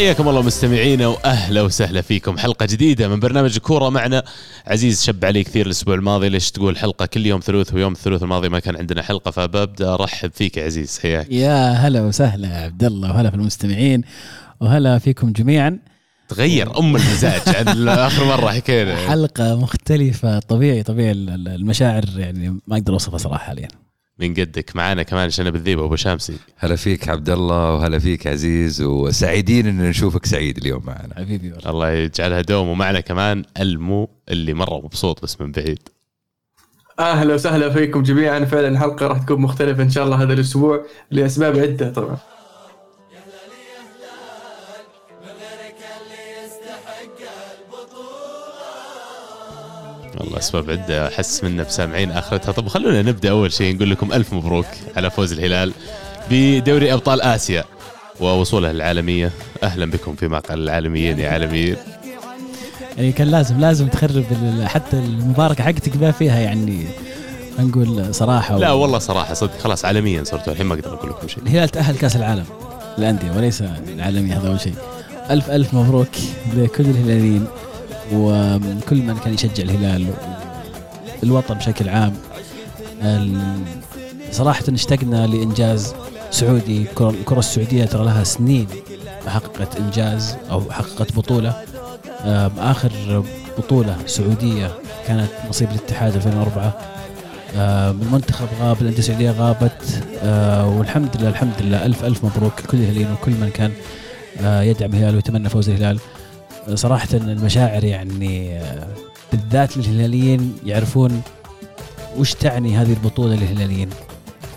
حياكم الله مستمعينا وأهلا وسهلا فيكم. حلقة جديدة من برنامج كورة معنا. عزيز شب علي كثير الأسبوع الماضي. ليش تقول حلقة كل يوم ثلوث ويوم الثلوث الماضي ما كان عندنا حلقة؟ فببدأ أرحب فيك يا عزيز. حياك. يا هلا وسهلا يا عبد الله وهلا في المستمعين وهلا فيكم جميعا. تغير أم المزاج عن آخر مرة حكينا. حلقة مختلفة طبيعي طبيعي المشاعر يعني ما أقدر أوصفها صراحة حاليا. من قدك معانا كمان شنب الذيب ابو شامسي هلا فيك عبد الله وهلا فيك عزيز وسعيدين إن نشوفك سعيد اليوم معنا. حبيبي والله. الله يجعلها دوم. ومعنا كمان ألمو اللي مرة مبسوط بس من بعيد. أهلا وسهلا فيكم جميعا. فعلا الحلقة راح تكون مختلفة إن شاء الله هذا الأسبوع لأسباب عدة طبعا. والله أسباب عدة. أحس منا بسامعين آخرتها. طب خلونا نبدأ أول شيء نقول لكم ألف مبروك على فوز الهلال بدوري أبطال آسيا ووصوله العالميه أهلا بكم في معقل العالميين يا عالميين يعني كان لازم لازم تخرب حتى المباركة حقتك بقى فيها يعني نقول صراحة لا والله صراحة صدق. خلاص عالميا صرتوا. الحين ما أقدر أقول لكم شيء. الهلال تأهل كأس العالم للأندية وليس العالمي هذا أول شيء. الف ألف مبروك لكل الهلاليين. وكل من كان يشجع الهلال الوطن بشكل عام. صراحة اشتقنا لإنجاز سعودي. الكرة- الكرة السعودية ترى لها سنين حققت إنجاز أو حققت بطولة. آم، آخر بطولة سعودية كانت نصيب الاتحاد 2004 آم، المنتخب غاب الأندية السعودية غابت. آه، والحمد لله الحمد لله الف ألف مبروك لكل الهلاليين وكل من كان آه، يدعم الهلال ويتمنى فوز الهلال. صراحة المشاعر يعني بالذات للهلاليين يعرفون وش تعني هذه البطولة للهلاليين.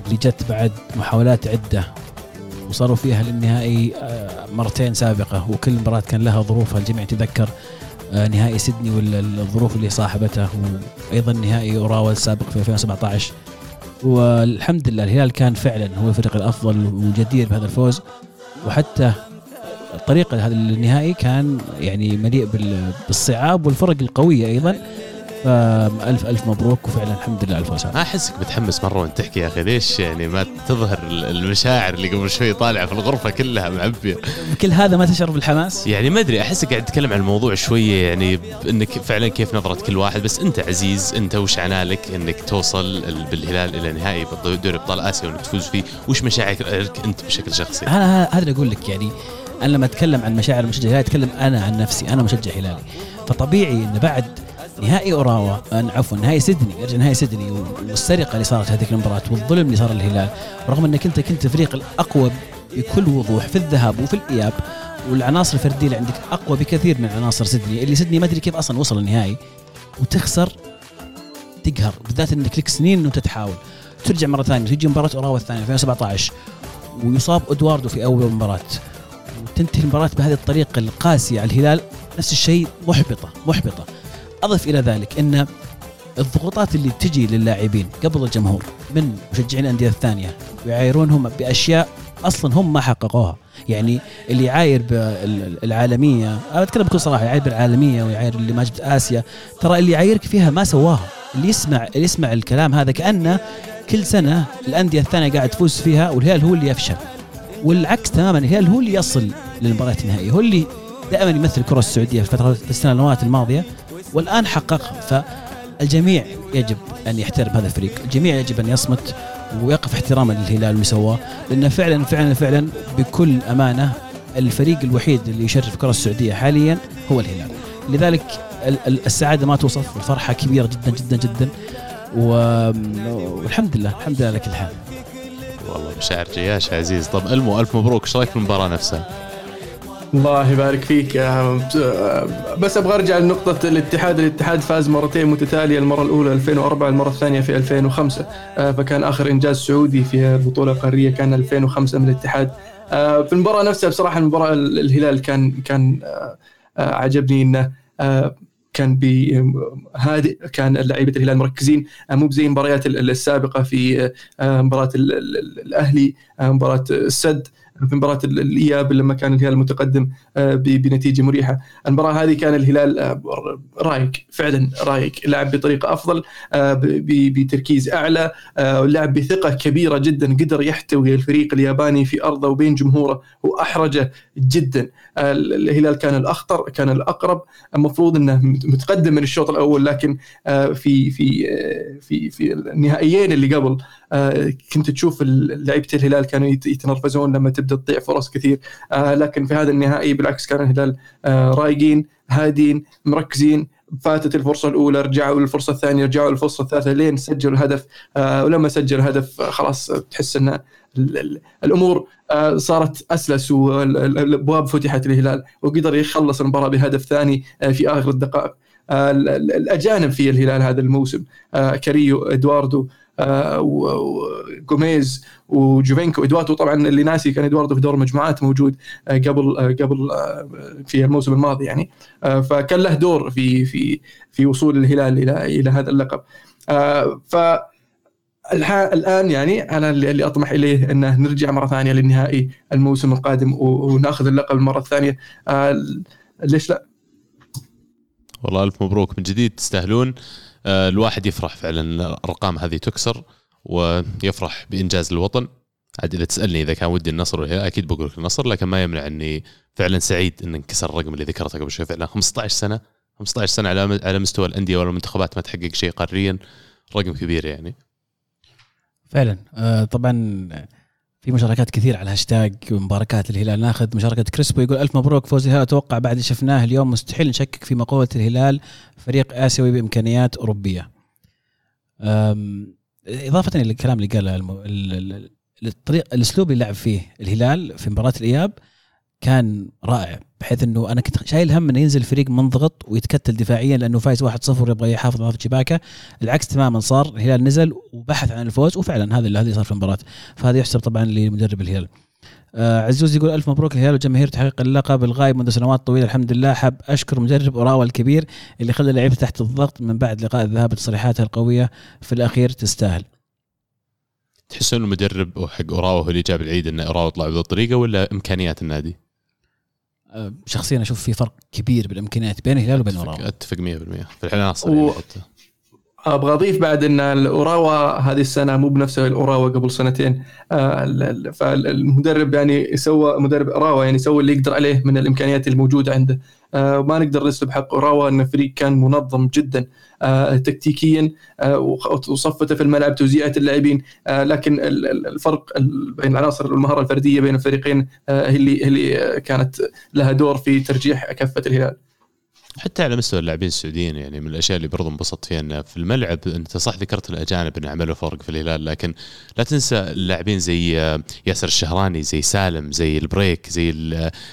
اللي جت بعد محاولات عدة وصاروا فيها للنهائي آه، مرتين سابقة وكل مباراة كان لها ظروفها. الجميع يتذكر آه، نهائي سيدني والظروف اللي صاحبته وأيضا نهائي أوراوا السابق في 2017 والحمد لله الهلال كان فعلا هو الفريق الأفضل وجدير بهذا الفوز. وحتى الطريقة هذا النهائي كان يعني مليء بال- بالصعاب والفرق القوية أيضا. فألف ألف مبروك وفعلا الحمد لله الفوز هذا. ما أحسك متحمس مره وانت تحكي يا أخي؟ ليش يعني ما تظهر المشاعر اللي قبل شوي طالعة في الغرفة كلها معبية؟ كل هذا ما تشعر بالحماس؟ يعني ما أدري أحسك قاعد تتكلم عن الموضوع شوية يعني إنك فعلا كيف نظرة كل واحد؟ بس أنت عزيز أنت وش عنالك؟ إنك توصل ال- بالهلال إلى نهائي دوري أبطال آسيا وانك تفوز فيه. وش مشاعرك أنت بشكل شخصي؟ أنا هذا أقول لك يعني أنا لما أتكلم عن مشاعر مشجع هلالي أتكلم أنا عن نفسي أنا مشجع هلالي. فطبيعي إن بعد نهائي أوراوا عفوا نهائي سيدني يرجع نهائي سيدني والسرقة اللي صارت هذيك المباراة والظلم اللي صار للهلال رغم انك انت كنت فريق الأقوى بكل وضوح في الذهاب وفي الإياب والعناصر الفردية اللي عندك أقوى بكثير من عناصر سيدني اللي سيدني ما أدري كيف أصلا وصل النهائي وتخسر تقهر بالذات إنك لك سنين إنه تحاول ترجع مرة ثانية تجي مباراة أوراوا الثانية 2017 ويصاب إدواردو في أول مباراة. وتنتهي المباراة بهذه الطريقة القاسية. على الهلال نفس الشيء محبطة محبطة. أضف إلى ذلك أن الضغوطات اللي تجي للاعبين قبل الجمهور من مشجعين الأندية الثانية ويعايرونهم بأشياء أصلا هم ما حققوها. يعني اللي يعاير بالعالميه أنا أتكلم بكل صراحة يعاير بالعالمية ويعاير اللي ما جبت آسيا ترى اللي يعايرك فيها ما سواها اللي يسمع اللي يسمع الكلام هذا كأنه كل سنة الأندية الثانية قاعد تفوز فيها والهلال هو اللي يفشل. والعكس تماما الهلال هو اللي يصل للمباريات النهائية. هو اللي دائما يمثل الكرة السعودية في فترة السنوات الماضية والآن حققها. فالجميع يجب أن يحترم هذا الفريق. الجميع يجب أن يصمت ويقف احتراما للهلال واللي سواه لأنه فعلا فعلا فعلا بكل أمانة الفريق الوحيد اللي يشرف الكرة السعودية حاليا هو الهلال. لذلك ال- ال- السعادة ما توصف والفرحه كبيرة جدا جدا جدا. والحمد لله الحمد لله على كل حال. والله مشاعر جياش يا عزيز. طب ألمو ألف مبروك. إيش رأيك في المباراة نفسها؟ الله يبارك فيك. آه، آه، بس أبغى أرجع لنقطة الاتحاد، الاتحاد فاز مرتين متتالية، المرة الأولى 2004 المرة الثانية في 2005 آه، فكان آخر إنجاز سعودي في البطولة القارية كان 2005 من الاتحاد. في المباراة نفسها بصراحة المباراة ال- الهلال كان كان عجبني إنه كان هادئ كان لعيبة الهلال مركزين. آه، مو زي المباريات ال- السابقة في آه، مباراة ال- ال- الأهلي آه، مباراة السد. في مباراة ال- الإياب لما كان الهلال متقدم آه، بنتيجة مريحة. المباراة هذه كان الهلال آه، رايق فعلا رايق لعب بطريقة أفضل آه، بتركيز أعلى ولعب بثقة كبيرة جدا قدر يحتوي الفريق الياباني في أرضه وبين جمهوره وأحرجه جدا. الهلال كان الأخطر كان الأقرب. المفروض إنه متقدم من الشوط الأول لكن في في في في النهائيين اللي قبل كنت تشوف لعيبة الهلال كانوا يت- يتنرفزون لما تبدأ تضيع فرص كثير. آه، لكن في هذا النهائي بالعكس كان الهلال آه، رايقين هادين مركزين. فاتت الفرصة الأولى رجعوا للفرصة الثانية رجعوا للفرصة الثالثة لين سجلوا الهدف. آه، ولما سجل الهدف آه، خلاص آه، تحس إن ال- ال- الأمور آه، صارت أسلس والابواب فتحت للهلال وقدر يخلص المباراة بهدف ثاني آه، في آخر الدقائق. آه، ال- ال- الأجانب في الهلال هذا الموسم آه، كاريو إدواردو آه، وجوميز وجوفينكو. ادواردو طبعا اللي ناسي كان ادواردو في دور مجموعات موجود آه، قبل آه، قبل آه، في الموسم الماضي يعني. آه، فكان له دور في في في وصول الهلال إلى إلى هذا اللقب. آه، ف الآن يعني أنا اللي أطمح إليه إنه نرجع مرة ثانية للنهائي الموسم القادم ونأخذ اللقب المرة الثانية. آه، ليش لا؟ والله ألف مبروك من جديد تستاهلون. آه، الواحد يفرح فعلا الأرقام هذه تكسر ويفرح بإنجاز الوطن. عاد إذا تسألني إذا كان ودي النصر ولا لا، أكيد بقول لك النصر لكن ما يمنع إني فعلا سعيد إن انكسر الرقم اللي ذكرته قبل شوي. فعلا 15 سنة 15 سنة على على مستوى الأندية ولا المنتخبات ما تحقق شيء قاريا رقم كبير يعني. فعلا. آه طبعا في مشاركات كثير على الهاشتاج مباركات الهلال ناخذ مشاركة كريسبو يقول ألف مبروك فوز الهلال أتوقع بعد شفناه اليوم مستحيل نشكك في مقولة الهلال فريق آسيوي بإمكانيات أوروبية. إضافة للكلام اللي قاله الطريق الأسلوب اللي لعب فيه الهلال في مباراة الإياب كان رائع بحيث إنه أنا كنت شايل هم إنه ينزل فريق منضغط ويتكتل دفاعيا لأنه فايز 1-0 يبغى يحافظ على شباكه. العكس تماما صار الهلال نزل وبحث عن الفوز وفعلا هذا اللي صار في المباراة. فهذا يحسب طبعا لمدرب الهلال. آه عزوز يقول ألف مبروك الهلال وجماهير تحقيق اللقب الغايب منذ سنوات طويلة. الحمد لله. حاب أشكر مدرب أوراوا الكبير اللي خلى اللعيبه تحت الضغط من بعد لقاء الذهاب بتصريحاته القوية في الأخير تستاهل. تحسون إنه المدرب حق أوراوا هو اللي جاب العيد إن أوراوا طلع بهذه الطريقة ولا إمكانيات النادي؟ آه شخصيا أشوف في فرق كبير بالإمكانيات بين الهلال وبين اوراوا اتفق 100% في العناصر و- حتى. أبغى أضيف بعد إن الأوراوا هذه السنة مو بنفس الأوراوا قبل سنتين. ال- ال- فالمدرب يعني سوى مدرب اوراوا يعني سوى اللي يقدر عليه من الإمكانيات الموجودة عنده. آه، ما نقدر نسلب حق اوراوا أن الفريق كان منظم جدا آه، تكتيكيا آه، وصفته في الملعب توزيعات اللاعبين آه، لكن ال- ال- الفرق ال- بين العناصر والمهاره الفردية بين الفريقين آه، هي اللي آه، كانت لها دور في ترجيح كفه الهلال. حتى على مستوى اللاعبين السعوديين يعني من الأشياء اللي برضو انبسطت فيها انه في الملعب أنت صح ذكرت الأجانب إنه عملوا فرق في الهلال لكن لا تنسى اللاعبين زي ياسر الشهراني زي سالم زي البريك زي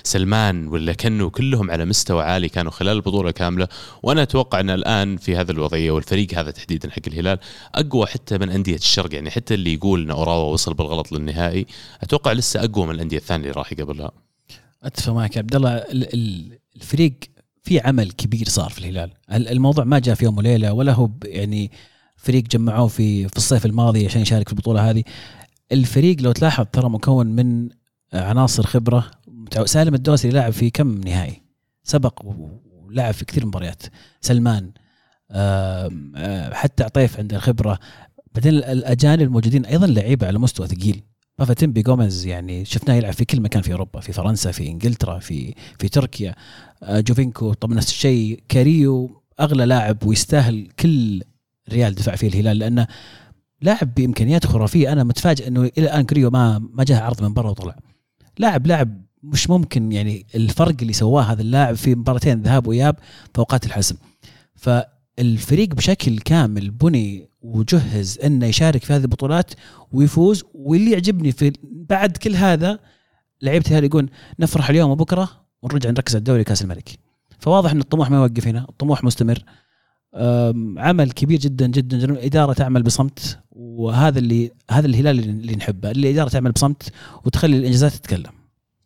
سلمان ولا كنو كلهم على مستوى عالي كانوا خلال البطولة كاملة. وأنا أتوقع إن الآن في هذه الوضعية والفريق هذا تحديدا حق الهلال أقوى حتى من أندية الشرق يعني حتى اللي يقول إن أوراوا وصل بالغلط للنهائي أتوقع لسه أقوى من الأندية الثانية اللي راح قبلها أتفق معك عبد الله ال- ال- الفريق في عمل كبير صار في الهلال. ال- الموضوع ما جاء في يوم وليلة ولا هو يعني فريق جمعوه في في الصيف الماضي عشان يشارك في البطولة هذه. الفريق لو تلاحظ ترى مكون من عناصر خبرة. سالم الدوسري لاعب في كم نهائي؟ سبق ولعب في كثير مباريات. سلمان حتى عطيف عنده الخبرة. بعدين ال- الأجانب الموجودين أيضا لعيبة على مستوى ثقيل. بافيتيمبي جوميز يعني شفناه يلعب في كل مكان في أوروبا في فرنسا في إنجلترا في في تركيا. آه، جوفينكو طبعا نفس الشيء. كاريو أغلى لاعب ويستاهل كل ريال دفع فيه الهلال لأنه لاعب بامكانيات خرافية. أنا متفاجئ إنه إلى الآن كاريو ما ما جاه عرض من برا وطلع. لاعب لاعب مش ممكن يعني الفرق اللي سواه هذا اللاعب في مباراتين ذهاب وإياب في اوقات الحسم فالفريق بشكل كامل بني وجهز إنه يشارك في هذه البطولات ويفوز. واللي يعجبني في بعد كل هذا لعيبة الهلال يقول نفرح اليوم وبكرة ونرجع نركز على الدوري كأس الملك. فواضح إن الطموح ما يوقف هنا الطموح مستمر. عمل كبير جدا جدا جدا. الإدارة تعمل بصمت وهذا اللي هذا الهلال اللي نحبه الإدارة تعمل بصمت وتخلي الإنجازات تتكلم.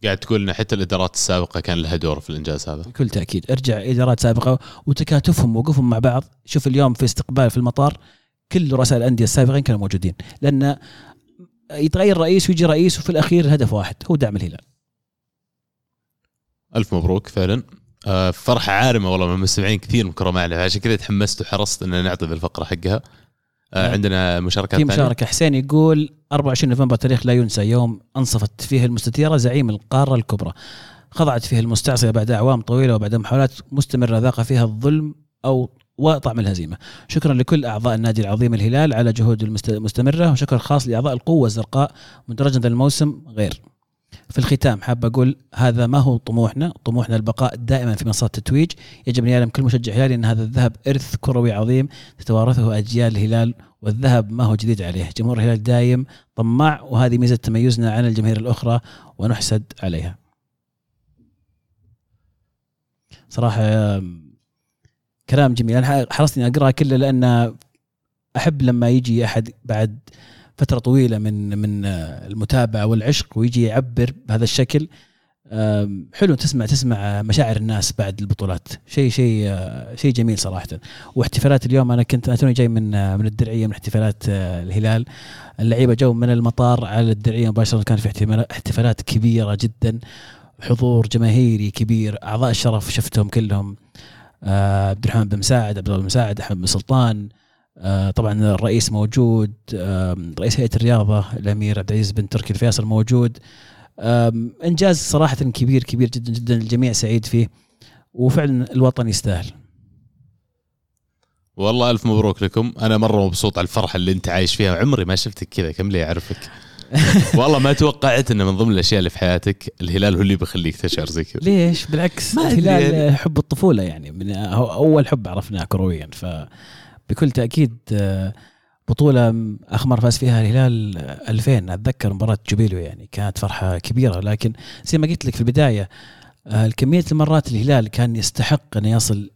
قاعد تقول ان حتى الإدارات السابقة كان لها دور في الإنجاز هذا. بكل تأكيد. ارجع إدارات سابقة وتكاتفهم ووقوفهم مع بعض. شوف اليوم في استقبال في المطار كل رؤساء الأندية السابقين كانوا موجودين. لأن يتغير رئيس ويجي رئيس وفي الأخير الهدف واحد هو دعم الهلال. ألف مبروك فعلا. آه، فرحة عارمة والله من المستمعين كثير مكرمة عشان كذا تحمست وحرصت ان نعطي بالفقره حقها. عندنا مشاركات في؟ مشاركة. حسين يقول 24 نوفمبر تاريخ لا ينسى يوم أنصفت فيه المستديره زعيم القارة الكبرى. خضعت فيه المستعصية بعد أعوام طويلة وبعد محاولات مستمرة ذاق فيها الظلم أو وطعم الهزيمة. شكرا لكل أعضاء النادي العظيم الهلال على جهود المست- المستمره وشكر خاص لأعضاء القوة الزرقاء مدرجا الموسم غير. في الختام حاب أقول هذا ما هو طموحنا، طموحنا البقاء دائما في منصات التتويج، يجب أن يعلم كل مشجع هلالي إن هذا الذهب إرث كروي عظيم تتوارثه أجيال الهلال والذهب ما هو جديد عليه، جمهور الهلال دايم طماع وهذه ميزة تميزنا عن الجماهير الأخرى ونحسد عليها. صراحة كلام جميل. أنا حرصت إني أقرأه كله لأن أحب لما يجي أحد بعد فترة طويلة من من آه، المتابعة والعشق ويجي يعبر بهذا الشكل. حلو تسمع تسمع مشاعر الناس بعد البطولات. شيء شيء آه، شيء جميل صراحة. واحتفالات اليوم أنا كنت أنا توني جاي من آه، من الدرعية من احتفالات الهلال. اللعيبة جو من المطار على الدرعية مباشرة. كان في احتفالات كبيرة جدا. حضور جماهيري كبير أعضاء الشرف شفتهم كلهم. عبد الرحمن بن مساعد عبد الله بن مساعد أحمد بن سلطان. طبعا الرئيس موجود رئيس هيئة الرياضة الأمير عبد العزيز بن تركي الفيصل موجود. إنجاز صراحة كبير كبير جدا جدا الجميع سعيد فيه وفعلا الوطن يستاهل. والله ألف مبروك لكم. أنا مرة مبسوط على الفرحة اللي أنت عايش فيها عمري ما شفتك كذا كم لي أعرفك؟ والله ما توقعت إنه من ضمن الأشياء اللي في حياتك الهلال هو اللي بيخليك تشعر زي كذا. ليش؟ بالعكس الهلال يعني. حب الطفولة يعني من هو أول حب عرفناه كرويا فبكل تأكيد آه، بطولة اخر مره فاز فيها الهلال آه، 2000 أتذكر مباراة جوبيلو يعني كانت فرحة كبيرة لكن زي ما قلت لك في البداية آه، كميه المرات الهلال كان يستحق انه يصل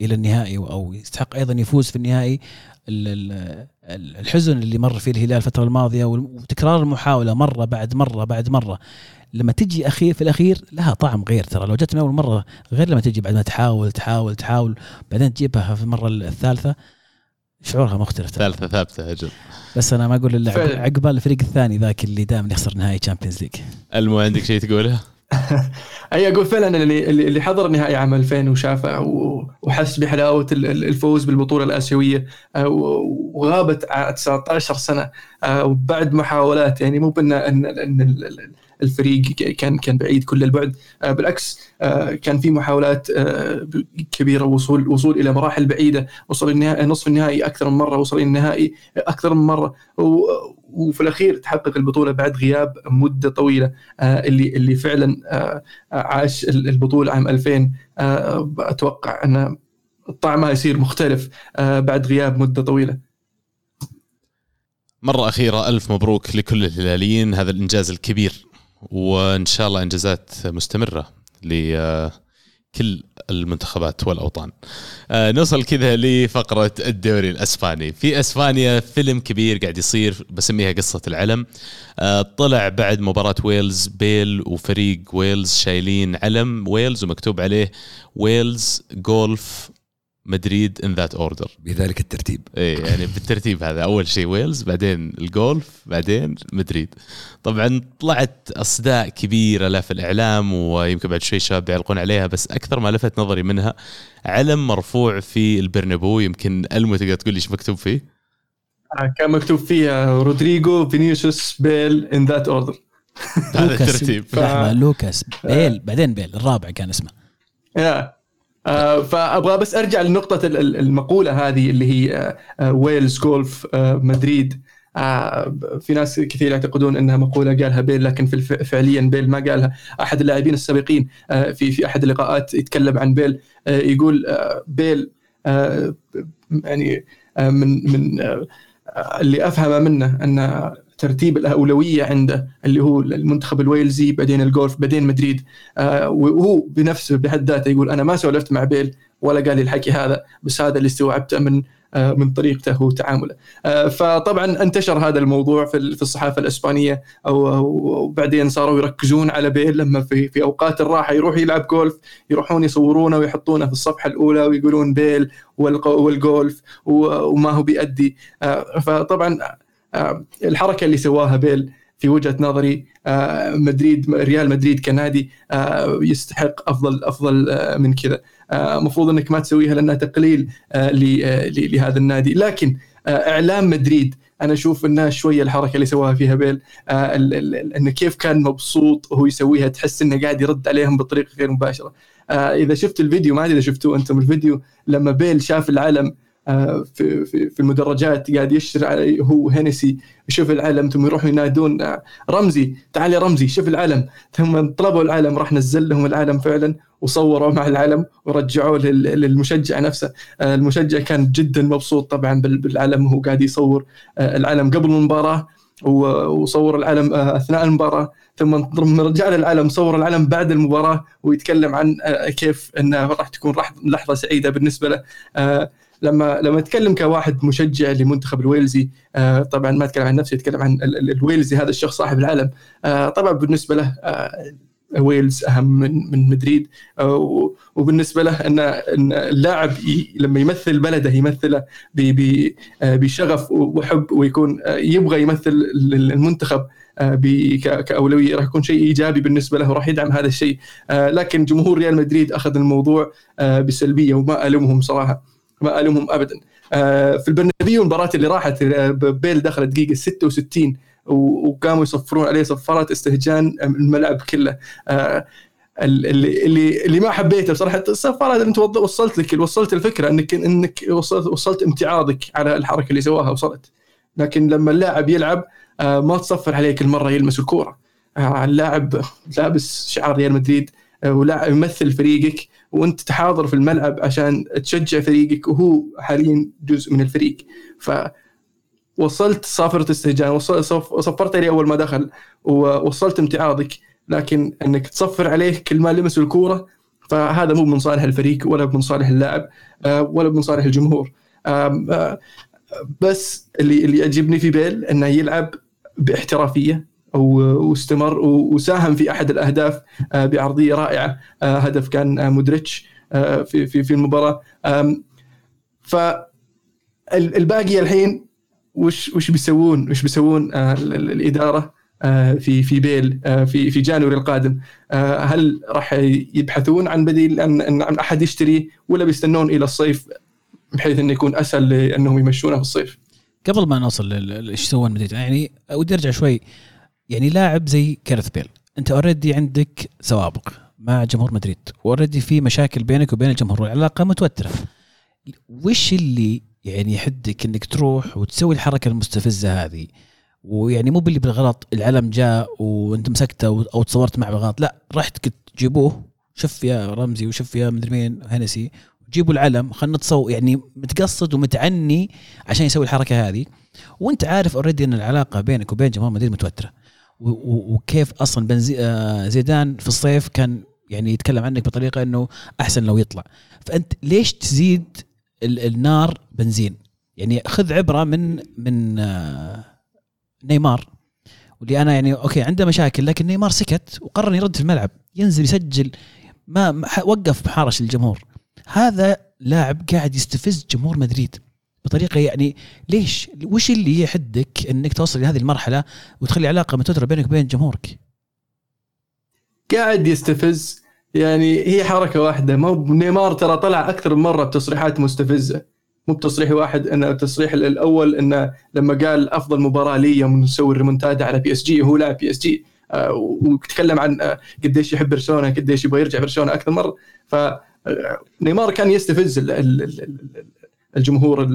إلى النهائي أو يستحق أيضا يفوز في النهائي ال- ال- ال- الحزن اللي مر فيه الهلال الفترة الماضية وتكرار المحاولة مرة بعد مرة بعد مرة. لما تجي اخير في الأخير لها طعم غير ترى. لو جت من أول مرة غير لما تجي بعد ما تحاول تحاول تحاول بعدين تجيبها في المرة الثالثة شعورها مختلف. ثالثة ثابتة أجل بس أنا ما أقول إلا. عقبال الفريق الثاني ذاك اللي دائما يخسر نهائي Champions League ألمو عندك شيء تقوله؟ أي أقول فعلا اللي اللي اللي حضر نهائي عام 2000 وشافه وحس بحلاوة ال- ال- الفوز بالبطولة الآسيوية آه، وغابت ع- 19 سنة آه، وبعد محاولات يعني مو بان ان ان ال- ال- الفريق كان كان بعيد كل البعد. آه، بالعكس آه، كان في محاولات آه، كبيرة وصول وصول إلى مراحل بعيدة. وصل النهائي نصف النهائي أكثر من مرة وصل النهائي أكثر من مرة. وفي الأخير تحقق البطولة بعد غياب مدة طويلة اللي اللي فعلا عاش البطولة عام 2000 آه، أتوقع أن طعمها يصير مختلف بعد غياب مدة طويلة. مرة أخيرة ألف مبروك لكل الهلاليين. هذا الإنجاز الكبير. وإن شاء الله إنجازات مستمرة لكل المنتخبات والأوطان. آه، نوصل كذا لفقرة الدوري الأسباني. في أسبانيا فيلم كبير قاعد يصير بسميها قصة العلم. آه، طلع بعد مباراة ويلز بيل وفريق ويلز شايلين علم. ويلز ومكتوب عليه Wales golf Madrid in that order بذلك الترتيب. إيه يعني بالترتيب هذا. أول شيء ويلز بعدين الجولف بعدين مدريد. طبعا طلعت أصداء كبيرة لا في الإعلام ويمكن بعد شوي شباب بيعلقون عليها بس أكثر ما لفت نظري منها علم مرفوع في البرنابو يمكن ألمو تقدر تقول لي إيش مكتوب فيه؟ آه، كان مكتوب فيها رودريجو فينيسيوس بيل in that order هذا الترتيب. لحظة لوكاس. بيل بعدين بيل الرابع كان اسمه. يا آه، فأبغى بس أرجع لنقطة ال- ال- المقولة هذه اللي هي آه، آه، ويلز جولف آه، مدريد. آه، في ناس كثير يعتقدون إنها مقولة قالها بيل لكن فعليا بيل ما قالها. أحد اللاعبين السابقين آه، في في أحد اللقاءات يتكلم عن بيل آه، يقول آه، بيل آه، يعني آه، من من آه، اللي افهمه منه أن ترتيب الأولوية عنده اللي هو المنتخب الويلزي بعدين الجولف بعدين مدريد. آه، وهو بنفسه بحد ذاته يقول أنا ما سولفت مع بيل ولا قال لي الحكي هذا بس هذا اللي استوعبته من آه، من طريقته وتعامله. آه، فطبعا انتشر هذا الموضوع في ال- في الصحافة الإسبانية وبعدين صاروا يركزون على بيل لما في في أوقات الراحة يروح يلعب جولف يروحون يصورونه ويحطونه في الصفحة الأولى ويقولون بيل والجولف وما هو بيأدي. فطبعا الحركة اللي سواها بيل في وجهة نظري آه، مدريد ريال مدريد كنادي آه، يستحق أفضل أفضل من كذا. المفروض إنك ما تسويها لأنها تقليل لهذا النادي. لكن إعلام مدريد أنا أشوف انها شوية الحركة اللي سواها فيها بيل انه كيف كان مبسوط وهو يسويها تحس إنه قاعد يرد عليهم بطريقة غير مباشرة. إذا شفت الفيديو ما أدري إذا شفتوه أنتم الفيديو لما بيل شاف العلم آه، في في في المدرجات قاعد يشتري هو هينسي يشوف العلم ثم يروحوا ينادون آه، رمزي تعال يا رمزي شوف العلم ثم طلبوا العلم راح نزل لهم العلم فعلا وصوروا مع العلم ورجعوه للمشجع نفسه. آه، المشجع كان جدا مبسوط طبعا بالعلم وهو قاعد يصور العلم قبل المباراة وصور العلم أثناء المباراة. ثم رجع له العلم صور العلم بعد المباراة ويتكلم عن كيف إنه راح تكون لحظة سعيدة بالنسبة له. لما لما أتكلم كواحد مشجع لمنتخب الويلزي آه طبعا ما أتكلم عن نفسي أتكلم عن الويلزي هذا الشخص صاحب العلم آه طبعا بالنسبة له آه ويلز أهم من من مدريد. وبالنسبة له ان اللاعب لما يمثل بلده يمثله بشغف وحب ويكون يبغى يمثل المنتخب كأولوية راح يكون شيء إيجابي بالنسبة له وراح يدعم هذا الشيء. لكن جمهور ريال مدريد أخذ الموضوع بسلبية وما ألومهم صراحة. ما ألومهم ابدا. آه، في البرنابيو المباراة اللي راحت آه، بيل دخل دقيقة 66 وقاموا يصفرون عليه صفارات استهجان الملعب كله. آه، اللي اللي اللي ما حبيته بصراحة الصفارات انت وصلت لك وصلت الفكرة انك انك وصلت وصلت امتعاضك على الحركة اللي سواها وصلت. لكن لما اللاعب يلعب ما تصفر عليه كل مرة يلمس الكورة. اللاعب لابس شعار ريال مدريد ولاعب يمثل فريقك وأنت تحاضر في الملعب عشان تشجع فريقك وهو حاليا جزء من الفريق. ف وصلت صافرة استهجان صفرت عليه أول ما دخل ووصلت امتعاضك. لكن إنك تصفر عليه كل ما لمس الكورة فهذا مو من صالح الفريق ولا من صالح اللاعب آه، ولا من صالح الجمهور. آه، بس اللي اللي يعجبني في بيل إنه يلعب باحترافية. واستمر وساهم في أحد الأهداف آه، بعرضية رائعة آه، هدف كان آه، مودريتش في في في المباراة. فالباقي الحين وش وش بيسوون؟ وش بيسوون الإدارة في في بيل في في January القادم. هل راح يبحثون عن بديل عن عن أحد يشتري ولا بيستنون إلى الصيف بحيث انه يكون أسهل لأنهم يمشونه في الصيف؟ قبل ما نوصل إيش سوون مدريد يعني ودي أرجع شوي. يعني لاعب زي جاريث بيل. أنت already عندك سوابق مع جمهور مدريد و already في مشاكل بينك وبين الجمهور والعلاقه متوترة. وش اللي يعني يحدك إنك تروح وتسوي الحركة المستفزة هذه؟ ويعني مو باللي بالغلط العلم جاء وأنت مسكته أو تصورت معه بالغلط لا رحت قلت جيبوه شوف يا رمزي وشوف يا مدري مين هنسي جيبوا العلم خلينا نتصور يعني متقصد ومتعني عشان يسوي الحركة هذه. وأنت عارف اوريدي إن العلاقة بينك وبين جمهور مدريد متوترة. وكيف أصلا بنزي آه، زيدان في الصيف كان يعني يتكلم عنك بطريقة إنه أحسن لو يطلع. فأنت ليش تزيد النار بنزين؟ يعني خذ عبرة من من آه، نيمار. واللي أنا يعني okay عنده مشاكل لكن نيمار سكت وقرر يرد في الملعب. ينزل يسجل ما وقف يحارش الجمهور. هذا لاعب قاعد يستفز جمهور مدريد. بطريقة يعني ليش؟ وش اللي يحدك إنك توصل لهذه المرحلة وتخلي علاقة متوترة بينك وبين جمهورك؟ قاعد يستفز. يعني هي حركة واحدة. مو نيمار ترى طلع أكثر من مرة بتصريحات مستفزة. مو بتصريح واحد إنه التصريح الأول إنه لما قال أفضل مباراة لي يوم نسوي الريمونتادا على بي اس جي وهو لاعب بي اس جي آه، وتكلم عن آه، قديش يحب برشلونة قديش يبغى يرجع برشلونة أكثر مرة. ف آه، نيمار كان يستفز الجمهور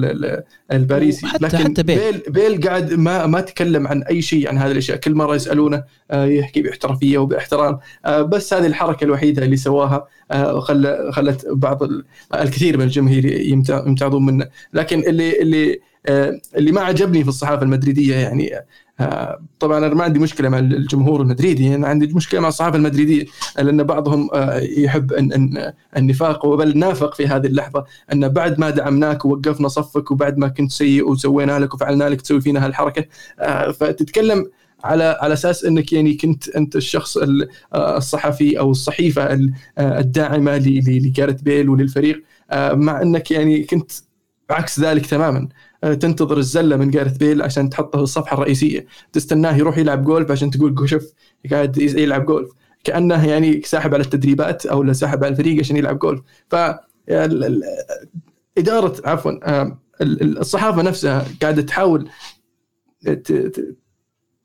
الباريسي. حتى لكن حتى بيل. بيل بيل قاعد ما ما تكلم عن أي شيء عن هذه الأشياء. كل مرة يسألونه آه، يحكي باحترافية وباحترام. آه، بس هذه الحركة الوحيدة اللي سواها آه، خلت بعض الكثير من الجماهير يمتعضون منه. لكن اللي اللي اللي ما عجبني في الصحافة المدريدية يعني طبعا أنا ما عندي مشكلة مع الجمهور المدريدي أنا عندي مشكلة مع الصحافة المدريدية لأن بعضهم آه، يحب ان النفاق وبل نافق في هذه اللحظة أن بعد ما دعمناك ووقفنا صفك وبعد ما كنت سيء وسوينا لك وفعلنا لك تسوي فينا هالحركة آه، فتتكلم على على أساس أنك يعني كنت أنت الشخص الصحفي أو الصحيفة الداعمة لجارت بيل وللفريق مع أنك يعني كنت عكس ذلك تماما. آه، تنتظر الزلة من جارث بيل عشان تحطه في الصفحة الرئيسية. تستناه يروح يلعب جولف عشان تقول شوف قاعد يلعب جولف. كأنه يعني ساحب على التدريبات أو ساحب على الفريق عشان يلعب جولف. ف إدارة عفوا آه، الصحافة نفسها قاعدة تحاول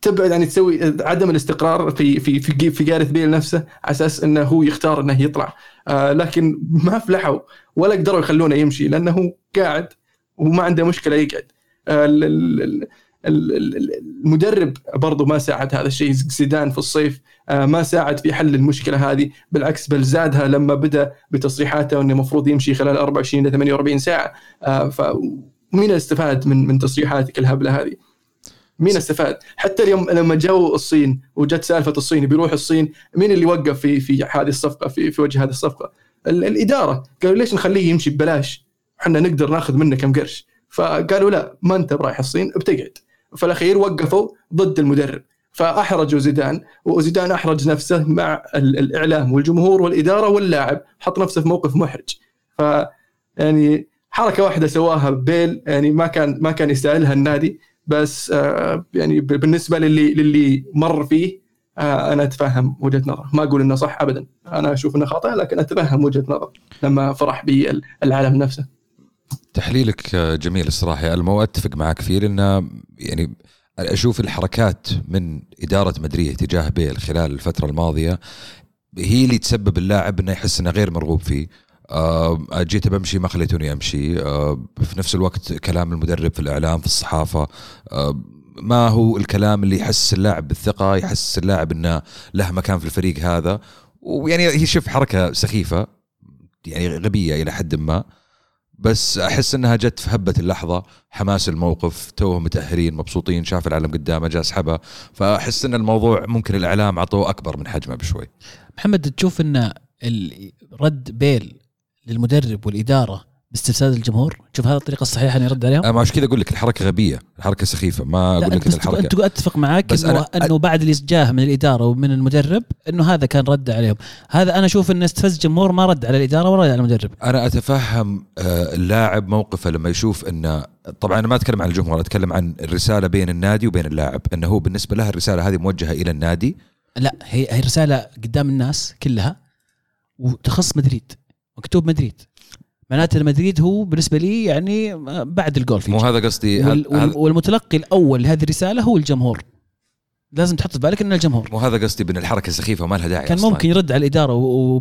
تبعد يعني تسوي عدم الاستقرار في في في في جارث بيل نفسه على أساس إنه هو يختار إنه يطلع. آه لكن ما فلحوا ولا قدروا يخلونه يمشي لأنه قاعد وما عنده مشكلة يقعد آه المدرب برضو ما ساعد هذا الشيء زيدان في الصيف آه ما ساعد في حل المشكلة هذه بالعكس بل زادها لما بدأ بتصريحاته إنه المفروض يمشي خلال 24 إلى 48 ساعة آه فمين استفاد من من تصريحاتك الهبلة هذه؟ مين استفاد؟ حتى اليوم لما جو الصين وجت سالفة الصين بيروح الصين مين اللي وقف في في هذه الصفقة في في وجه هذه الصفقة؟ الإدارة قالوا ليش نخليه يمشي ببلاش؟ إحنا نقدر ناخذ منه كم قرش. فقالوا لا ما انت برايح الصين بتقعد. في الاخير وقفوا ضد المدرب. فأحرجوا زيدان وزيدان أحرج نفسه مع الإعلام والجمهور والإدارة واللاعب حط نفسه في موقف محرج. ف يعني حركة واحدة سواها بيل يعني ما كان ما كان يستاهلها النادي. بس آه، يعني بالنسبة للي للي مر فيه آه، أنا أتفهم وجهة نظره. ما أقول إنه صح ابدا. أنا أشوف إنه خطا لكن أتفهم وجهة نظر لما فرح بالعالم نفسه. تحليلك جميل الصراحة أنا ما اتفق معك فيه لأن يعني أشوف الحركات من إدارة مدريد تجاه بيل خلال الفترة الماضية هي اللي تسبب اللاعب إنه يحس إنه غير مرغوب فيه. آه جيت بمشي ما خليتوني أمشي. آه في نفس الوقت كلام المدرب في الإعلام في الصحافة. آه ما هو الكلام اللي يحس اللاعب بالثقة يحس اللاعب إنه له مكان في الفريق هذا. ويعني هي شوف حركة سخيفة يعني غبية إلى حد ما. بس أحس إنها جت في هبة اللحظة. حماس الموقف توهم متأهلين مبسوطين شاف العالم قدامه جاء سحبه. فأحس إن الموضوع ممكن الإعلام اعطوه أكبر من حجمه بشوي. محمد تشوف إن رد بيل للمدرب والإدارة باستفساد الجمهور؟ تشوف هذه الطريقة الصحيحة انه يرد عليهم أنا مش كذا أقول لك الحركة غبية الحركة سخيفة ما أقول لك الحركه أنت أتفق معك بس انه, أنا إنه بعد اللي جاه من الإدارة ومن المدرب إنه هذا كان رد عليهم. هذا أنا أشوف انه استفز الجمهور ما رد على الإدارة ولا على المدرب. أنا أتفهم آه، اللاعب موقفه لما يشوف انه طبعا أنا ما أتكلم عن الجمهور أتكلم عن الرسالة بين النادي وبين اللاعب إنه هو بالنسبة له الرسالة هذه موجهة إلى النادي. لا هي هي رسالة قدام الناس كلها وتخص مدريد مكتوب مدريد. معناته مدريد هو بالنسبة لي يعني بعد الجولف مو هذا قصدي. وال والمتلقي الأول لهذه الرسالة هو الجمهور. لازم تحط في بالك ان الجمهور. مو هذا قصدي بإن الحركة سخيفة وما لها داعي كان أصلاً. ممكن يرد على الإدارة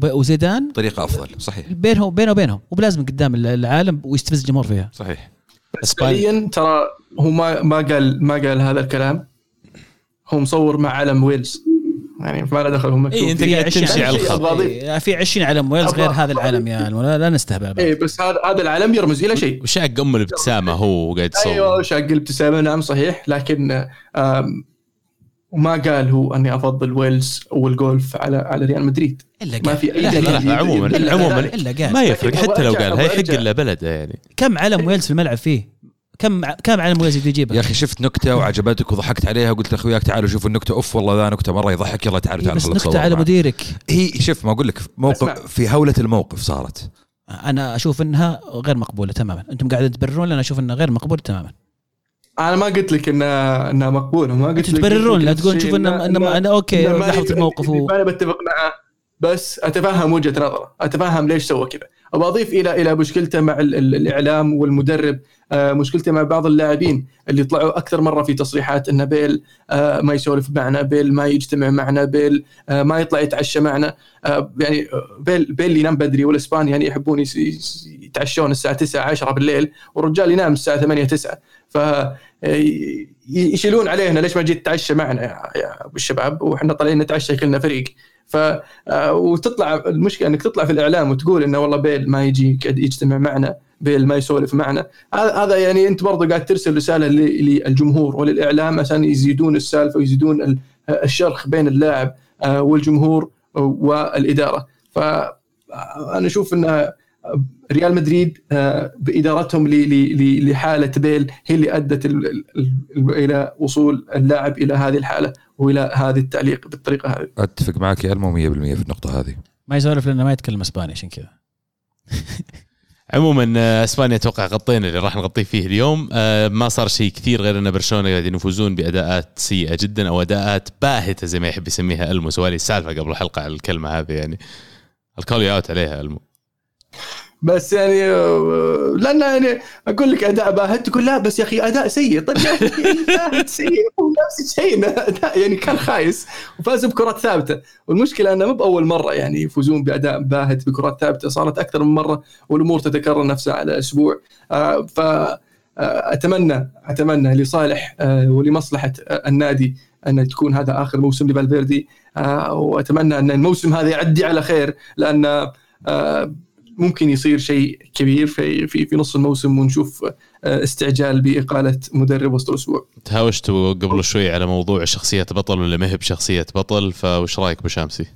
وزيدان. طريقة أفضل صحيح. بينهم بينه وبينهم. وبلازم قدام العالم ويستفز الجمهور فيها. صحيح. فعليا ترى هو ما ما قال ما قال هذا الكلام. هو مصور مع علم ويلز. يعني ما له دخل هم اي أنت قاعد تمشي على الخط. إيه في 20 علم ويلز غير هذا العلم يا لا, لا نستهبل اي بس هذا هذا العلم يرمز إلى شيء. وشاق أم الابتسامة هو قاعد يصور أيوه شاق الابتسامة نعم صحيح. لكن وما قال هو أني أفضل ويلز والجولف على على ريال مدريد. إلا ما في أي دليل. عموما عموما إلا قال. ما يفرق حتى لو قال يحق إلا بلده يعني. كم علم ويلز في الملعب فيه؟ كم كم علم ويلز يجيبها يا أخي شفت نكتة وعجبتك وضحكت عليها وقلت لاخوياك تعالوا شوفوا النكتة. أوف والله ذا نكتة مرة يضحك. يلا تعالوا تعالوا بس نكتة على مديرك. هي شوف ما أقول لك موقف في هولة الموقف صارت. أنا أشوف إنها غير مقبولة تماما. أنتم قاعدين تبررون أنا أشوف إنها غير مقبولة تماما. أنا ما قلت لك انها إنها مقبولة ما قلت لك تبررون لا تقول شوف انه أوكي لاحظت الموقف و... أنا بتفق معه بس أتفهم وجهة نظره أتفهم ليش سوى كذا. أبغى أضيف إلى إلى مشكلته مع الإعلام والمدرب آه، مشكلته مع بعض اللاعبين اللي طلعوا أكثر مرة في تصريحات ان بيل آه، ما يسولف معنا بيل ما يجتمع معنا بيل آه، ما يطلع يتعشى معنا. يعني بيل بيل ينام بدري والاسبان يعني يحبون يتعشون الساعة 9 10 بالليل والرجال ينام الساعة 8 9 ف يشيلون علينا ليش ما جيت تتعشى معنا يا أبو الشباب؟ وإحنا طالعين نتعشى كلنا فريق. ف وتطلع المشكلة إنك تطلع في الإعلام وتقول إنه والله بيل ما يجي يجتمع معنا بيل ما يسولف معنا. هذا يعني أنت برضه قاعد ترسل رسالة للجمهور وللإعلام عشان يزيدون السالفة ويزيدون الشرخ بين اللاعب آه، والجمهور والإدارة. فانا أشوف ان ريال مدريد آه، بإدارتهم لحالة بيل هي اللي أدت إلى وصول اللاعب إلى هذه الحالة وإلى هذه التعليق بالطريقة هذه. أتفق معك يا ألمو 100% في النقطة هذه. ما يسولف لأنه ما يتكلم إسباني عشان كذا. عموما آه، إسبانيا أتوقع غطينا اللي راح نغطيه فيه اليوم آه، ما صار شيء كثير غير أن برشلونة قاعدين يفوزون بأداءات سيئة جدا أو أداءات باهتة زي ما يحب يسميها ألمو سوالي السالفة قبل الحلقة على الكلمة هذه يعني الكول أوت عليها ألمو بس يعني آه، لأن يعني أقول لك أداء باهت تقول لا بس يا أخي أداء سيء. طيب يا أخي سيء هو نفس الشيء. أداء يعني كان خايس وفازوا بكرات ثابتة. والمشكلة أنه مو بأول مرة يعني يفوزون بأداء باهت بكرات ثابتة. صارت أكثر من مرة والأمور تتكرر نفسها على أسبوع. آه، ف آه، أتمنى أتمنى لصالح ولمصلحة النادي أن تكون هذا آخر موسم لفالفيردي. وأتمنى أن الموسم هذا يعدي على خير لأن ممكن يصير شيء كبير في في في نص الموسم ونشوف آه، استعجال بإقالة مدرب وسط الأسبوع. تهاوشتوا قبل شوي على موضوع شخصية بطل ولا ما هي بشخصية بطل فوش رأيك ابو شامسي؟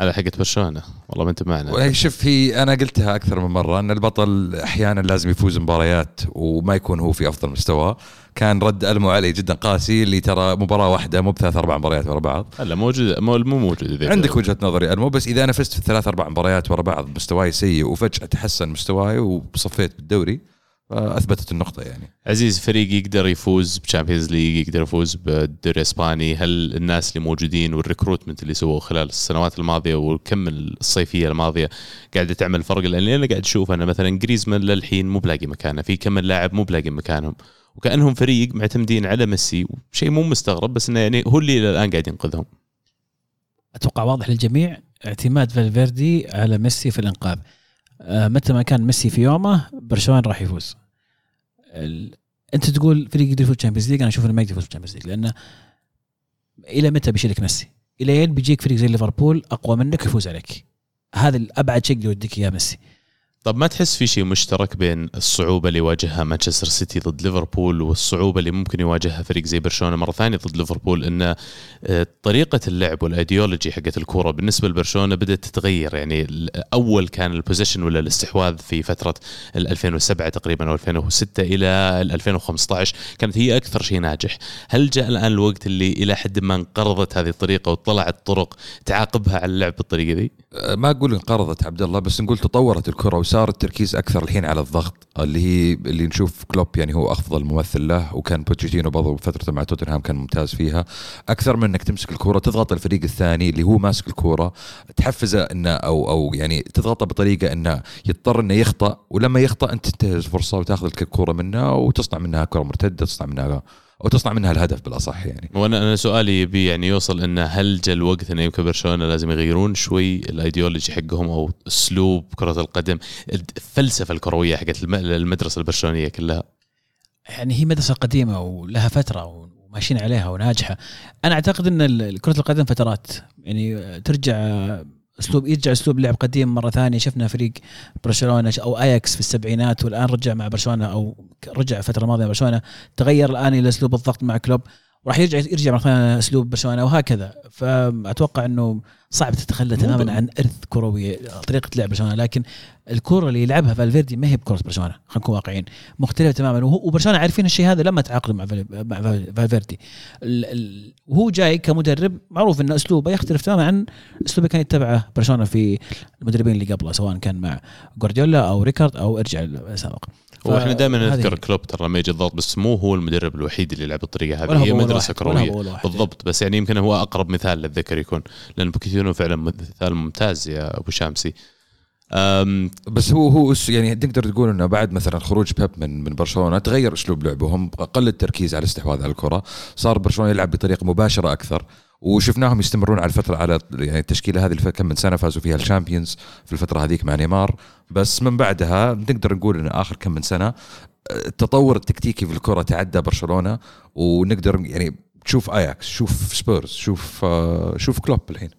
على حقة برشلونه والله ما أنت معنا شوف هي أنا قلتها أكثر من مرة إن البطل أحيانا لازم يفوز مباريات وما يكون هو في أفضل مستوى كان رد ألمو علي جدا قاسي اللي ترى مباراة واحدة مو بثلاث أربع مباريات ورا بعض. هلا موجود مو مو موجود. عندك وجهة نظري ألمو بس إذا أنا فزت في الثلاث أربع مباريات ورا بعض مستواي سيء وفجأة تحسن مستواي وصفيت بالدوري فأثبتت النقطة يعني. عزيز فريق يقدر يفوز بشامبيونز ليج يقدر يفوز بالدوري الإسباني. هل الناس اللي موجودين والريكروتمنت اللي سووه خلال السنوات الماضية والكم الصيفية الماضية قاعدة تعمل فرق لأن أنا قاعد أشوف أنا مثلا جريزمان للحين مو بلاقي مكانه في كم لاعب مو بلاقي مكانهم. وكأنهم فريق معتمدين على ميسي شيء مو مستغرب بس إنه يعني هو اللي إلى الآن قاعد ينقذهم. أتوقع واضح للجميع اعتماد فالفيردي على ميسي في الإنقاذ. آه، متى ما كان ميسي في يومه برشلونة راح يفوز. أنت تقول فريق يقدر يفوز Champions League أنا أشوف إنه ما يقدر يفوز Champions League لأنه إلى متى بيشيلك ميسي؟ إلين بيجيك فريق زي ليفربول أقوى منك يفوز عليك. هذا الأبعد شيء يوديك إياه ميسي. طب ما تحس في شيء مشترك بين الصعوبة اللي يواجهها مانشستر سيتي ضد ليفربول والصعوبة اللي ممكن يواجهها فريق زي برشلونة مرة ثانية ضد ليفربول؟ إن آه، طريقة اللعب والايديولوجي حقت الكورة بالنسبة لبرشلونة بدأت تتغير. يعني اول كان ال possession ولا الاستحواذ في فترة ال 2007 تقريبا أو 2006 إلى ال 2015 كانت هي أكثر شيء ناجح، هل جاء الآن الوقت اللي إلى حد ما انقرضت هذه الطريقة وطلعت طرق تعاقبها على اللعب بالطريقة ذي؟ أه، ما أقول انقرضت عبد الله بس نقول تطورت الكرة وصار التركيز أكثر الحين على الضغط اللي هي اللي نشوف كلوب يعني هو أفضل ممثل له وكان بوتشيتينو برضه فترته مع توتنهام كان ممتاز فيها. أكثر من إنك تمسك الكره تضغط الفريق الثاني اللي هو ماسك الكره تحفزه إنه أو أو يعني تضغطه بطريقة إنه يضطر إنه يخطأ ولما يخطأ أنت تنتهز فرصة وتاخذ الكرة منه وتصنع منها كرة مرتدة تصنع منها أو تصنع منها الهدف بالأصح يعني. وأنا أنا سؤالي يبي يعني يوصل إنه هل جاء الوقت إنه يمكن برشلونة لازم يغيرون شوي الأيديولوجي حقهم أو أسلوب كرة القدم الفلسفة الكروية حقت الم- المدرسة البرشلونية كلها؟ يعني هي مدرسة قديمة ولها فترة وماشيين عليها وناجحة. أنا أعتقد إن كرة القدم فترات. يعني ترجع أسلوب يرجع أسلوب لعب قديم مرة ثانية. شفنا فريق برشلونة أو اياكس في السبعينات والآن رجع مع برشلونة أو رجع فتره ماضيه مع برشلونة. تغير الآن إلى أسلوب الضغط مع كلوب. وراح يرجع يرجع مره ثانية أسلوب برشلونة وهكذا. فأتوقع إنه صعب تتخلى تماما عن إرث كروي طريقة لعب برشلونة لكن الكره اللي يلعبها فالفيردي ما هي بكره برشلونة خلينا نكون واقعيين مختلفة تماما. وهو- وبرشلونة عارفين الشيء هذا لما تعاقدوا مع فال- مع فال- فالفيردي. ال- ال- وهو جاي كمدرب معروف إن أسلوبه يختلف تماما عن اسلوب اللي كان يتبعه برشلونة في المدربين اللي قبله سواء كان مع جوارديولا أو ريكارد أو ارجع السابق ف- وإحنا دائما نذكر. كلوب ترى لما يجي الضغط بس مو هو المدرب الوحيد اللي يلعب بالطريقة هذه هو هي مدرسة هو كرويه. بالضبط بس يعني يمكن هو أقرب مثال للذكر يكون لأن بوكيتينو فعلا مثال ممتاز يا أبو شامسي أم بس هو هو يعني تقدر تقول إنه بعد مثلا خروج بيب من من برشلونة تغير أسلوب لعبهم قل التركيز على الاستحواذ على الكرة صار برشلونة يلعب بطريقة مباشرة أكثر وشفناهم يستمرون على الفترة على يعني التشكيله هذه كم من سنة فازوا فيها ال Champions في الفترة هذيك مع نيمار. بس من بعدها نقدر نقول إن آخر كم من سنة التطور التكتيكي في الكرة تعدى برشلونة ونقدر يعني تشوف آياكس شوف سبيرز شوف آه، شوف كلوب الحين.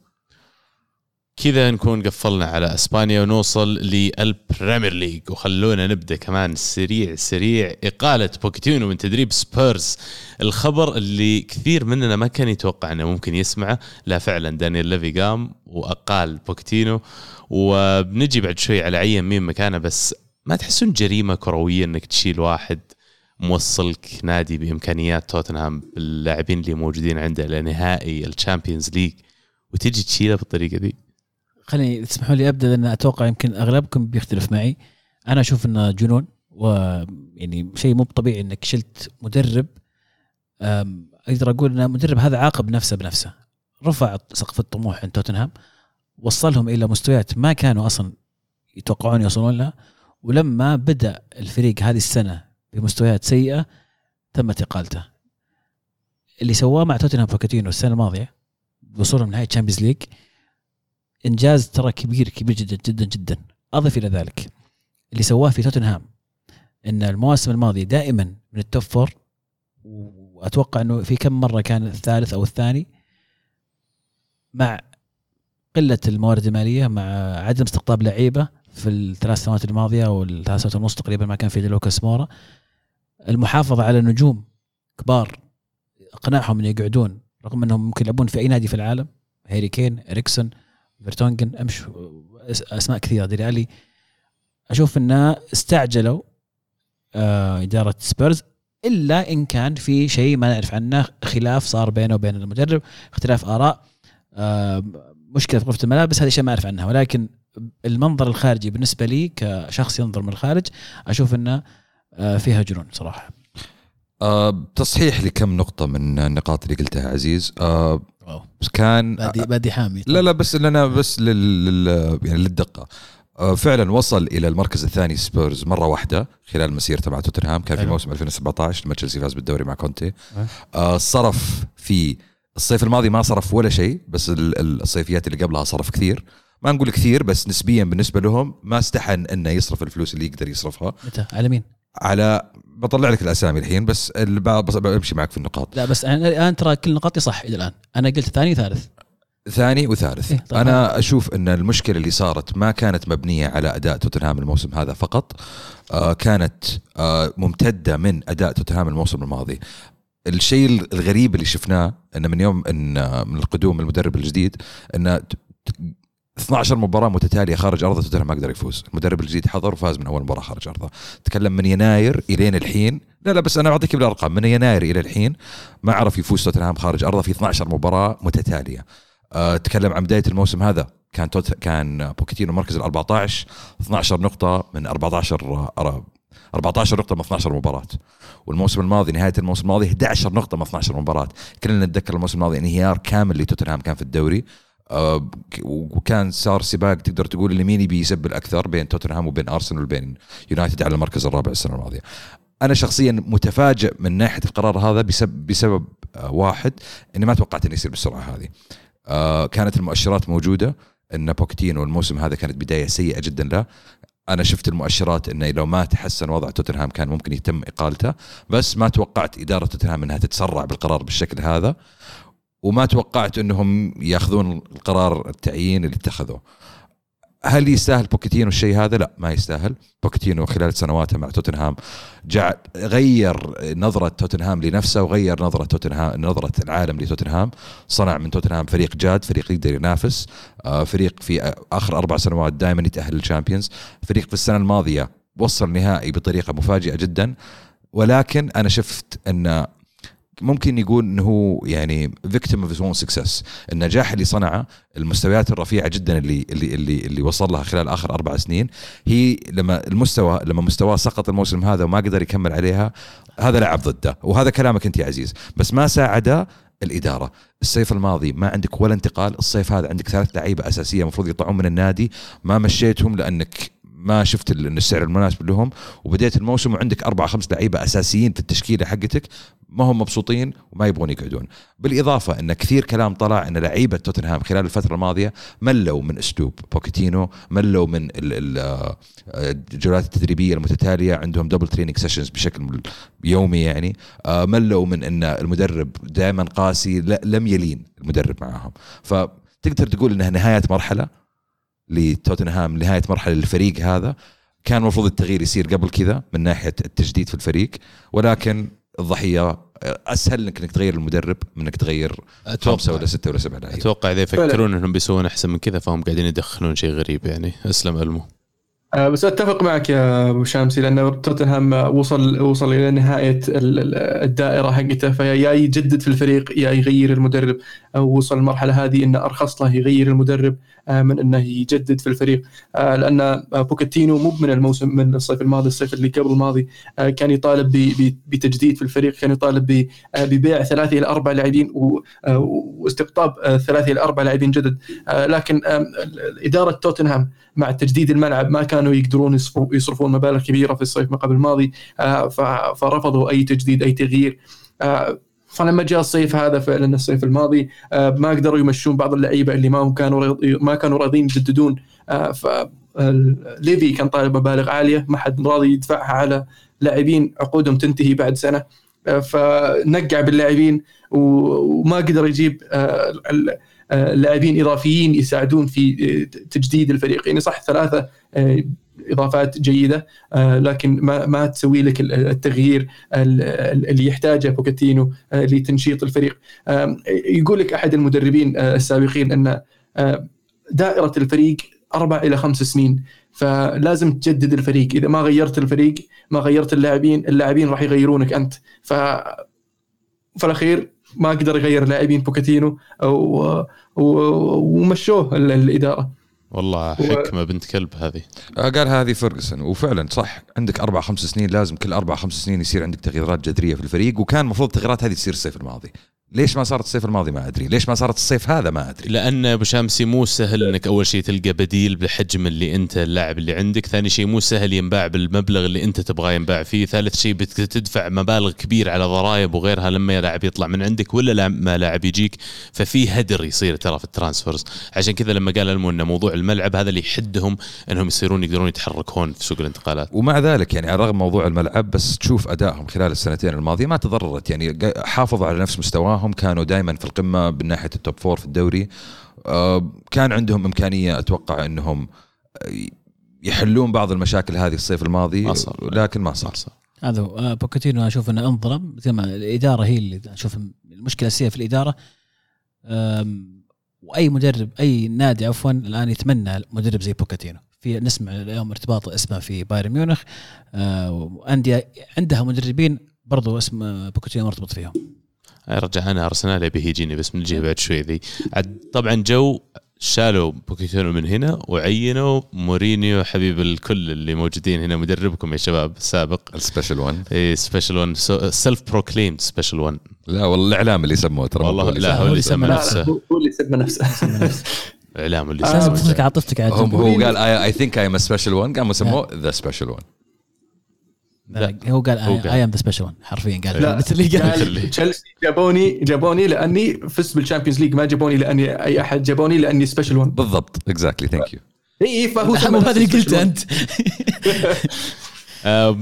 كذا نكون قفلنا على إسبانيا ونوصل لل Premier League. وخلونا نبدأ كمان سريع سريع إقالة بوكيتينو من تدريب سبيرز. الخبر اللي كثير مننا ما كان يتوقع إنه ممكن يسمعه لا فعلا دانيال ليفي قام وأقال بوكيتينو. وبنجي بعد شوي على عين مين مكانه بس ما تحسون جريمة كروية إنك تشيل واحد موصلك نادي بإمكانيات توتنهام باللاعبين اللي موجودين عنده لنهائي ال Champions League وتجي تشيله بالطريقة دي؟ خليني تسمحوا لي أبدأ لأن أتوقع يمكن أغلبكم بيختلف معي. أنا أشوف انه جنون ويعني شيء مو طبيعي إنك شلت مدرب. أقدر أقول إن المدرب هذا عاقب نفسه بنفسه. رفع سقف الطموح عند توتنهام وصلهم إلى مستويات ما كانوا أصلا يتوقعون يوصلون لها. ولما بدأ الفريق هذه السنة بمستويات سيئة تمت إقالته. اللي سواه مع توتنهام بوكيتينو السنة الماضية وصولهم نهائي Champions League إنجاز ترى كبير كبير جدا جدا جدا. أضف إلى ذلك اللي سواه في توتنهام إن المواسم الماضية دائما من ال top four وأتوقع إنه في كم مرة كان الثالث أو الثاني مع قلة الموارد المالية مع عدم استقطاب لعيبة في الثلاث سنوات الماضية أو الثلاث سنوات ونص تقريبا ما كان في لوكاس مورا. المحافظة على نجوم كبار اقنعهم ان يقعدون رغم إنهم ممكن يلعبون في أي نادي في العالم هاري كين إريكسون فيرتونجن امش أسماء كثيرة ديري الي أشوف انه استعجلوا آه إدارة سبيرز إلا إن كان في شيء ما نعرف عنه خلاف صار بينه وبين المدرب اختلاف آراء آه مشكلة في غرفة الملابس هذا شيء ما أعرف عنها. ولكن المنظر الخارجي بالنسبة لي كشخص ينظر من الخارج أشوف انه آه فيها جنون صراحة. آه تصحيح لكم نقطة من النقاط اللي قلتها عزيز. آه Wow. كان بادي بادي حامي لا لا بس لنا بس لل, لل يعني للدقة. آه فعلا وصل إلى المركز الثاني سبيرز مرة واحدة خلال مسيرته مع توتنهام. كان في. موسم 2017 لما تشيلسي فاز بالدوري مع كونتي. أه. آه صرف في الصيف الماضي ما صرف ولا شيء بس ال- ال- الصيفيات اللي قبلها صرف كثير. ما نقول كثير بس نسبيا بالنسبة لهم ما استحن إنه يصرف الفلوس اللي يقدر يصرفها. متى؟ على مين؟ على بطلع لك الأسامي الحين بس بمشي معك في النقاط. لا بس أنا الآن ترى كل نقاطي صح إلى الآن. أنا قلت ثاني ثالث ثاني وثالث. إيه، طبعاً. أنا أشوف أن المشكلة اللي صارت ما كانت مبنية على أداء توتنهام الموسم هذا فقط آه كانت آه ممتدة من أداء توتنهام الموسم الماضي. الشيء الغريب اللي شفناه انه من يوم إن آه، من القدوم المدرب الجديد انه 12 مباراة متتالية خارج أرضه توتنهام ما قدر يفوز، المدرب الجديد حضر وفاز من أول مباراة خارج أرضه، تكلم من يناير إلين الحين، لا لا بس أنا بعطيك بالأرقام. من يناير إلى الحين ما عرف يفوز توتنهام خارج أرضه في 12 مباراة متتالية. أه تكلم عن بداية الموسم هذا. كان توت كان بوكيتينو مركز ال 14 12 نقطة من 14 أرا- 14 نقطة من 12 مباراة والموسم الماضي نهاية الموسم الماضي 11 نقطة من 12 مباراة كلنا نتذكر الموسم الماضي انهيار كامل لتوتنهام كان في الدوري. آه، وكان صار سباق تقدر تقول اللي مين يبي يسبل أكثر بين توتنهام وبين أرسنال وبين يونايتد على المركز الرابع السنة الماضية. أنا شخصيا متفاجئ من ناحية القرار هذا بسبب بسبب آه، واحد إني ما توقعت إنه يصير بالسرعة هذه. آه، كانت المؤشرات موجودة إن بوكتينو الموسم هذا كانت بداية سيئة جدا له أنا شفت المؤشرات انه لو ما تحسن وضع توتنهام كان ممكن يتم إقالته بس ما توقعت إدارة توتنهام إنها تتسرع بالقرار بالشكل هذا وما توقعت انهم ياخذون القرار التعيين اللي اتخذوه. هل يستاهل بوكيتينو الشيء هذا؟ لا ما يستاهل، بوكيتينو خلال سنواته مع توتنهام جعل غير نظرة توتنهام لنفسه وغير نظرة توتنهام نظرة العالم لتوتنهام، صنع من توتنهام فريق جاد، فريق يقدر ينافس، آه، فريق في آخر أربع سنوات دائما يتأهل لل Champions، فريق في السنة الماضية وصل نهائي بطريقة مفاجئة جدا. ولكن أنا شفت أن ممكن يقول إنه هو يعني victim of own success النجاح اللي صنعه المستويات الرفيعة جدا اللي اللي اللي اللي وصل لها خلال آخر أربع سنين. هي لما المستوى لما مستواه سقط الموسم هذا وما قدر يكمل عليها هذا لعب ضده. وهذا كلامك أنت يا عزيز. بس ما ساعده الإدارة. الصيف الماضي ما عندك ولا انتقال الصيف هذا عندك ثلاث لعيبة أساسية المفروض يطلعون من النادي. ما مشيتهم لأنك ما شفت إن السعر المناسب لهم وبديت الموسم وعندك أربع خمس لعيبة أساسيين في التشكيلة حقتك ما هم مبسوطين وما يبغون يقعدون. بالإضافة إن كثير كلام طلع إن لعيبة توتنهام خلال الفترة الماضية ملوا من أسلوب بوكيتينو ملوا من آه، الجولات التدريبية المتتالية عندهم double training sessions بشكل يومي يعني آه، ملوا من إن المدرب دائما قاسي لم يلين المدرب معاهم فتقدر تقول إنها نهاية مرحلة؟ لتوتنهام نهايه مرحلة للفريق هذا. كان المفروض التغيير يصير قبل كذا من ناحية التجديد في الفريق ولكن الضحية أسهل انك إنك تغير المدرب من إنك تغير خمسة ولا ستة ولا سبعة لعيبة. أتوقع إذا يفكرون إنهم بيسوون أحسن من كذا فهم قاعدين يدخلون شيء غريب يعني. أسلم ألمو. آه، بس أتفق معك يا أبو شامسي لأن توتنهام وصل وصل إلى نهاية ال- ال- الدائرة حقته فيا يجدد في الفريق يا يغير المدرب. أو وصل المرحلة هذه انه أرخص له يغير المدرب. من أنه يجدد في الفريق. لأن بوكيتينو مو من الموسم من الصيف الماضي الصيف اللي قبل الماضي كان يطالب بتجديد في الفريق كان يطالب ببيع ثلاثة إلى أربع لاعبين واستقطاب ثلاثة إلى أربع لاعبين جدد. لكن إدارة توتنهام مع تجديد الملعب ما كانوا يقدرون يصرفون مبالغ كبيرة في الصيف ما قبل الماضي. فرفضوا أي تجديد أي تغيير. فلما جاء الصيف هذا فعلا الصيف الماضي ما قدروا يمشون بعض اللعيبة اللي ما كانوا ما كانوا راضيين يجددون ف ليفي كان طالب مبالغ عالية ما حد راضي يدفعها على لاعبين عقودهم تنتهي بعد سنة فنقع باللاعبين وما قدر يجيب لاعبين إضافيين يساعدون في تجديد الفريق يعني صح؟ ثلاثة إضافات جيدة لكن ما ما تسوي لك التغيير اللي يحتاجه بوكيتينو لتنشيط الفريق. يقول لك أحد المدربين السابقين أن دائرة الفريق أربع إلى خمس سنين فلازم تجدد الفريق. إذا ما غيرت الفريق ما غيرت اللاعبين اللاعبين راح يغيرونك أنت. ف في الأخير ما قدر يغير لاعبين بوكاتينو ومشوه الإدارة. والله حكمة بنت كلب هذه. آه، قال هذه فرجسون وفعلا صح عندك أربع خمس سنين لازم كل أربع خمس سنين يصير عندك تغييرات جذرية في الفريق وكان المفروض التغييرات هذه تصير الصيف الماضي. ليش ما صارت الصيف الماضي ما أدري ليش ما صارت الصيف هذا ما أدري. لأن أبو شامسي مو سهل إنك أول شيء تلقى بديل بالحجم اللي أنت اللاعب اللي عندك. ثاني شيء مو سهل ينباع بالمبلغ اللي أنت تبغاه ينباع فيه. ثالث شيء بتدفع مبالغ كبيرة على ضرائب وغيرها لما لاعب يطلع من عندك ولا لما لاعب يجيك. ففي هدر يصير ترى في الترانسفيرز عشان كذا لما قال المو ان موضوع الملعب هذا اللي يحدهم إنهم يصيرون يقدرون يتحركون في سوق الانتقالات. ومع ذلك يعني على رغم موضوع الملعب بس تشوف أدائهم خلال السنتين الماضية ما تضررت. يعني حافظوا على نفس مستواهم. كانوا دائما في القمة من ناحية ال top four في الدوري. آه، كان عندهم إمكانية أتوقع إنهم يحلون بعض المشاكل هذه الصيف الماضي ما صار. لكن ما صار, صار. هذا آه، بوكيتينو أشوف إنه انظلم. زي ما الإدارة هي اللي أشوف المشكلة الاساسيه في الإدارة. وأي مدرب أي نادي عفوا الآن يتمنى مدرب زي بوكاتينو في نسمع اليوم ارتباط اسمه في بايرن ميونخ. آه، وأندية عندها مدربين برضو اسم بوكاتينو مرتبط فيهم. رجع أنا أرسنال يبي يجيني بس بنجيها بعد شوي ذي. طبعا جو شالوا بوكيتينو من هنا وعينوا مورينيو حبيب الكل اللي موجودين هنا مدربكم يا شباب السابق. ال special 1 اي special 1 self proclaimed special 1 لا والله الإعلام اللي سموه ترى والله لا هو اللي سمى نفسه. هو اللي سمى نفسه. إعلام اللي سمى عاطفتك عاطفتك هو قال I think I am special 1 قاموا سموه the special 1 لا هو قال I am the special حرفيا قال. لا. اللي قال. تشيلسي جابوني جابوني لأني فزت بال Champions League ما جابوني لأني أي أحد جابوني لأني special 1 بالضبط exactly thank you إي فهو هذا اللي قلت أنت.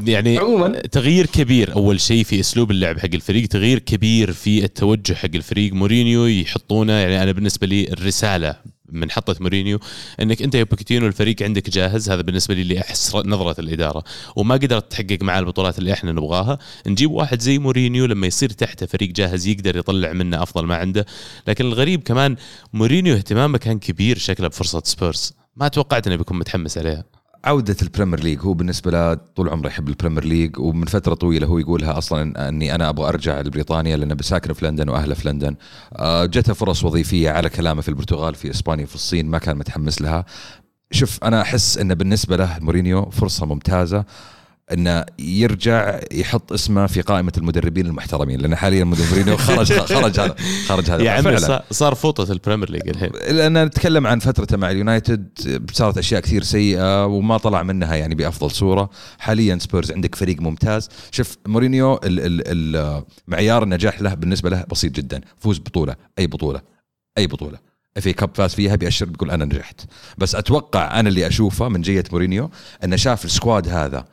يعني عموما. تغيير كبير أول شيء في أسلوب اللعب حق الفريق تغيير كبير في التوجه حق الفريق. مورينيو يحطونه يعني أنا بالنسبة لي الرسالة من حطة مورينيو إنك أنت يا بوكيتينو الفريق عندك جاهز. هذا بالنسبة لي اللي احس نظرة الإدارة. وما قدرت تحقق معاه البطولات اللي إحنا نبغاها. نجيب واحد زي مورينيو لما يصير تحته فريق جاهز يقدر يطلع منه أفضل ما عنده. لكن الغريب كمان مورينيو اهتمامه كان كبير شكله بفرصة سبيرز. ما توقعت إنه بيكون متحمس عليها. عودة ال Premier League هو بالنسبة له طول عمره يحب ال Premier League ومن فترة طويلة هو يقولها أصلا أني أنا أبغى أرجع لبريطانيا لأنه بساكن في لندن وأهله في لندن. آه، جته فرص وظيفية على كلامه في البرتغال في إسبانيا في الصين ما كان متحمس لها. شوف أنا أحس أنه بالنسبة له مورينيو فرصة ممتازة. انه يرجع يحط اسمه في قائمة المدربين المحترمين لأن حاليا مورينيو خرج خرج هذا خرج هذا يا عمي صار فوطة ال Premier League الحين. لأن نتكلم عن فترته مع اليونايتد صارت أشياء كثير سيئة وما طلع منها يعني بأفضل صورة. حاليا سبيرز عندك فريق ممتاز. شوف مورينيو ال ال معيار النجاح له بالنسبة له بسيط جدا. فوز بطولة أي بطولة أي بطولة. في cup فاز فيها بيأشر بيقول أنا نجحت. بس أتوقع أنا اللي أشوفه من جيه مورينيو أنه شاف ال squad هذا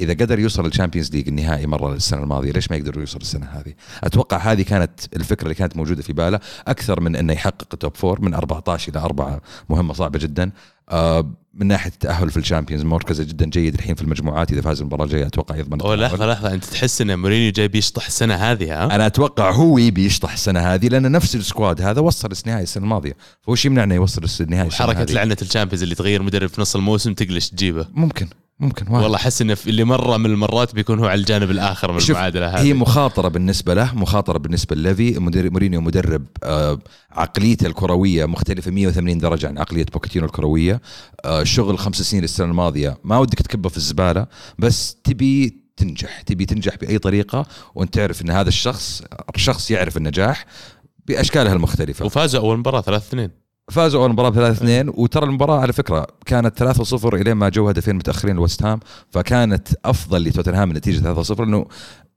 إذا قدر يوصل لل Champions League النهائي مرة السنة الماضية ليش ما يقدر يوصل السنة هذه؟ أتوقع هذه كانت الفكرة اللي كانت موجودة في باله أكثر من إنه يحقق top four من 14 إلى 4 مهمة صعبة جدا. آه من ناحية التأهل في ال Champions مركزه جدا جيد الحين في المجموعات إذا فاز المباراة الجاية أتوقع يضمن أوه لحظة لحظة أنت تحس إن مورينيو جاي بيشطح السنة هذه ها؟ أنا أتوقع هو يبي يشطح السنة هذه لأن نفس ال squad هذا وصل النهائي السنة الماضية. فهو شيء يمنع انه يوصل النهائي حركة لعنة ال Champions اللي تغير مدرب في نص الموسم تقلش تجيبه. ممكن. ممكن واحد. والله أحس إنه اللي مرة من المرات بيكون هو على الجانب الآخر من المعادلة هذه. هي مخاطرة بالنسبة له مخاطرة بالنسبة لليفي. مورينيو مدرب آه، عقليته الكروية مختلفة 180 درجة عن عقلية بوكيتينو الكروية. آه، شغل خمس سنين السنة الماضية ما ودك تكبه في الزبالة بس تبي تنجح تبي تنجح بأي طريقة وأنت تعرف إن هذا الشخص الشخص يعرف النجاح بأشكالها المختلفة. وفازوا أول مباراة 3 2 فازوا أول مباراة 3 2 وترى المباراة على فكرة كانت 3 0 إلين ما جو هدفين متأخرين لويست هام فكانت أفضل لتوتنهام النتيجة 3 0 إنه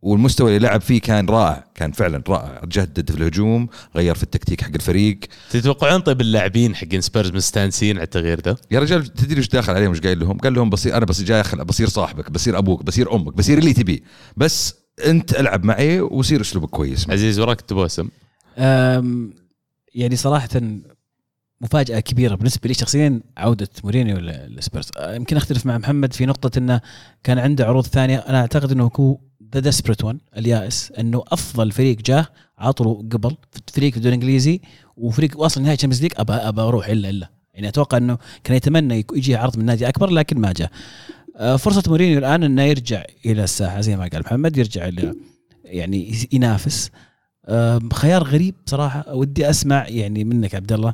والمستوى اللي لعب فيه كان رائع كان فعلا رائع جدد في الهجوم غير في التكتيك حق الفريق تتوقعون طيب اللاعبين حقين سبيرز مستانسين على التغيير ده؟ يا رجال تدري إيش داخل عليهم إيش قايل لهم؟ قال لهم بصير أنا بس جاي بصير صاحبك بصير أبوك بصير أمك بصير اللي تبيه بس أنت ألعب معي وصير أسلوبك كويس عزيز وراك تبوسم يعني صراحة مفاجأة كبيرة بالنسبة لي شخصيا عودة مورينيو للسبيرز أه، يمكن أختلف مع محمد في نقطة إنه كان عنده عروض ثانية. أنا أعتقد إنه هو the desperate one اليائس إنه أفضل فريق جاه عطوا قبل فريق في الدوري الانجليزي وفريق واصل نهائي Champions League ابى ابى أروح الا إلا. يعني أتوقع إنه كان يتمنى يجي عرض من نادي أكبر لكن ما جاء. أه، فرصة مورينيو الآن إنه يرجع إلى الساحة زي ما قال محمد يرجع إلى يعني ينافس. أم، خيار غريب صراحة ودي أسمع يعني منك عبد الله.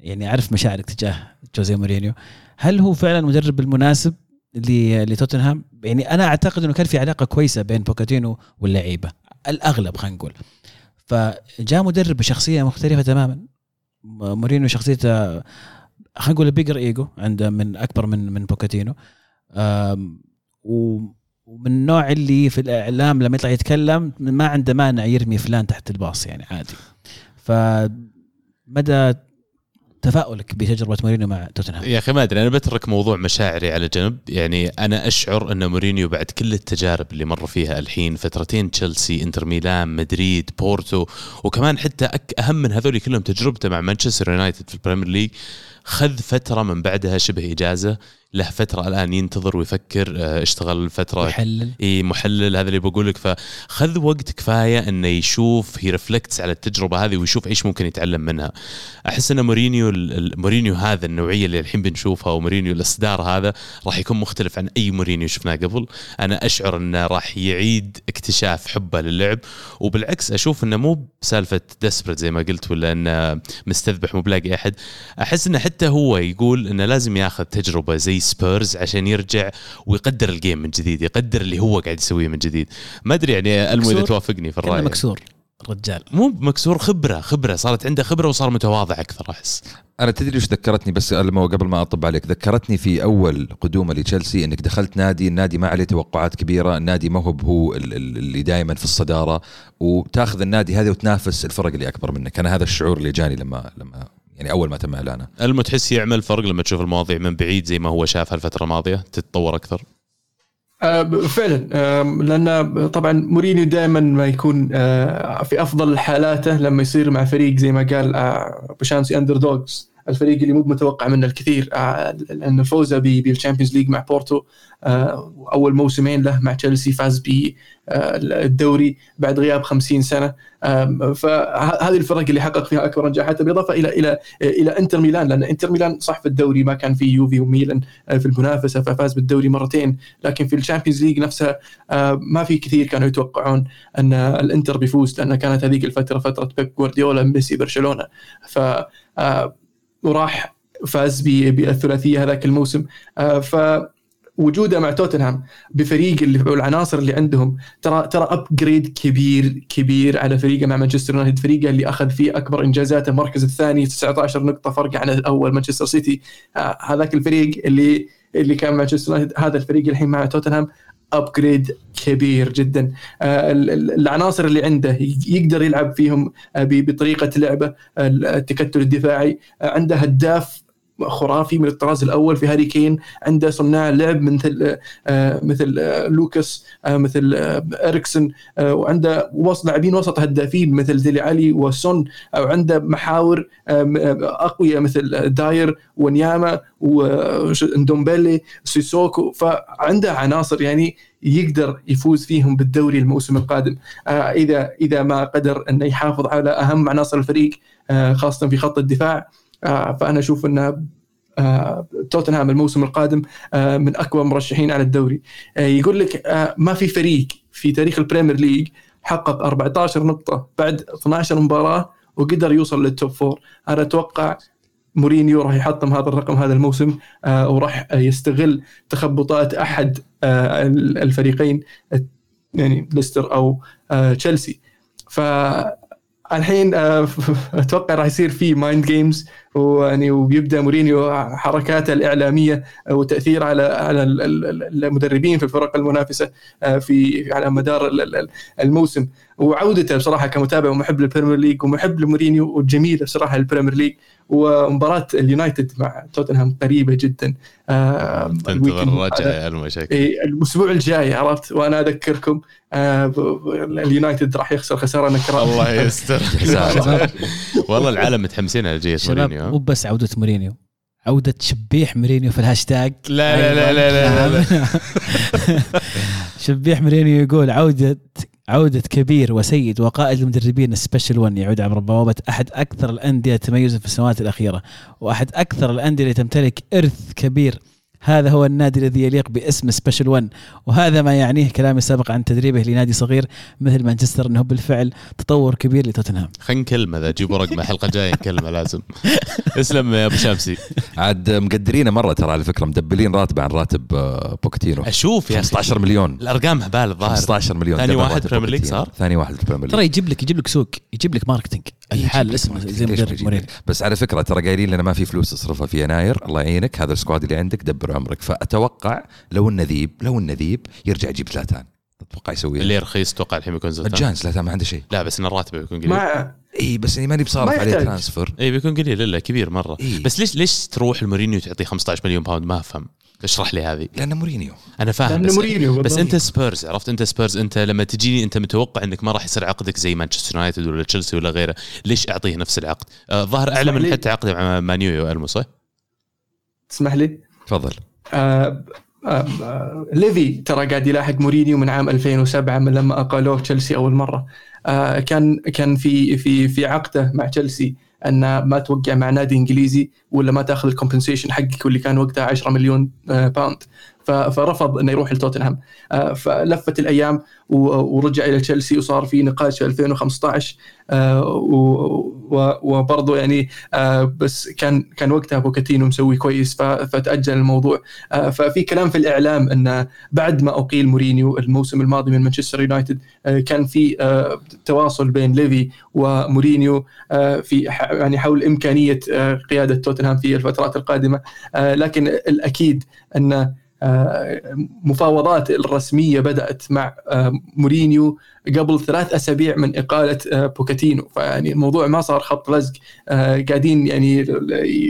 يعني أعرف مشاعرك تجاه جوزيه مورينيو. هل هو فعلا المدرب المناسب لتوتنهام؟ يعني أنا أعتقد إنه كان في علاقة كويسة بين بوكاتينو واللعيبة الأغلب خلينا نقول. فجاء مدرب بشخصية مختلفة تماما. مورينيو شخصيته خلينا نقول bigger ego عنده من أكبر من من بوكاتينو. ومن النوع اللي في الإعلام لما يطلع يتكلم ما عنده مانع يرمي فلان تحت الباص يعني عادي. فمدى تفاؤلك بتجربة مورينيو مع توتنهام. يا أخي ما أدري أنا بترك موضوع مشاعري على جنب. يعني أنا أشعر أن مورينيو بعد كل التجارب اللي مر فيها الحين فترتين تشيلسي إنتر ميلان مدريد بورتو وكمان حتى أهم من هذول كلهم تجربته مع مانشستر يونايتد في ال Premier League خذ فترة من بعدها شبه إجازة. له فترة الآن ينتظر ويفكر آه، اشتغل فترة. يحلل إي محلل هذا اللي بقول لك فخذ وقت كفاية إنه يشوف he reflects على التجربة هذه ويشوف إيش ممكن يتعلم منها. أحس إن مورينيو مورينيو هذا النوعية اللي الحين بنشوفها ومورينيو الإصدار هذا راح يكون مختلف عن أي مورينيو شفناه قبل. أنا أشعر إنه راح يعيد اكتشاف حبه للعب. وبالعكس أشوف إنه مو بسالفة desperate زي ما قلت ولا إنه مستذبح مو بلاقي أحد. أحس إنه حتى هو يقول إنه لازم ياخذ تجربة زي سبيرز عشان يرجع ويقدر ال game من جديد يقدر اللي هو قاعد يسويه من جديد. ما أدري يعني ألمو إذا. توافقني في الرأي. مكسور الرجال. مو مكسور خبرة خبرة صارت عنده خبرة وصار متواضع أكثر أحس. أنا تدري إيش ذكرتني بس لما قبل ما أطب عليك. ذكرتني في أول قدومة لتشيلسي إنك دخلت نادي النادي ما عليه توقعات كبيرة النادي ما هو هو ال- ال- اللي دائما في الصدارة. وتأخذ النادي هذا وتنافس الفرق اللي أكبر منك. أنا هذا الشعور اللي جاني لما لما يعني أول ما تم إعلانه. المو تحس يعمل فرق لما تشوف المواضيع من بعيد زي ما هو شافها الفترة الماضية تتطور أكثر؟ آه، فعلا. لأن طبعا مورينيو دائما ما يكون آه، في أفضل حالاته لما يصير مع فريق زي ما قال آه، بشانسي underdogs الفريق اللي مو متوقع منه الكثير. آه، لأن فوزه بال Champions League مع بورتو آه، أول موسمين له مع تشيلسي فاز بالدوري بعد غياب 50 سنة. فهذه الفرق اللي حقق فيها أكبر نجاحات. بالإضافة إلى إلى إلى إنتر ميلان لأن إنتر ميلان صح في الدوري ما كان فيه يوفي وميلان آه، في المنافسة ففاز بالدوري مرتين. لكن في ال Champions League نفسها آه، ما في كثير كانوا يتوقعون أن الإنتر بيفوز لأن كانت هذيك الفترة فترة بيب جوارديولا ميسي برشلونة. ف آه، وراح فاز بالثلاثية هذاك الموسم. آه، ف وجوده مع توتنهام بفريق اللي والعناصر اللي عندهم ترى ترى upgrade كبير كبير على فريقه مع مانشستر يونايتد فريقه اللي أخذ فيه أكبر إنجازاته. المركز الثاني 19 نقطة فرق عن الأول مانشستر سيتي هذاك الفريق اللي اللي كان مانشستر يونايتد هذا الفريق الحين مع توتنهام upgrade كبير جدا. آه، ال- ال- العناصر اللي عنده يقدر يلعب فيهم آه، بطريقة لعبه التكتل الدفاعي. آه، عنده هداف خرافي من الطراز الأول في هاري كين. عنده صناع لعب مثل آه، مثل آه، لوكاس آه، مثل إريكسون آه، وعنده وسط لاعبين وسط هدافين مثل ديلي علي وسون أو عنده محاور أقوياء مثل داير ونياما وندومبيلي سيسوكو فعنده عناصر يعني يقدر يفوز فيهم بالدوري الموسم القادم. إذا إذا ما قدر انه يحافظ على أهم عناصر الفريق خاصة في خط الدفاع فأنا أشوف انه آه، توتنهام الموسم القادم آه، من أقوى مرشحين على الدوري. آه، يقول لك آه، ما في فريق في تاريخ ال Premier League حقق 14 نقطة بعد 12 مباراة وقدر يوصل لل top four أنا أتوقع مورينيو راح يحطم هذا الرقم هذا الموسم آه، وراح يستغل تخبطات أحد آه، الفريقين يعني ليستر أو آه، تشيلسي. فالحين آه، أتوقع راح يصير في mind games ويعني وبيبدا مورينيو حركاته الإعلامية وتاثير على على ال- ال- المدربين في الفرق المنافسة آه، في على مدار ال- ال- الموسم. وعودته بصراحة كمتابع ومحب لل Premier League ومحب لمورينيو والجميل بصراحة لل Premier League. ومباراة اليونايتد مع توتنهام قريبة جدا آه، تنتظر الرجعه المشاكل. إيه، الأسبوع الجاي عرفت؟ وأنا أذكركم آه، اليونايتد راح يخسر خسارة نكراء الله يستر. والله العالم متحمسين على جيه شباب مورينيو. مو بس عودة مورينيو. عودة شبيح مورينيو في الهاشتاج لا لا لا لا لا, لا, لا. شبيح مورينيو يقول عودة عودة كبير وسيد وقائد المدربين Special 1 يعود عبر بوابة أحد أكثر الأندية تميزا في السنوات الأخيرة وأحد أكثر الأندية اللي تمتلك إرث كبير. هذا هو النادي الذي يليق باسم Special 1 وهذا ما يعنيه كلامي السابق عن تدريبه لنادي صغير مثل مانشستر إنه بالفعل تطور كبير لتوتنهام. خلينا نكلمه ذا جيبوا رقمه الحلقة الجايه نكلمه لازم. اسلم يا أبو شمسي. عاد مقدرينه مرة ترى على فكرة مدبلين راتبه عن راتب آه، بوتشيتينو أشوف يا أخي. 15 مليون. الأرقام هبال الظاهر. 15 مليون. ثاني واحد Premier League. صار؟ ثاني واحد في ال Premier ترى League يجيب لك يجيب لك سوق يجيب لك marketing الحال اسمه ماركتينج. زي مدرب مورينيو؟ بس على فكرة ترى قايلين لنا ما في فلوس تصرفها في يناير. الله يعينك. هذا السكواد اللي عندك دبر عمرك. فأتوقع لو النذيب لو النذيب يرجع يجيب زلاتان. تتوقع يسوي اللي رخيص توقع الحين بيكون زلتان مجان زلاتان ما عنده شيء. لا بس ان الراتب بيكون قليل. مع إي بس إني ماني بصارف ما عليه يحتاج. ترانسفر. إي بيكون قليل إلا كبير مرة. إيه. بس ليش ليش تروح المورينيو تعطيه 15 مليون باوند ما أفهم. اشرح لي هذه. لأنه مورينيو. أنا فاهم بس, مورينيو بس. أنت سبيرز عرفت؟ أنت سبيرز أنت لما تجيني أنت متوقع إنك ما راح يصير عقدك زي مانشستر يونايتد ولا تشيلسي ولا غيره. ليش أعطيه نفس العقد؟ آه، الظاهر أعلى اسمح من. حتى عقده مع Man U أقل مو صح؟ تسمح لي؟ تفضل. آه، ليفي ترى قاعد يلاحق مورينيو من عام 2007 من لما أقالوه تشيلسي أول مرة. آه، كان كان في في في عقده مع تشيلسي أن ما توقع مع نادي إنجليزي ولا ما تأخذ ال compensation حقك واللي كان وقتها 10 مليون آه، pound ف- فرفض إنه يروح لتوتنهام. آه، فلفت الأيام ورجع إلى تشيلسي وصار في نقاش في 2015 آه، و- و- وبرضه يعني آه، بس كان كان وقتها بوكاتينو مسوي كويس فتأجل الموضوع. آه، ففي كلام في الإعلام إن بعد ما أقيل مورينيو الموسم الماضي من مانشستر يونايتد كان في تواصل بين ليفي ومورينيو في يعني حول إمكانية قيادة توتنهام في الفترات القادمة. لكن الأكيد إن مفاوضات الرسمية بدأت مع آه، مورينيو قبل ثلاث أسابيع من إقالة آه، بوكاتينو. فيعني الموضوع ما صار خط لزق آه، قاعدين يعني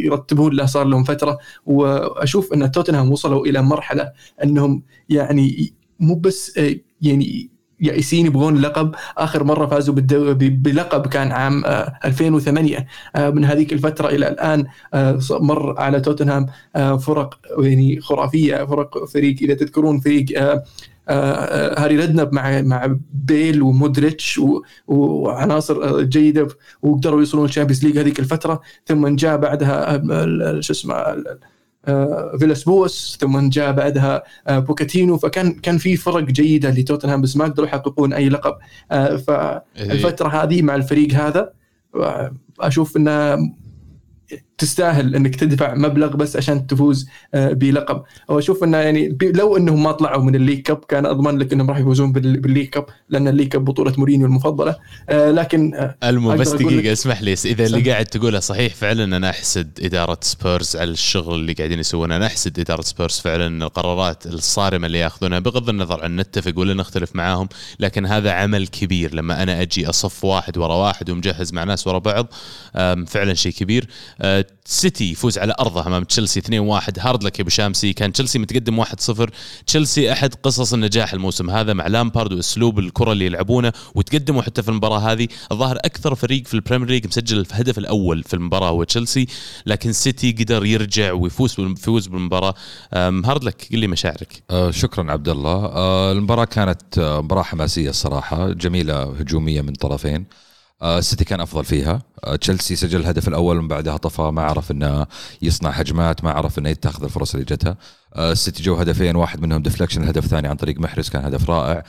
يرتبون له صار لهم فترة. وأشوف أن توتنهام وصلوا إلى مرحلة أنهم يعني مو بس آه، يعني يائسين يبغون لقب. آخر مرة فازوا بلقب كان عام آه، 2008 آه، من هذيك الفترة إلى الآن آه، مر على توتنهام آه، فرق يعني خرافية فرق فريق إذا تذكرون فريق آه، آه، هاري ريدناب مع مع بيل ومودريتش وعناصر آه، جيدة وقدروا يوصلون ال Champions League هذيك الفترة. ثم جاء بعدها آه، شو اسمه آه، فيلاس بواش ثم جاء بعدها آه، بوكاتينو. فكان كان في فرق جيدة لتوتنهام بس ما قدروا يحققون أي لقب. آه، فالفترة هذه مع الفريق هذا آه، أشوف إنه تستاهل إنك تدفع مبلغ بس عشان تفوز آه، بلقب. وأشوف إنه يعني لو إنهم ما طلعوا من ال League Cup كان أضمن لك إنهم راح يفوزون بال- بال League Cup لأن ال League Cup بطولة مورينيو المفضلة. آه، لكن آه، المو بس لك- اسمح لي إذا اللي. قاعد تقوله صحيح فعلا أنا أحسد إدارة سبيرز على الشغل اللي قاعدين يسوونه. أنا أحسد إدارة سبيرز فعلا القرارات الصارمة اللي يأخذونها بغض النظر عن نتفق ولا نختلف معاهم لكن هذا عمل كبير. لما أنا أجي أصف واحد ورا واحد ومجهز مع ناس ورا بعض فعلا شيء كبير. سيتي يفوز على أرضه أمام تشيلسي 2-1 hard luck يا أبو شامسي. كان تشيلسي متقدم 1-0 تشيلسي أحد قصص النجاح الموسم هذا مع لامبارد وأسلوب الكرة اللي يلعبونه وتقدموا حتى في المباراة هذه. الظاهر أكثر فريق في ال Premier League مسجل الهدف الأول في المباراة هو تشيلسي لكن سيتي قدر يرجع ويفوز يفوز بالمباراة. أم، hard luck قل لي مشاعرك. آه شكرا عبد الله آه المباراة كانت آه مباراة حماسية الصراحة جميلة هجومية من طرفين. السيتي كان أفضل فيها. آه، تشيلسي سجل الهدف الأول من بعدها طفى ما عرف إنه يصنع هجمات ما عرف إنه يتخذ الفرص اللي جتها. آه، السيتي جاب هدفين واحد منهم deflection الهدف الثاني عن طريق محرز كان هدف رائع.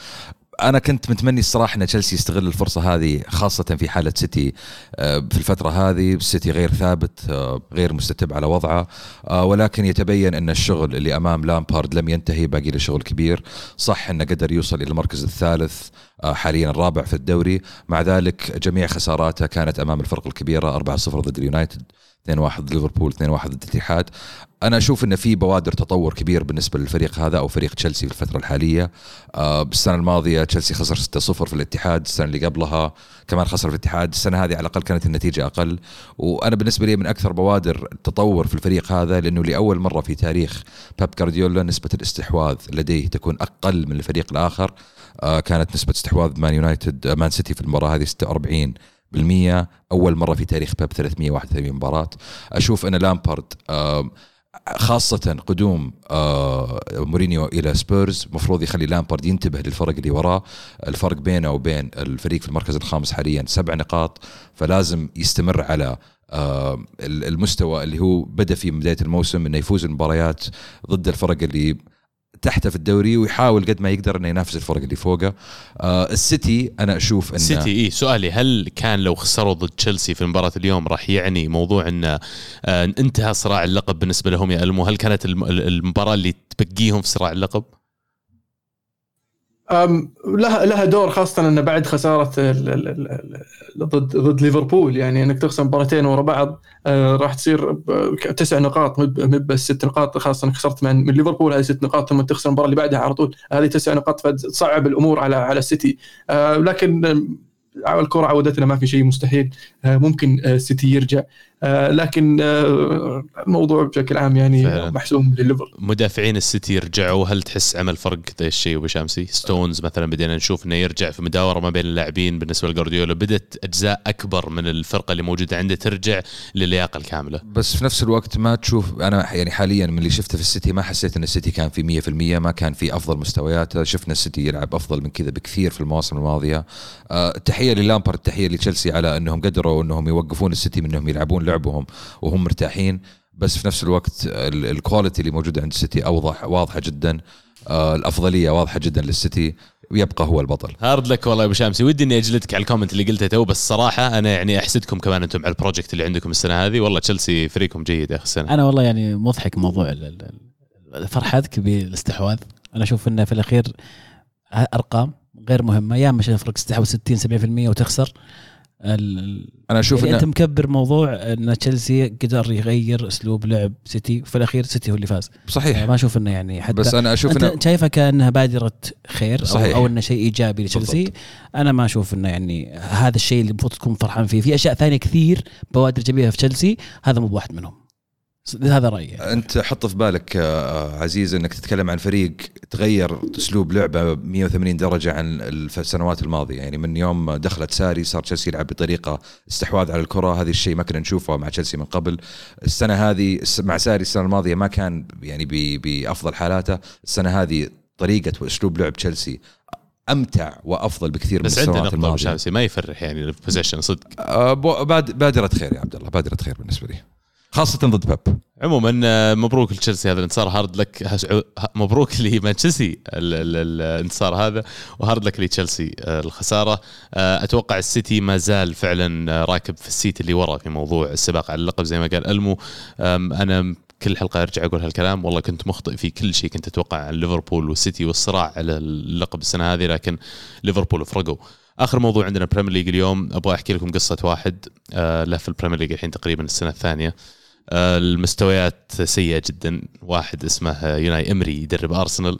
أنا كنت متمني الصراحة إن تشيلسي يستغل الفرصة هذه خاصة في حالة سيتي آه، في الفترة هذه. السيتي غير ثابت آه، غير مستتب على وضعه آه، ولكن يتبين إن الشغل اللي أمام لامبارد لم ينتهي باقي له شغل كبير. صح إنه قدر يوصل إلى المركز الثالث حاليا الرابع في الدوري. مع ذلك جميع خساراته كانت أمام الفرق الكبيرة 4-0 ضد اليونايتد. 2-1 ليفربول 2-1 ضد الاتحاد أنا أشوف إن في بوادر تطور كبير بالنسبة للفريق هذا أو فريق تشيلسي في الفترة الحالية. آه بالسنة الماضية تشيلسي خسر 6-0 في الاتحاد السنة اللي قبلها كمان خسر في الاتحاد. السنة هذه على الأقل كانت النتيجة أقل. وأنا بالنسبة لي من أكثر بوادر التطور في الفريق هذا لأنه لأول مرة في تاريخ بيب جارديولا نسبة الاستحواذ لديه تكون أقل من الفريق الآخر. آه كانت نسبة استحواذ مان يونايتد مان سيتي في المباراة هذه 46 بالمية أول مرة في تاريخ بيب 381 مباراة. أشوف أن لامبارد خاصة قدوم آه مورينيو إلى سبيرز مفروض يخلي لامبارد ينتبه للفرق اللي وراه. الفرق بينه وبين الفريق في المركز الخامس حاليا سبع نقاط فلازم يستمر على المستوى اللي هو بدأ فيه من بداية الموسم إنه يفوز المباريات ضد الفرق اللي تحته في الدوري ويحاول قد ما يقدر إنه ينافس الفرق اللي فوقه آه السيتي أنا أشوف ان السيتي اي سؤالي هل كان لو خسروا ضد تشيلسي في مباراه اليوم راح يعني موضوع انه آه انتهى صراع اللقب بالنسبة لهم يا ألمو هل كانت المباراة اللي تبقيهم في صراع اللقب؟ لها لها دور خاصة انه بعد خسارة ضد ضد ليفربول. يعني إنك تخسر مباراتين ورا بعض آه، راح تصير تسع نقاط مو بس ست نقاط خاصة إنك خسرت من ليفربول. هذه ست نقاط ثم تخسر المباراة اللي بعدها على طول. هذه تسع نقاط فتصعب الأمور على على السيتي. آه، لكن الكرة عودتنا ما في شيء مستحيل. ممكن السيتي يرجع. لكن آه، الموضوع بشكل عام يعني فعلا. محسوم لليفر مدافعين السيتي يرجعوا هل تحس عمل فرق ذا الشيء يا بو شامسي ستونز مثلا بدينا نشوف إنه يرجع في مداورة ما بين اللاعبين بالنسبة لجارديولا بدت أجزاء أكبر من الفرقة اللي موجودة عنده ترجع للياقة الكاملة. بس في نفس الوقت ما تشوف أنا يعني حاليا من اللي شفته في السيتي ما حسيت إن السيتي كان في 100% ما كان في أفضل مستوياته شفنا السيتي يلعب أفضل من كذا بكثير في المواسم الماضية. أه تحية للامبر تحية لتشيلسي على إنهم قدروا إنهم يوقفون السيتي من إنهم يلعبون لعبهم وهم مرتاحين. بس في نفس الوقت ال quality اللي موجودة عند السيتي اوضح واضحة جدا. آه، الأفضلية واضحة جدا للسيتي. ويبقى هو البطل. هارد لك والله يا أبو شامسي. ودي إني أجلدك على ال comment اللي قلته تو بس صراحة أنا يعني أحسدكم كمان أنتم على ال project اللي عندكم السنة هذه. والله تشيلسي فريقكم جيد يا أخي السنة. أنا والله يعني مضحك موضوع فرحتك بالاستحواذ. أنا أشوف إنه في الأخير أرقام غير مهمة. يا مش فرق استحواذ 60 70% وتخسر. أنا أشوف يعني أنت مكبر موضوع إن تشيلسي قدر يغير أسلوب لعب سيتي وفي الأخير سيتي هو اللي فاز. صحيح. يعني ما أشوف إنه يعني حتى بس أنا أشوف أنت شايفها كأنها بادرة خير صحيح. أو, أو إنه شيء إيجابي لتشيلسي؟ أنا ما أشوف إنه يعني هذا الشيء اللي المفروض تكون فرحان فيه. في أشياء ثانية كثير بوادر ايجابيه في تشيلسي هذا مو بواحد منهم. هذا رأيي يعني. أنت حط في بالك عزيز إنك تتكلم عن فريق تغير أسلوب لعبة 180 درجة عن السنوات الماضية. يعني من يوم دخلت ساري صار تشيلسي يلعب بطريقة استحواذ على الكرة. هذا الشيء ما كنا نشوفه مع تشيلسي من قبل. السنة هذه مع ساري السنة الماضية ما كان يعني بأفضل حالاته. السنة هذه طريقة وأسلوب لعب تشيلسي أمتع وأفضل بكثير بس من السنوات الماضية. بس ما يفرح يعني ال possession صدق. أه بادرة خير يا عبد الله بادرة خير بالنسبة لي خاصة ضد بيب. عموما آه، مبروك لتشيلسي هذا الانتصار. هارد لك مبروك لمانشستر الانتصار هذا وهارد لك لتشيلسي آه، الخسارة. آه، أتوقع السيتي ما زال فعلا راكب في ال seat اللي ورا في موضوع السباق على اللقب زي ما قال ألمو. أنا كل حلقة أرجع أقول هالكلام. والله كنت مخطئ في كل شيء كنت أتوقع عن ليفربول والسيتي والصراع على اللقب السنة هذه لكن ليفربول فرقوا. آخر موضوع عندنا Premier League اليوم. أبغى أحكي لكم قصة واحد له في ال Premier League الحين تقريبا السنة الثانية. المستويات سيئة جدا. واحد اسمه أوناي إمري يدرب أرسنال.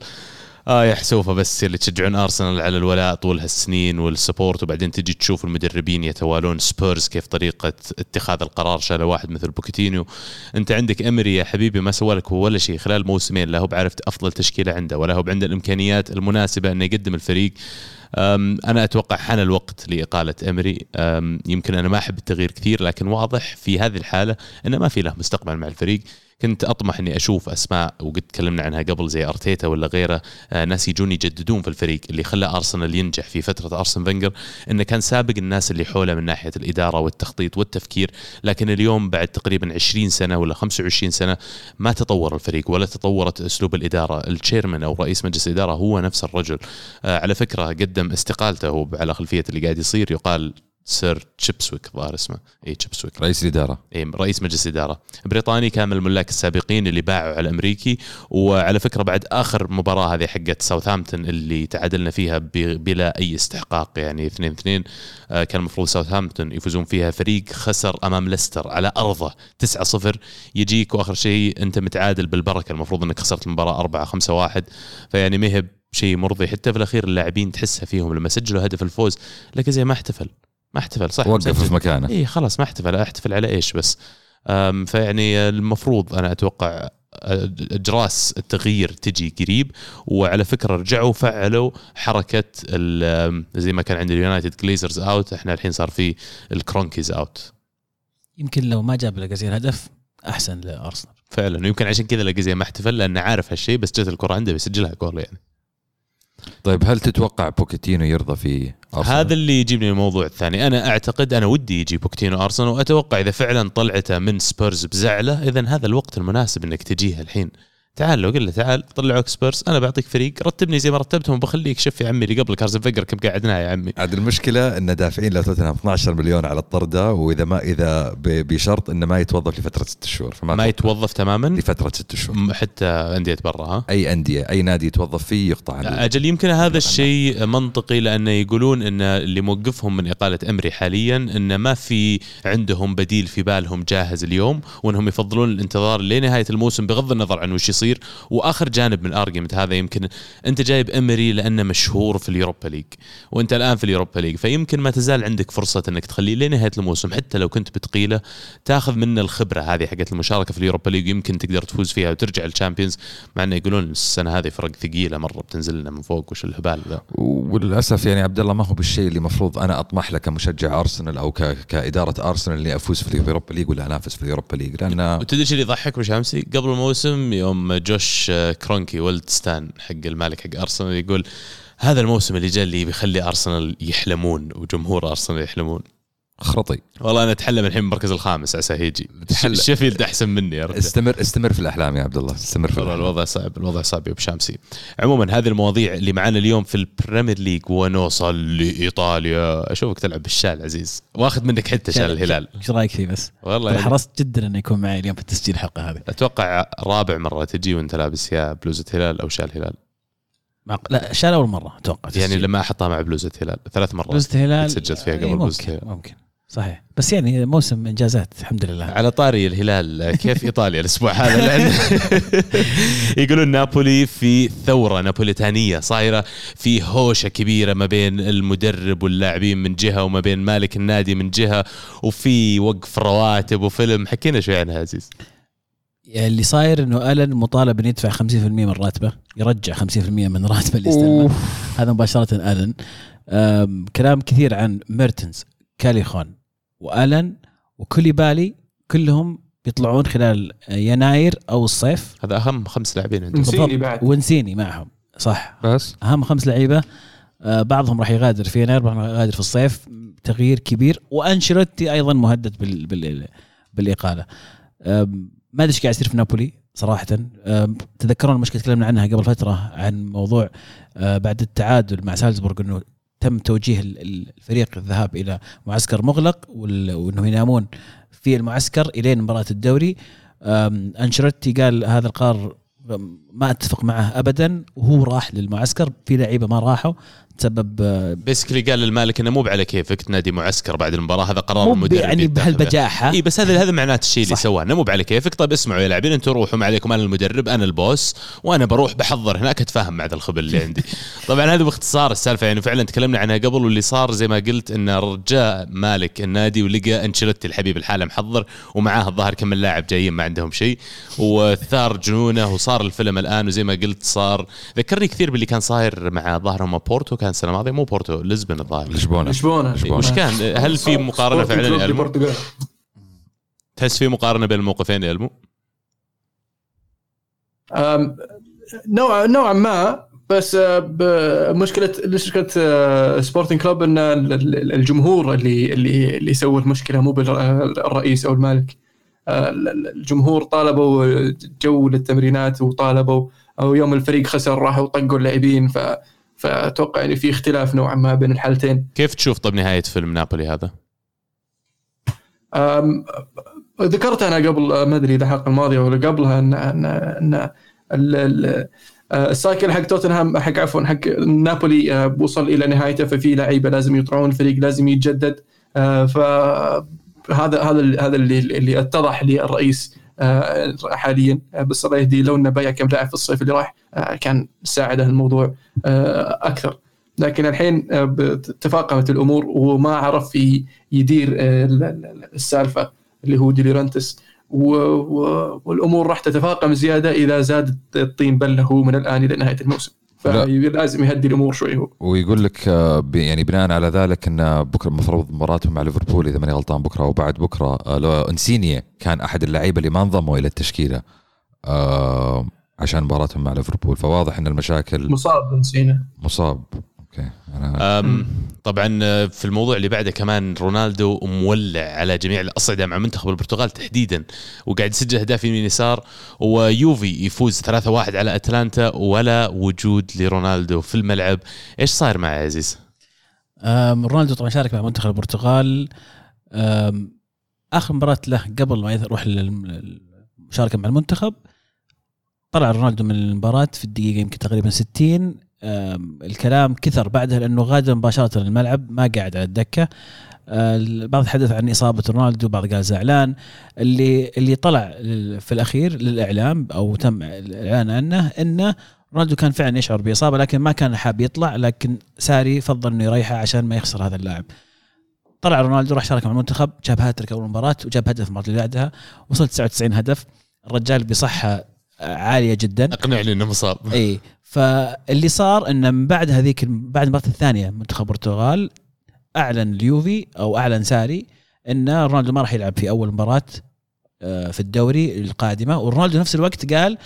آه يا حسوفه بس اللي تشجعون أرسنال على الولاء طول هالسنين وال support. وبعدين تجي تشوف المدربين يتوالون سبيرز كيف طريقة اتخاذ القرار. شال واحد مثل بوكيتينو. أنت عندك إمري يا حبيبي ما سوى لك ولا شيء. خلال موسمين لا هو عرف أفضل تشكيلة عنده ولا هو عنده الإمكانيات المناسبة إنه يقدم الفريق. أنا أتوقع حان الوقت لإقالة امري يمكن أنا ما أحب التغيير كثير لكن واضح في هذه الحالة إنه ما في له مستقبل مع الفريق. كنت أطمح إني أشوف أسماء وقد تكلمنا عنها قبل زي أرتيتا ولا غيره آه، ناس يجون يجددون في الفريق اللي خلى أرسنال ينجح في فترة أرسن فينجر إنه كان سابق الناس اللي حوله من ناحية الإدارة والتخطيط والتفكير لكن اليوم بعد تقريبا 20 سنة ولا 25 سنة ما تطور الفريق ولا تطورت أسلوب الإدارة. التشيرمان أو رئيس مجلس الإدارة هو نفس الرجل. آه، على فكرة قدم استقالته على خلفية اللي قاعد يصير يقال سير تشيبس كيزويك ظاهر اسمه. اي تشيبس كيزويك. رئيس الإدارة. اي رئيس مجلس اداره بريطاني كان من الملاك السابقين اللي باعوا على الامريكي وعلى فكرة بعد آخر مباراة هذه حقت ساوثهامبتون اللي تعادلنا فيها بلا أي استحقاق يعني 2 2 آه، كان المفروض ساوثهامبتون يفوزون فيها فريق خسر أمام ليستر على أرضه 9 0 يجيك وآخر شيء أنت متعادل بالبركة المفروض إنك خسرت المباراة 4 5 1 فيعني ما هي شيء مرضي. حتى في الأخير اللاعبين تحسها فيهم لما سجلوا هدف الفوز لكن زي ما احتفل. ما احتفل صح. وقف. في مكانه. اي خلاص ما احتفل. أحتفل على إيش بس؟ فيعني المفروض أنا أتوقع أجراس التغيير تجي قريب وعلى فكرة رجعوا فعلوا حركة ال- زي ما كان عند اليونايتد Glazers out إحنا الحين صار في ال Kroenkes out يمكن لو ما جاب لاجازير هدف أحسن لأرسنال. فعلا. ويمكن عشان كذا لاكازيت ما احتفل لأنه عارف هالشيء بس جت الكرة عنده بيسجلها جول يعني. طيب هل تتوقع بوكيتينو يرضى في أرسنال؟ هذا اللي يجيبني الموضوع الثاني أنا أعتقد أنا ودي يجي بوكتينو أرسنال وأتوقع إذا فعلا طلعته من سبيرز بزعلة اذا هذا الوقت المناسب إنك تجيه الحين تعال لو قل له تعال طلعوك سبيرز أنا بعطيك فريق رتبني زي ما رتبتهم وبخليك شوف يا عمي اللي قبلك ارسن فينجر كم قعدناه يا عمي. عاد المشكلة إن دافعين لتوتنهام 12 مليون على الطردة وإذا ما إذا بشرط إنه ما يتوظف لفترة ست شهور فما ما. يتوظف تماما؟ لفترة ست شهور. حتى أندية برا ها؟ أي أندية أي نادي يتوظف فيه يقطع عنه. أجل يمكن هذا الشيء منطقي لأنه يقولون إن اللي موقفهم من إقالة أمري حاليا انه ما في عندهم بديل في بالهم جاهز اليوم وإنهم يفضلون الانتظار لنهاية الموسم بغض النظر عن وش يصير وآخر جانب من ال argument هذا يمكن أنت جايب امري لأنه مشهور في ال Europa League وأنت الآن في ال Europa League فيمكن ما تزال عندك فرصة أنك تخليه لنهايه الموسم حتى لو كنت بتقيله تاخذ منه الخبرة هذه حقت المشاركة في ال Europa League يمكن تقدر تفوز فيها وترجع ال Champions مع إنه يقولون السنة هذه فرق ثقيلة مرة بتنزل لنا من فوق وش الهبال ذا وللأسف يعني عبد الله ما هو بالشيء اللي المفروض أنا أطمح له كمشجع أرسنال أو. كإدارة أرسنال إني أفوز في ال Europa League ولا أنافس في ال Europa League لأن وتدري اللي يضحك وشامسي قبل الموسم يوم جوش آه، كرونكي ولد ستان حق المالك حق أرسنال يقول هذا الموسم اللي جاء اللي بيخلي أرسنال يحلمون وجمهور أرسنال يحلمون. خرطي والله أنا اتحلم الحين بالمركز الخامس عسى يجي. شيفيلد أحسن مني يا رجال استمر استمر في الأحلام يا عبد الله استمر في والله الأحلام. الوضع صعب الوضع صعب يا أبو شامسي عموما هذه المواضيع اللي معانا اليوم في ال Premier League ونوصل لإيطاليا أشوفك تلعب بالشال عزيز واخذ منك حتى شال الهلال إيش رأيك فيه بس؟ والله يعني حرصت جدا إنه يكون معي اليوم في تسجيل الحلقة هذه أتوقع رابع مرة تجي وأنت لابس يا بلوزة هلال أو شال هلال. لا شال أول مرة أتوقع يعني. لما أحطها مع بلوزة هلال ثلاث مرات بلوزة الهلال سجلت فيها قبل إيه، بلوزة ممكن الهلال. ممكن صحيح. بس يعني موسم إنجازات الحمد لله. على طاري الهلال كيف إيطاليا الأسبوع هذا؟ لأن يقولون نابولي في ثورة نابوليتانية صايرة في هوشة كبيرة ما بين المدرب واللاعبين من جهة وما بين مالك النادي من جهة وفي وقف رواتب وفيلم. حكينا شوي عنها عزيز. يعني اللي صاير إنه آلن مطالب إنه يدفع 50% من راتبه يرجع 50% من راتبه اللي استلمه هذا مباشرة آلن. كلام كثير عن ميرتنز كاليخون. وآلن وكوليبالي كلهم بيطلعون خلال يناير أو الصيف. هذا أهم خمس لاعبين عندهم. نسيني بالضبط. بعد. ونسيني معهم صح. بس. أهم خمس لعيبة آه، بعضهم راح يغادر في يناير بعضهم راح يغادر في الصيف. تغيير كبير. وأنشيلوتي أيضا مهدد بال بال بالإقالة. ما أدري إيش قاعد يصير في نابولي صراحة. تذكرون المشكلة تكلمنا عنها قبل فترة عن موضوع آه، بعد التعادل مع سالزبورغ إنه تم توجيه ال- ال- الفريق الذهاب إلى معسكر مغلق وال- وانه ينامون في المعسكر إلين مباراة الدوري. آم، أنشيلوتي قال هذا القرار ما أتفق معه ابدا. وهو راح للمعسكر في لعيبة ما راحوا. تسبب بيسكلي قال للمالك إنه مو على كيفك تنادي معسكر بعد المباراة هذا قرار المدرب يعني. بهالبجاحة إي بس هذا هذا معناته الشيء اللي. سواه إنه مو على كيفك طيب اسمعوا يا لاعبين أنتم روحوا ما عليكم أنا المدرب أنا البوس وأنا بروح بحضر هناك أتفاهم مع ذا الخبل اللي عندي طبعا هذا باختصار السالفة يعني فعلا تكلمنا عنها قبل واللي صار زي ما قلت إن رجاء مالك النادي ولقى أنشيلوتي الحبيب الحالة محضر ومعاه الظاهر كم لاعب جايين ما عندهم شيء وثار جنونه وصار الفيلم الآن وزي ما قلت صار ذكرني كثير باللي كان صاير مع ظاهرهم بورتو كان السنة الماضية مو بورتو لشبونه الظاهر. لشبونة. لشبونة. لشبونة. وش كان هل في مقارنة فعلا. تحس في مقارنة بين الموقفين أم، نوع نوعا ما بس آه، مشكلة شركه آه، سبورتنج كلوب إن ال- ال- الجمهور اللي اللي اللي يسوي المشكلة مو بالرئيس أو المالك آه، ال- ال- الجمهور طالبوا جو للتمرينات وطالبوا أو يوم الفريق خسر راحوا طقوا اللاعبين ف فأتوقع يعني في اختلاف نوعا ما بين الحالتين. كيف تشوف طب نهاية فيلم نابولي هذا؟ ذكرت أنا قبل ما أدري إذا الحلقة الماضيه ولا قبلها أن أن أن آه، السايكل حق توتنهام حق عفوا حق نابولي آه، وصل إلى نهايته ففي لعيبة لازم يطلعون الفريق لازم يتجدد. آه، فهذا هذا هذا اللي اللي اتضح للرئيس. آه، حاليا آه، بس الله يهديه لو انه بايع كم لاعب في الصيف اللي راح آه، كان ساعده الموضوع آه، أكثر لكن الحين آه، تفاقمت الأمور وما عرف يدير آه، ال- ال- السالفة اللي هو دي لورينتس. والأمور راح تتفاقم زيادة إذا زاد الطين بله من الآن إلى نهاية الموسم. فلازم يهدي الأمور شوي هو. ويقول لك آه، يعني بناء على ذلك إن بكرة المفروض مباراتهم مع ليفربول إذا ماني غلطان بكرة أو بعد بكرة آه، لو إنسينيا كان أحد اللعيبة اللي ما انضموا إلى التشكيلة آه، عشان مباراتهم مع ليفربول. فواضح إن المشاكل مصاب نسينا مصاب. أوكي أم طبعا آه، في الموضوع اللي بعده كمان رونالدو مولع على جميع الأصعدة مع منتخب البرتغال تحديدا وقاعد يسجل أهداف يمين يسار ويوفي يفوز 3-1 على أتلانتا ولا وجود لرونالدو في الملعب. إيش صاير يا عزيز؟ أم، رونالدو طبعا شارك مع منتخب البرتغال. أم، آخر مباراة له قبل ما يروح للمشاركة مع المنتخب طلع رونالدو من المباراة في الدقيقة يمكن تقريبا 60 أم، الكلام كثر بعدها لأنه غادر مباشرة الملعب ما قاعد على الدكة. أه، البعض حدث عن إصابة رونالدو بعض قال زعلان. اللي اللي طلع في الأخير للإعلام أو تم الإعلان عنه إنه رونالدو كان فعلا يشعر بإصابة لكن ما كان حاب يطلع لكن ساري فضل إنه يريحه عشان ما يخسر هذا اللاعب. طلع رونالدو راح شارك مع المنتخب جاب هاتريك أول مباراة وجاب هدف المباراه اللي بعدها وصل 99 هدف. الرجال بصحة عالية جدا. أقنعني إنه مصاب. إي. فاللي صار إنه من بعد هذيك بعد المباراه الثانية منتخب البرتغال أعلن اليوفي أو أعلن ساري إن رونالدو ما راح يلعب في أول مباراة آه، في الدوري القادمة. ورونالدو نفس الوقت قال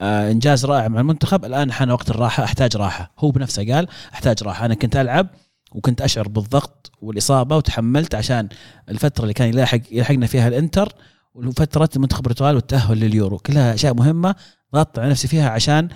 آه، إنجاز رائع مع المنتخب. الآن حان وقت الراحة أحتاج راحة. هو بنفسه قال أحتاج راحة. أنا كنت ألعب وكنت أشعر بالضغط والإصابة وتحملت عشان الفترة اللي كان يلاحق يلحقنا فيها الإنتر وفترة منتخب البرتغال والتأهل لليورو. كلها أشياء مهمة ضغطت على نفسي فيها عشان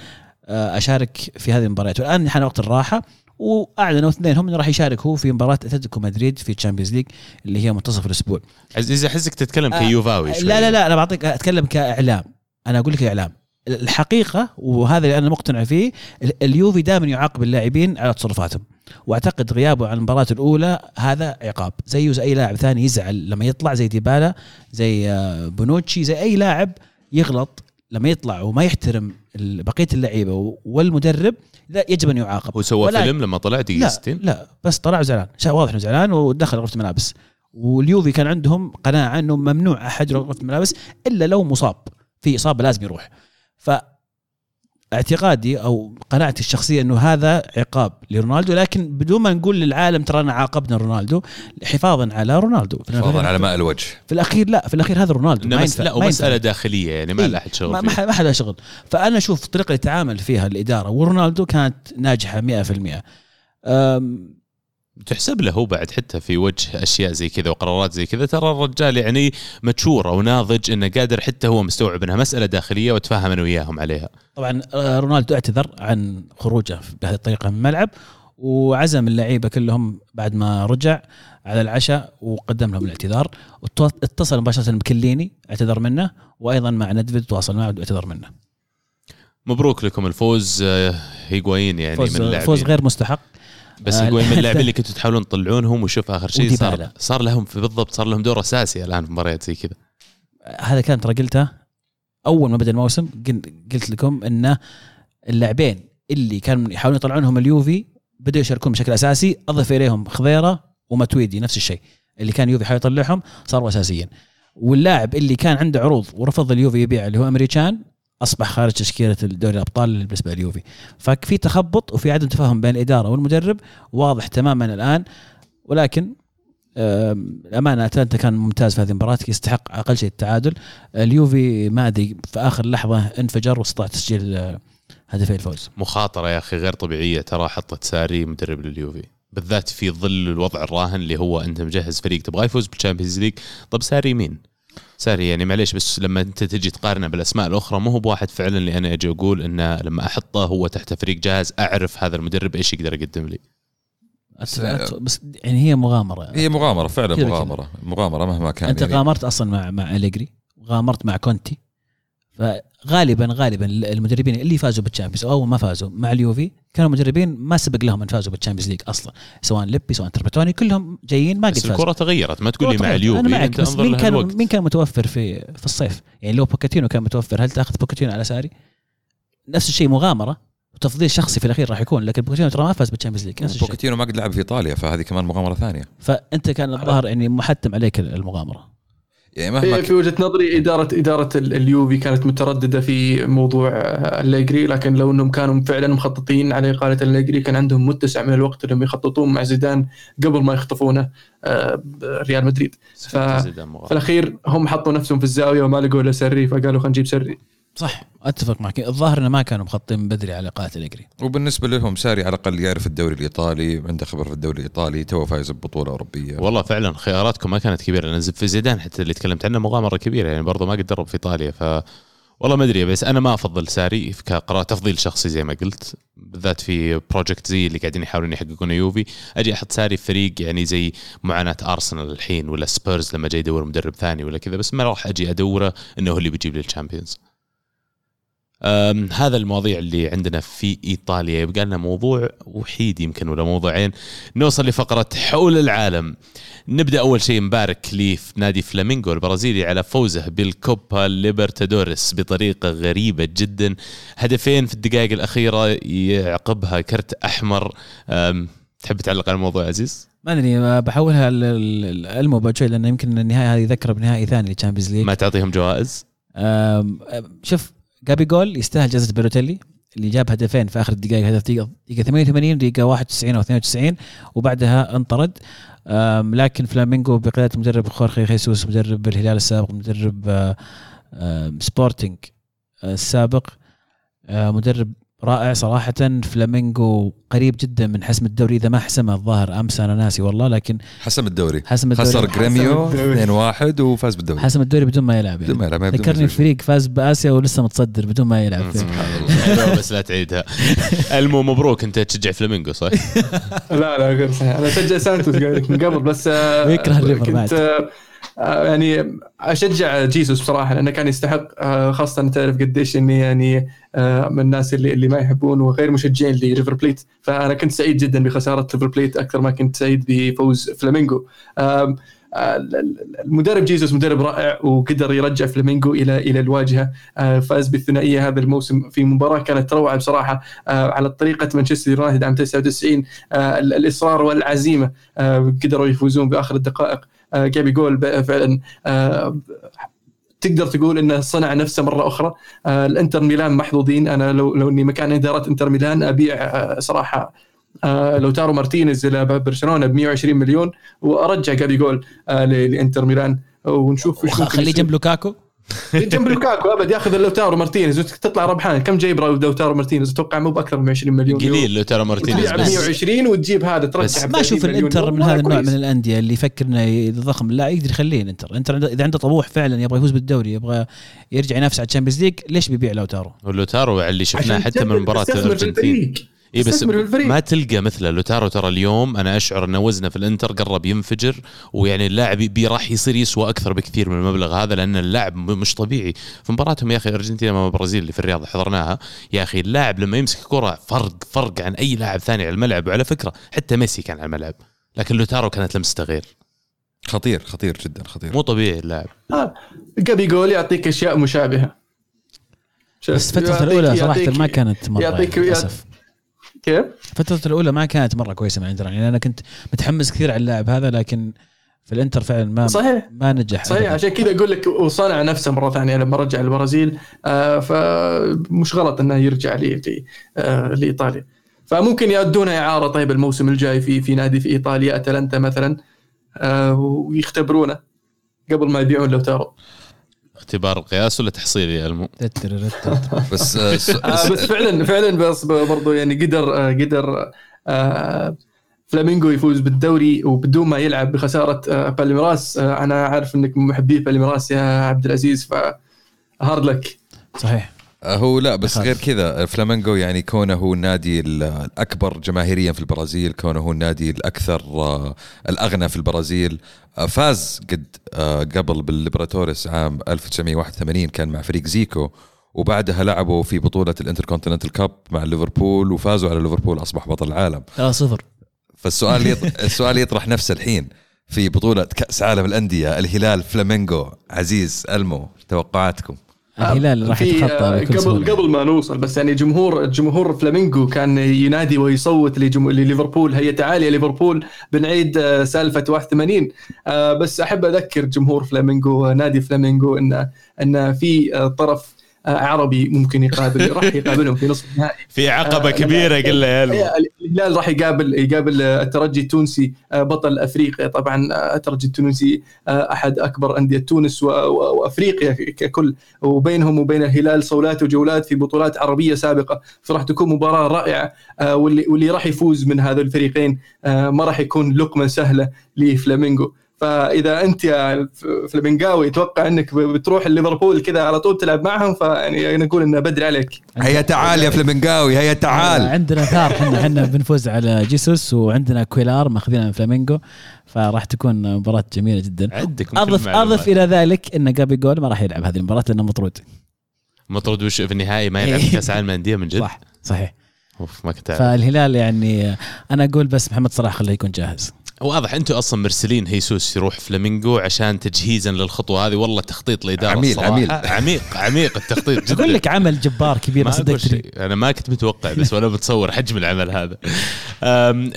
أشارك في هذه المباريات. والآن حان وقت الراحة وأعلنوا اثنين هم إنه راح يشارك هو في مباراة أتلتيكو مدريد في Champions League اللي هي منتصف الأسبوع. عزيز احسك تتكلم آه، كيوفاوي شوي. لا لا لا أنا بعطيك أتكلم كإعلام. أنا أقول لك إعلام. الحقيقة وهذا اللي أنا مقتنع فيه ال- اليوفي دائما يعاقب اللاعبين على تصرفاتهم. وأعتقد غيابه عن المباراة الأولى هذا عقاب. زيه زي أي لاعب ثاني يزعل لما يطلع زي ديبالا زي آه، بونوتشي زي أي لاعب يغلط لما يطلع وما يحترم بقية اللعيبة والمدرب لا يجب أن يعاقب. هو سوى ولا- فيلم لما طلع دقيقه لا 60 لا بس طلع وزعلان واضح إنه زعلان ودخل غرفة الملابس. واليوفي كان عندهم قناعة إنه ممنوع أحد يروح غرفة الملابس إلا لو مصاب. في إصابة لازم يروح. ف اعتقادي أو قناعتي الشخصية إنه هذا عقاب لرونالدو لكن بدون ما نقول للعالم ترانا عاقبنا رونالدو حفاظا على رونالدو حفاظا على ماء الوجه في الأخير لا في الأخير هذا رونالدو ما. ينفع لا. ومسألة داخلية يعني ما إيه. لها شغل ما ما حد شغل فأنا أشوف الطريقة اللي تعامل فيها الإدارة ورونالدو كانت ناجحة 100% أم، تحسب له هو بعد حتى في وجه أشياء زي كذا وقرارات زي كذا. ترى الرجال يعني متشور أو ناضج إنه قادر حتى هو مستوعب إنها مسألة داخلية وتفاهم أنا وياهم عليها. طبعا آه، رونالدو اعتذر عن خروجه بهذه الطريقة من الملعب وعزم اللعيبة كلهم بعد ما رجع على العشاء وقدم لهم الاعتذار. اتصل مباشرة بكليني اعتذر منه وأيضا مع ندفيد تواصل معه واعتذر منه. مبروك لكم الفوز آه، هيغوايين يعني فوز, من اللاعبين. فوز غير مستحق. بس آه، هيغوايين من اللاعبين اللي كنتوا تحاولون تطلعونهم وشوف آخر شيء صار. صار لهم في بالضبط صار لهم دور أساسي الآن في مباريات زي كذا. هذا كان ترى قلته أول ما بدأ الموسم قل- قلت لكم إنه اللاعبين اللي كانوا يحاولون يطلعونهم اليوفي بدأوا يشاركون بشكل أساسي أضف إليهم خضيرة ومتويدي نفس الشيء. اللي كان يوفي يحاول يطلعهم صاروا أساسيين. واللاعب اللي كان عنده عروض ورفض اليوفي يبيع اللي هو أمريكان أصبح خارج تشكيلة دوري الأبطال بالنسبة لليوفي ففي تخبط وفي عدم تفاهم بين الإدارة والمدرب واضح تماما الآن. ولكن آم، الأمانة أتلانتا كان ممتاز في هذه المباراة يستحق أقل شيء التعادل. اليوفي ما أدري في آخر لحظة انفجر واستطاع تسجيل آه، هدفي الفوز. مخاطرة يا أخي غير طبيعية ترى حطت ساري مدرب لليوفي. بالذات في ظل الوضع الراهن اللي هو أنت مجهز فريق تبغاه يفوز بال Champions League. طب ساري مين؟ ساري يعني معليش بس لما انت تجي تقارنه بالأسماء الأخرى مو هو بواحد فعلا اللي أنا أجي أقول إنه لما أحطه هو تحت فريق جاهز أعرف هذا المدرب إيش يقدر يقدم لي. بس, بس يعني هي مغامرة. هي مغامرة فعلا. مغامرة مغامرة مهما كان أنت يعني. غامرت أصلا مع مع أليجري غامرت مع كونتي. فغالبا غالبا المدربين اللي فازوا بال Champions أو ما فازوا مع اليوفي كانوا مدربين ما سبق لهم أن فازوا بال Champions League أصلا. سواء ليبي سواء تراباتوني كلهم جايين ما قد بس فازوا. الكرة تغيرت ما تقول لي مع اليوفي أنا معك بس مين كان الوقت. مين كان متوفر في في الصيف؟ يعني لو بوكيتينو كان متوفر هل تأخذ بوكيتينو على ساري؟ نفس الشيء مغامرة. وتفضيل شخصي في الأخير راح يكون لكن بوكيتينو ترى ما فاز بال Champions League نفس الشيء. بوكيتينو ما قد لعب في إيطاليا فهذه كمان مغامرة ثانية. فأنت كان الظاهر يعني محتم عليك المغامرة. يعني مهما في وجهة نظري اداره إدارة ال- اليوفي كانت مترددة في موضوع أليجري لكن لو إنهم كانوا فعلا مخططين على إقالة أليجري كان عندهم متسع من الوقت إنهم يخططون مع زيدان قبل ما يخطفونه آه، ريال مدريد ف-. في الأخير هم حطوا نفسهم في الزاوية وما لقوا إلا ساري فقالوا خلينا نجيب ساري صح أتفق معك. الظاهر إنه ما كانوا مخططين من بدري على إقالة أليجري وبالنسبة لهم ساري على الأقل يعرف الدوري الإيطالي عنده خبر في الدوري الإيطالي تو فايز ببطولة أوروبية. والله فعلا خياراتكم ما كانت كبيرة لأن في زيدان حتى اللي تكلمت عنه مغامرة كبيرة يعني برضه ما قد درب في إيطاليا ف والله ما أدري بس أنا ما أفضل ساري كقرار تفضيل شخصي زي ما قلت بالذات في project زي اللي قاعدين يحاولون يحققونه يوفي. أجي أحط ساري في فريق يعني زي معاناة ارسنال الحين ولا سبيرز لما جاي يدور مدرب ثاني ولا كذا بس ما راح أجي أدوره إنه هو اللي بيجيب لي ال Champions هذا المواضيع اللي عندنا في إيطاليا. يبقى لنا موضوع وحيد يمكن ولا موضوعين. نوصل لفقرة حول العالم. نبدأ أول شيء نبارك لي في نادي فلامينغو البرازيلي على فوزه بالكوبا ليبرتادوريس بطريقة غريبة جدا. هدفين في الدقائق الأخيرة يعقبها كرت أحمر. تحب تعلق على الموضوع عزيز؟ ما أدري بحولها ألمو بعد شوي لأنه يمكن النهاية هذه يذكر بنهائي ثاني لل Champions League. ما تعطيهم جوائز؟ شوف جابي جول يستاهل جائزة بيروتيلي اللي جاب هدفين في آخر الدقائق هدف دقيقة دقيقة 88 دقيقة 91 أو 92 وبعدها انطرد. لكن فلامينغو بقيادة مدرب خورخي خيسوس مدرب الهلال السابق مدرب آم، سبورتينج آه، السابق آه، مدرب رائع صراحة فلامينغو قريب جدا من حسم الدوري إذا ما حسمه الظاهر أمس أنا ناسي والله لكن حسم الدوري حسم الدوري خسر جريميو الدوري. 2-1 وفاز بالدوري حسم الدوري بدون ما يلعب بدون يعني. ما يلعب بدون ما ذكرني يسوي فريق فاز بآسيا ولسه متصدر بدون ما يلعب. سبحان الله بس لا تعيدها ألمو مبروك أنت تشجع فلامينغو صح؟ لا لا غير صحيح أنا أشجع سانتوس قاعد لك من قبل بس آه، ويكره الريفر بعد. آه، يعني أشجع جيسوس بصراحة لأنه كان يستحق آه، خاصة تعرف قديش إني يعني آه، من الناس اللي اللي ما يحبون وغير مشجعين لريفر بليت. فأنا كنت سعيد جدا بخسارة ريفر بليت أكثر ما كنت سعيد بفوز فلامينغو. المدرب جيسوس مدرب رائع وقدر يرجع فلامينغو إلى إلى الواجهة. فاز بالثنائية هذا الموسم في مباراة كانت روعة بصراحة على طريقة مانشستر يونايتد عام 99 آه، ال- الإصرار والعزيمة قدروا يفوزون بآخر الدقائق. جابي جول فعلا آه، تقدر تقول إنه صنع نفسه مرة أخرى. آه، الإنتر ميلان محظوظين. أنا لو لو إني مكان إدارة إنتر ميلان أبيع آه، صراحة آه، لوتارو مارتينيز إلى برشلونة ب 120 مليون. وأرجع جابي جول آه، لإنتر ميلان. ونشوف وش ممكن خليه. جنب لوكاكو. جنب لوكاكو أبد ياخذ لوتارو مارتينيز وتطلع ربحان كم جايب لوتارو مارتينيز أتوقع مو بأكثر من 20 مليون قليل لو ترى مارتينيز بس 120 وتجيب هذا ترجع ما أشوف 30 مليون الإنتر. من هذا النوع. من الأندية اللي يفكر إنه يضخم لا يقدر يخليه الإنتر الانتر عنده- إذا عنده طموح فعلا يبغى يفوز بالدوري يبغى يرجع ينافس على ال Champions League ليش بيبيع لوتارو؟ ولوتارو اللي شفناه حتى من مباراة الأرجنتين. اي بس. ما تلقى مثله. لوتارو ترى اليوم أنا أشعر أن وزنه في الإنتر قرب ينفجر ويعني اللاعب بي راح يصير يسوى أكثر بكثير من المبلغ هذا لأن اللاعب مش طبيعي. في مباراتهم يا أخي أرجنتينا مع البرازيل اللي في الرياض حضرناها يا أخي اللاعب لما يمسك كرة فرق فرق عن أي لاعب ثاني على الملعب. وعلى فكرة حتى ميسي كان على الملعب لكن لوتارو كانت لمسته غير. خطير خطير جدا خطير. مو طبيعي اللاعب. آه. جابي جول يعطيك أشياء مشابهة. بس الفترة الأولى صراحة ما كانت مرة يعطيك- يعني للأسف. كيف؟ الفترة الأولى ما كانت مرة كويسة مع الانتر يعني أنا كنت متحمس كثير على اللاعب هذا لكن في الإنتر فعلا ما صحيح ما نجح صحيح. عشان كذا أقول لك وصنع نفسه مرة ثانية لما رجع البرازيل آه فمش غلط إنه يرجع لي لي- آه لإيطاليا فممكن يودونه إعارة طيب الموسم الجاي في في نادي في إيطاليا أتلانتا مثلا آه، ويختبرونه قبل ما يبيعون لو ترى اختبار قياس ولا تحصيل يا ألمو؟ بس آه، آه، بس فعلا فعلا بس برضو يعني قدر آه، قدر فلامينغو يفوز بالدوري وبدون ما يلعب بخسارة بالميراس. أنا عارف إنك من محبي بالميراس يا عبد العزيز ف hard luck. صحيح. هو لا بس. غير كذا فلامينغو يعني كونه هو النادي ال- الأكبر جماهيريا في البرازيل كونه هو النادي الأكثر آه، الأغنى في البرازيل آه، فاز قد آه، قبل بالليبراتوريس عام 1981 كان مع فريق زيكو وبعدها لعبوا في بطولة ال Intercontinental Cup مع ليفربول وفازوا على ليفربول أصبح بطل العالم. 3 0 فالسؤال يط... السؤال يطرح نفسه الحين في بطولة كأس عالم الأندية الهلال فلامينغو عزيز ألمو توقعاتكم؟ الهلال راح يتخطى آه، قبل قبل ما نوصل بس يعني جمهور جمهور فلامينغو كان ينادي ويصوت لجم- لليفربول هيا تعال يا ليفربول بنعيد آه، سالفة 81 آه، بس أحب أذكر جمهور فلامينغو آه، نادي فلامينغو ان إن في آه، طرف آه، عربي ممكن يقابل راح يقابلهم في نصف النهائي. في عقبة آه، كبيرة قل له الهلال راح يقابل يقابل الترجي التونسي آه، بطل أفريقيا. طبعا آه، الترجي التونسي أحد أكبر أندية تونس وأفريقيا ككل. وبينهم وبين الهلال صولات وجولات في بطولات عربية سابقة. فراح تكون مباراة رائعة واللي واللي راح يفوز من هذول الفريقين ما راح يكون لقمة سهلة لفلامينغو. فإذا أنت يا ف- فلامينغاوي توقع إنك بتروح ليفربول كذا على طول تلعب معهم فيعني نقول إنه بدري عليك. هيا تعال يا فلامينغاوي هيا تعال. عندنا ثار إحنا إحنا بنفوز على جيسوس وعندنا كويلار ماخذينها من فلامينغو فراح تكون مباراة جميلة جدا. عندك اضف. أضف إلى ذلك إن جابي جول ما راح يلعب هذه المباراة لأنه مطرود. مطرود وش في النهائي ما يلعب في كأس العالم للأندية من جد؟ صح صحيح. أوف ما كنت أعرف. فالهلال يعني أنا أقول بس محمد صلاح خليه يكون جاهز. واضح أنتم أصلا مرسلين هيسوس يروح فلامينغو عشان تجهيزا للخطوة هذه والله تخطيط الاداره عميق الصراحة. عميق. عميق عميق التخطيط جدا. أقول لك عمل جبار كبير ما شيء. أنا ما كنت متوقع بس وأنا متصور حجم العمل هذا.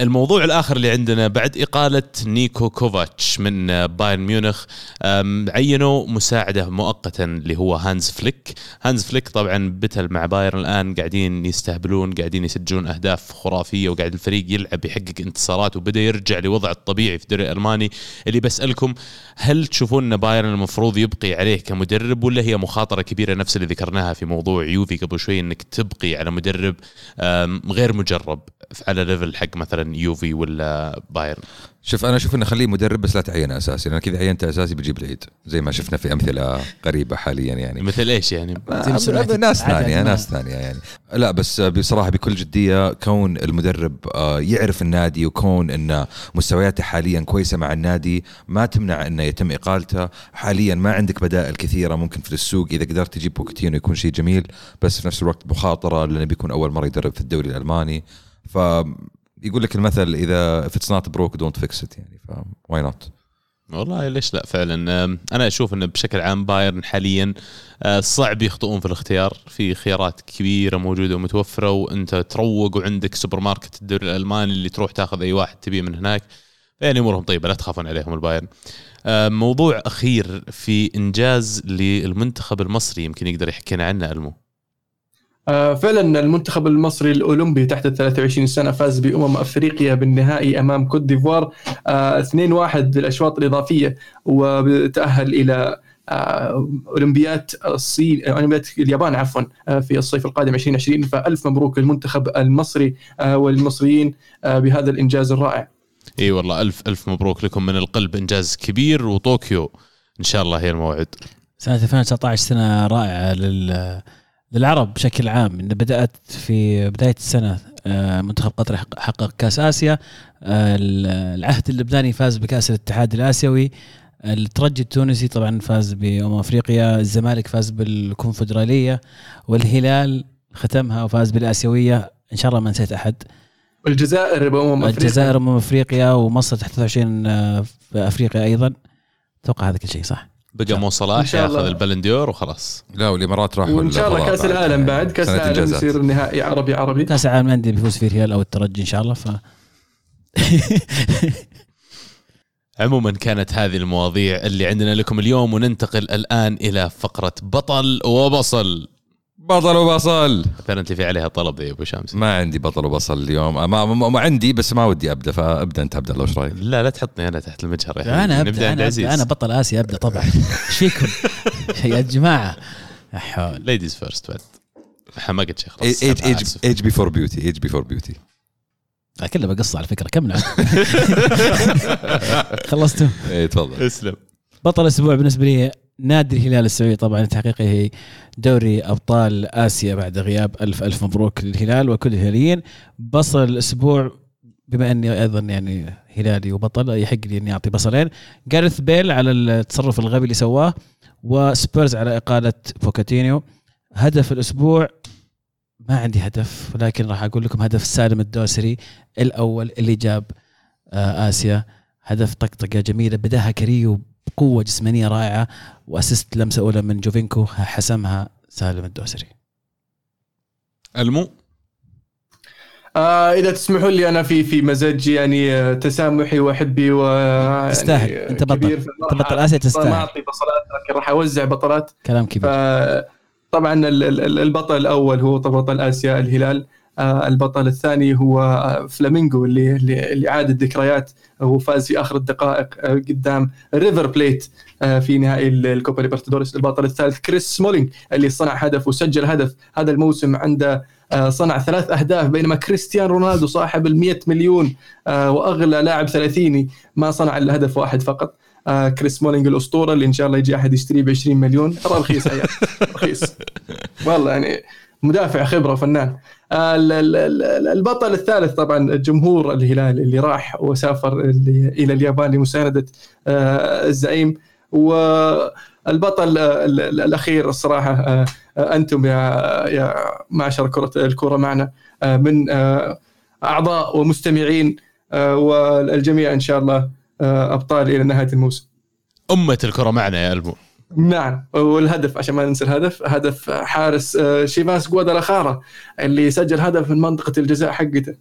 الموضوع الآخر اللي عندنا بعد إقالة نيكو كوفاتش من بايرن ميونخ. عينوا مساعده مؤقتا اللي هو هانز فليك. هانز فليك طبعا بطل مع بايرن الآن قاعدين يستهبلون قاعدين يسجلون أهداف خرافية وقاعد الفريق يلعب يحقق انتصارات وبدأ يرجع لوضع الطبيعي في الدوري الألماني. اللي بسألكم هل تشوفون أن بايرن المفروض يبقي عليه كمدرب ولا هي مخاطرة كبيرة نفس اللي ذكرناها في موضوع يوفي قبل شوي أنك تبقي على مدرب غير مجرب؟ على level حق مثلا يوفي ولا بايرن شوف أنا أشوف إنه خليه مدرب بس لا تعينه أساسي لأن كذا عينته أساسي بيجيب العيد زي ما شفنا في أمثلة قريبه حاليا يعني. مثل إيش يعني. ناس ثانية ناس ثانية يعني. لا بس بصراحة بكل جدية كون المدرب آه، يعرف النادي وكون إن مستوياته حاليا كويسة مع النادي ما تمنع إنه يتم إقالته. حاليا ما عندك بدائل كثيرة ممكن في السوق إذا قدرت تجيب بوكيتينو يكون شيء جميل بس في نفس الوقت مخاطرة لأنه بيكون أول مرة يدرب في الدوري الألماني. ف يقول لك المثل إذا if it's not broke don't fix it. يعني ف why not? والله ليش لا فعلا؟ أنا أشوف انه بشكل عام بايرن حاليا أه، صعب يخطئون في الاختيار. في خيارات كبيرة موجودة ومتوفرة وأنت تروق وعندك سوبر ماركت الدوري الألماني اللي تروح تاخذ أي واحد تبيه من هناك. يعني أمورهم طيبة لا تخافون عليهم البايرن. أه، موضوع أخير في إنجاز للمنتخب المصري يمكن يقدر يحكينا عنه ألمو. آه، فعلا المنتخب المصري الأولمبي تحت ال 23 سنة فاز بأمم أفريقيا بالنهائي أمام كوت ديفوار آه، 2-1 بالأشواط الإضافية وتأهل إلى آه، اولمبياد الصين آه، اولمبياد اليابان عفوا آه، في الصيف القادم 2020 فألف مبروك للمنتخب المصري آه، والمصريين آه، بهذا الإنجاز الرائع. إي والله ألف ألف مبروك لكم من القلب إنجاز كبير وطوكيو إن شاء الله هي الموعد. سنة 2019 سنة رائعة لل للعرب بشكل عام إن بدأت في بداية السنة آه، منتخب قطر حق- حقق كأس آسيا آه، العهد اللبناني فاز بكأس الاتحاد الآسيوي الترجي التونسي طبعا فاز بأمم أفريقيا الزمالك فاز بالكونفدرالية والهلال ختمها وفاز بالآسيوية. إن شاء الله ما نسيت أحد. الجزائر بأمم أفريقيا. الجزائر أمم أفريقيا ومصر تحت 23 آه، في أفريقيا أيضا. أتوقع هذا كل شيء صح. بقى Mo صلاح ياخذ. البالون دور وخلاص لا والامارات راحوا وإن شاء الله كأس العالم بعد كأس العالم. يصير نهائي عربي عربي كأس العالم للانديه بيفوز فيه الهلال أو الترجي إن شاء الله ف عموما كانت هذه المواضيع اللي عندنا لكم اليوم وننتقل الآن إلى فقرة بطل وبصل بطل وبصل apparently في عليها طلب يا ابو شمس ما عندي بطل وبصل اليوم ما, ما, ما عندي بس ما ودي ابدا فابدا انت عبد الله وش رايك؟ لا لا تحطني أنا تحت المجهر حبيبي. أنا ابدا عزيز أبدأ أنا بطل اسيا ابدا طبعا إيش فيكم يا جماعة حول ladies first بعد حمقت شيء خلاص age age before beauty age before beauty كلها بقصه على فكره كملوا خلصتوا إيه تفضل اسلم بطل الأسبوع بالنسبة لي نادي الهلال السعودي طبعا تحقيقه دوري أبطال آسيا بعد غياب ألف ألف مبروك للهلال وكل الهلاليين. بصل الأسبوع بما أني أيضا يعني هلالي وبطل يحق لي أني أعطي بصلين. جاريث بيل على التصرف الغبي اللي سواه وسبيرز على إقالة بوكيتينو. هدف الأسبوع ما عندي هدف ولكن راح أقول لكم هدف سالم الدوسري الأول اللي جاب آه، آسيا. هدف طقطقة جميلة بداها كاريو بقوه جسمانية رائعة واسست لمسة أولى من جوفينكو حسمها سالم الدوسري المو آه إذا تسمحوا لي أنا في في مزاج يعني آه، تسامحي وأحبي و يعني تستاهل. أنت بطل. كبير في أنت بطل. آسيا ما تستاهل أعطي بصلات لكن راح أوزع بطلات كلام كبير طبعا ال- ال- البطل الأول هو بطل آسيا الهلال آه، البطل الثاني هو آه، فلامينغو اللي اللي أعاد الذكريات. هو فاز في آخر الدقائق آه، قدام ريفر بليت آه، في نهائي ال- الكوبا ليبرتادوريس. البطل الثالث كريس سمولينج اللي صنع هدف وسجل هدف هذا الموسم عنده آه، صنع ثلاث أهداف بينما كريستيانو رونالدو صاحب ال 100 مليون آه، وأغلى لاعب ثلاثيني ما صنع إلا هدف واحد فقط. آه، كريس سمولينج الأسطورة اللي إن شاء الله يجي أحد يشتريه ب 20 مليون. ترى رخيص رخيص. والله يعني مدافع خبرة آه، ال- البطل الثالث طبعا جمهور الهلال اللي راح وسافر إلى اليابان لمساندة آه، الزعيم. والبطل آه، ال- ال- الأخير الصراحة آه، آه، أنتم يا يا معشر كره الكره معنا آه، من آه، أعضاء ومستمعين آه، والجميع إن شاء الله آه، أبطال إلى نهاية الموسم. أمة الكرة معنا يا ألمو نعم والهدف عشان ما ننسى الهدف هدف حارس آه، شيفاس جوادالاخارا اللي سجل هدف من منطقة الجزاء حقته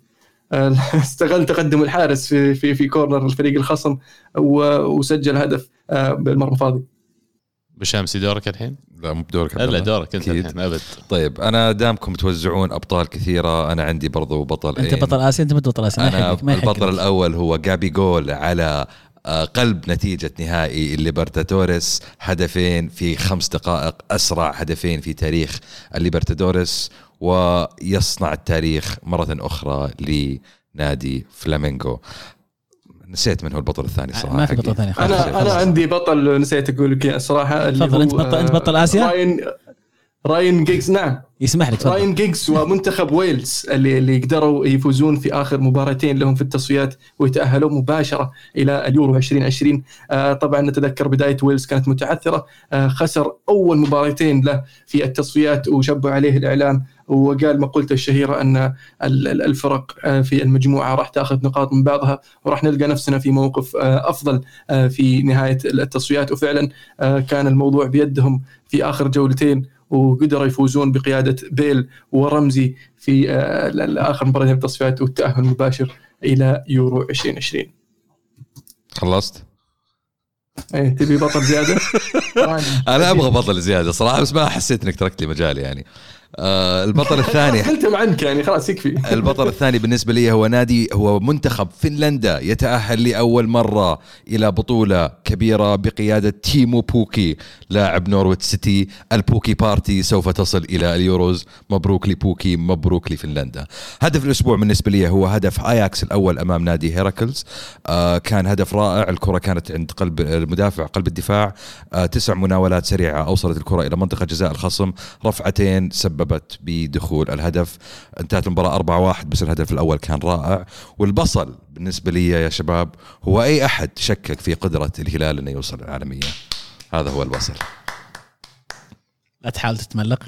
آه، استغل تقدم الحارس في في في كورنر الفريق الخصم و- وسجل هدف آه، بالمرمى فاضي بو شامسي دورك الحين؟ لا مو بدورك لا. دورك أنت أكيد. الحين أبد طيب أنا دامكم توزعون أبطال كثيرة أنا عندي برضو بطل أنت بطل آسيا أنت بطل آسيا ما أنا. البطل الأول هو جابي قول على قلب نتيجة نهائي الليبرتادوريس هدفين في خمس دقائق أسرع هدفين في تاريخ الليبرتادوريس ويصنع التاريخ مرة أخرى لنادي فلامينغو نسيت من هو البطل الثاني صراحة ما في بطل ثاني خلاص. أنا أنا عندي بطل نسيت أقول لك إياه الصراحه اللي تفضل، هو، أنت بطل- أنت بطل آسيا؟ راين راين جيجز نعم. يسمح لك راين جيجز ومنتخب ويلز اللي اللي قدروا يفوزون في آخر مباراتين لهم في التصفيات ويتأهلوا مباشرة إلى اليورو 2020 آه طبعا نتذكر بداية ويلز كانت متعثرة آه خسر أول مباراتين له في التصفيات وشبه عليه الإعلام وقال مقولته الشهيرة أن ال- ال- الفرق آه، في المجموعة راح تأخذ نقاط من بعضها وراح نلقى نفسنا في موقف آه، أفضل آه، في نهاية التصفيات. وفعلا كان الموضوع بيدهم في آخر جولتين وقدروا يفوزون بقيادة بيل ورمزي في آه، اخر مباراتين في التصفيات والتأهل المباشر إلى يورو 2020 خلصت؟ إيه تبي بطل زيادة؟ أنا أبغى بطل زيادة صراحة بس ما حسيت إنك تركت لي مجال يعني. آه البطل الثاني. قلتهم عنك يعني خلاص يكفي. البطل الثاني بالنسبة لي هو نادي هو منتخب فنلندا يتأهل لأول مرة إلى بطولة كبيرة بقيادة تيمو بوكي لاعب نورويتش سيتي. البوكي party سوف تصل إلى اليوروز. مبروك لبوكي مبروك لفنلندا. هدف الأسبوع بالنسبة لي هو هدف أياكس الأول أمام نادي هيراكلز آه كان هدف رائع الكرة كانت عند قلب المدافع قلب الدفاع. آه تسع مناولات سريعة أوصلت الكرة إلى منطقة جزاء الخصم. رفعتين سببت بدخول الهدف. انتهت المباراة 4-1 بس الهدف الأول كان رائع. والبصل بالنسبة لي يا شباب هو أي أحد شكك في قدرة الهلال أنه يوصل العالمية هذا هو البصل. لا تحاول تتملق.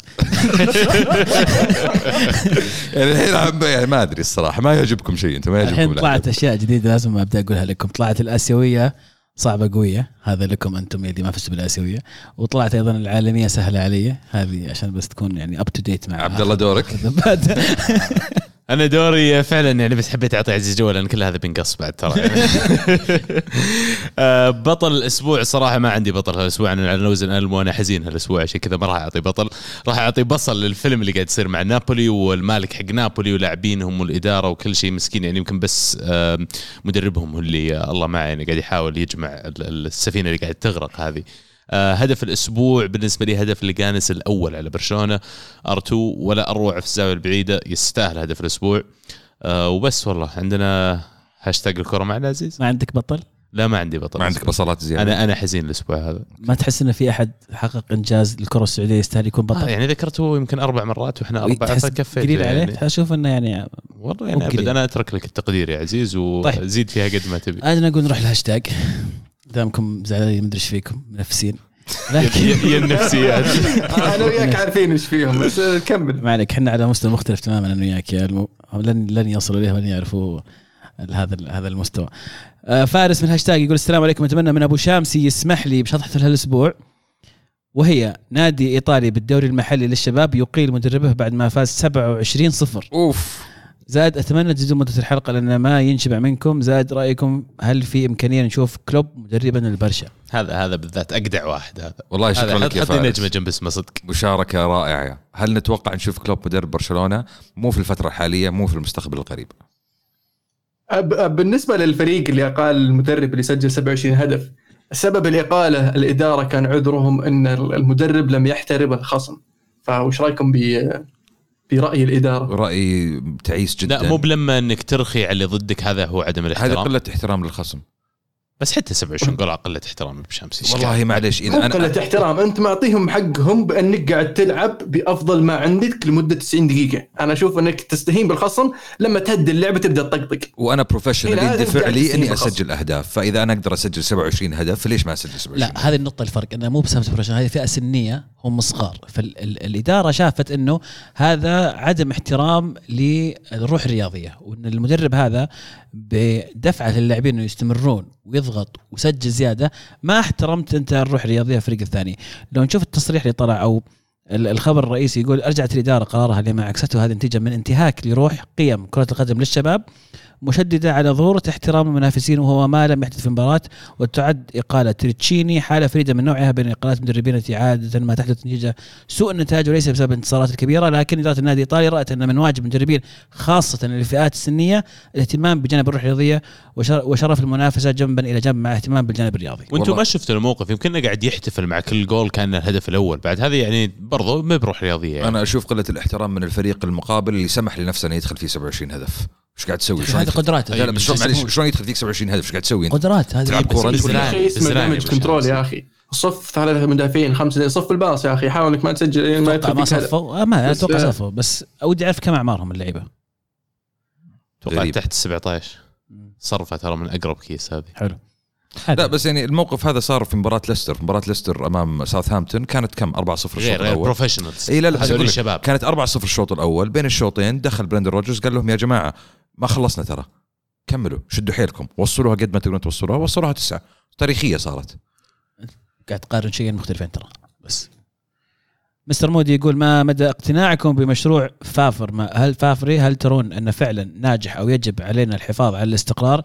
يعني الحين يعني ما أدري الصراحة ما يعجبكم شيء أنتم ما الحين يعجبكم طلعت العدد. أشياء جديدة لازم أبدأ أقولها لكم. طلعت الآسيوية صعبة قوية. هذا لكم أنتم اللي ما فزتوا بالآسيوية. وطلعت أيضا العالمية سهلة علي. هذه عشان بس تكون يعني up to date مع عبد الله دورك. أنا دوري فعلا يعني بس حبيت أعطي عزيز جوال لأن كل هذا بينقص بعد ترى. آه، بطل الأسبوع صراحة ما عندي بطل هالأسبوع. أنا على وزن ألم وأنا حزين هالأسبوع عشان كذا ما راح أعطي بطل. راح أعطي بصل للفيلم اللي قاعد يصير مع نابولي والمالك حق نابولي ولاعبينهم والإدارة وكل شيء مسكين. يعني يمكن بس مدربهم هو اللي آه، الله معه يعني قاعد يحاول يجمع ال- السفينة اللي قاعد تغرق هذه. هدف الأسبوع بالنسبة لي هدف لجانس الأول على برشلونة. ار2 ولا أروع في الزاوية البعيدة يستاهل هدف الأسبوع. آه، وبس والله عندنا هاشتاج الكرة معنا عزيز؟ ما عندك بطل؟ لا ما عندي بطل. ما عندك بصلات زيادة. أنا أنا حزين الأسبوع هذا. ما تحس انه في أحد حقق إنجاز للكرة السعودية يستاهل يكون آه بطل يعني ذكرته يمكن أربع مرات وإحنا أربعة تحس فكفيت قليل عليه؟ يعني. أشوف إنه يعني والله يعني. أبد. أنا أترك لك التقدير يا عزيز طيب. وزيد فيها قد ما تبي. أنا نقول نروح الهاشتاج دامكم زعلانين مدري إيش فيكم منفسين لكن يا النفسيات. أنا وياك عارفين إيش فيهم بس كمل. ما عليك إحنا على مستوى مختلف تماما أنا وياك يا المو لن لن يصلوا إليه ولن يعرفوا هذا هذا المستوى. آه، فارس من هاشتاج يقول السلام عليكم أتمنى من أبو شامسي يسمح لي بشطحة هالاسبوع وهي نادي إيطالي بالدوري المحلي للشباب يقيل مدربه بعد ما فاز 27 صفر. أوف. زاد أتمنى تزيدون مدة الحلقة لأن ما ينشبع منكم. زاد رأيكم هل في إمكانية نشوف كلوب مدربا للبرشا هذا هذا بالذات اجدع واحد. هذا والله شكرا لك يا فارس. نجمه جنب اسمه صدق. مشاركة رائعة. هل نتوقع نشوف كلوب مدرب برشلونة؟ مو في الفترة الحالية مو في المستقبل القريب. بالنسبة للفريق اللي اقال المدرب اللي سجل 27 هدف سبب الاقاله الإدارة كان عذرهم إن المدرب لم يحترم الخصم. فوش رأيكم ب برأي الإدارة؟ رأيي تعيس جدا. لا مو بلما إنك ترخي على اللي ضدك هذا هو عدم الاحترام. قلة احترام للخصم. بس حتى 27 جول قله احترام بو شامس. والله معليش مو إذا قله احترام. أنت معطيهم حقهم بأنك قاعد تلعب بأفضل ما عندك لمدة 90 دقيقة، أنا أشوف أنك تستهين بالخصم. لما تهدي اللعبه تبدأ تطقطق. وأنا professional يدفع لي الخصم. أسجل أهداف. فإذا أنا أقدر أسجل 27 هدف فليش ما أسجل 27 لا هذه النقطة الفرق. إنه مو بسبب برشلونة هذه فئة سنية هم صغار. فالإدارة شافت إنه هذا عدم احترام للروح الرياضية وإن المدرب هذا بدفعة للاعبين إنه يستمرون ويضغط ويسجل زيادة. ما احترمت أنت الروح الرياضية الفريق الثاني. لو نشوف التصريح اللي طلع أو ال- الخبر الرئيسي يقول أرجعت الإدارة. قرارها اللي ما عكسته هذا نتيجه من انتهاك لروح قيم كرة القدم للشباب. مشددة على ضروره احترام المنافسين وهو ما لم يحدث في المباراة وتعد إقالة تريتشيني. حالة فريدة من نوعها بين إقالات مدربين التي عادة ما تحدث نتيجة سوء النتائج وليس بسبب الانتصارات الكبيرة لكن إدارة النادي الايطالي رأت أن من واجب المدربين خاصة الفئات السنية الاهتمام بجانب الروح الرياضية وشر- وشرف المنافسة جنبا إلى جنب مع اهتمام بالجانب الرياضي. وأنتم والله. ما شفتوا الموقف؟ يمكن قاعد يحتفل مع كل جول كان الهدف الأول. بعد هذا يعني برضو ما بروح رياضية يعني. أنا أشوف قلة الاحترام من الفريق المقابل اللي سمح لنفسه أنه يدخل فيه 27 هدف. إيش قاعد تسوي؟ شلون هذه قدرات لا لا بس معليش شلون يدخل فيك 27 هدف إيش قاعد تسوي؟ قدرات هذه تلعب بالزرع. شيء اسمه damage control. يا أخي. صف ثلاثة مدافعين خمسة صف الباص يا أخي حاول إنك ما تسجل ما أتوقع يدخل ما. صفوا. ما بس، أتوقع آه، صفوا بس ودي أعرف كم أعمارهم اللعيبة. أتوقع. تحت ال 17 صرفة ترى من أقرب case هذه. حلو. لا بس يعني الموقف هذا صار في مباراة ليستر، في مباراة ليستر أمام ساوثهامبتون كانت كم؟ 4-0 الشوط غير غير الأول. professionals اي لا لا الشباب. كانت 4-0 الشوط الأول. بين الشوطين دخل برندن روجرز قال لهم يا جماعة ما خلصنا ترى. كملوا شدوا حيلكم. وصلوها قد ما تقدرون توصلوها. وصلوها تسعة. تاريخية صارت. قاعد تقارن شيئين مختلفين ترى. بس. مستر مودي يقول ما مدى اقتناعكم بمشروع فافر؟ ما هل فافري؟ هل ترون انه فعلا ناجح أو يجب علينا الحفاظ على الاستقرار؟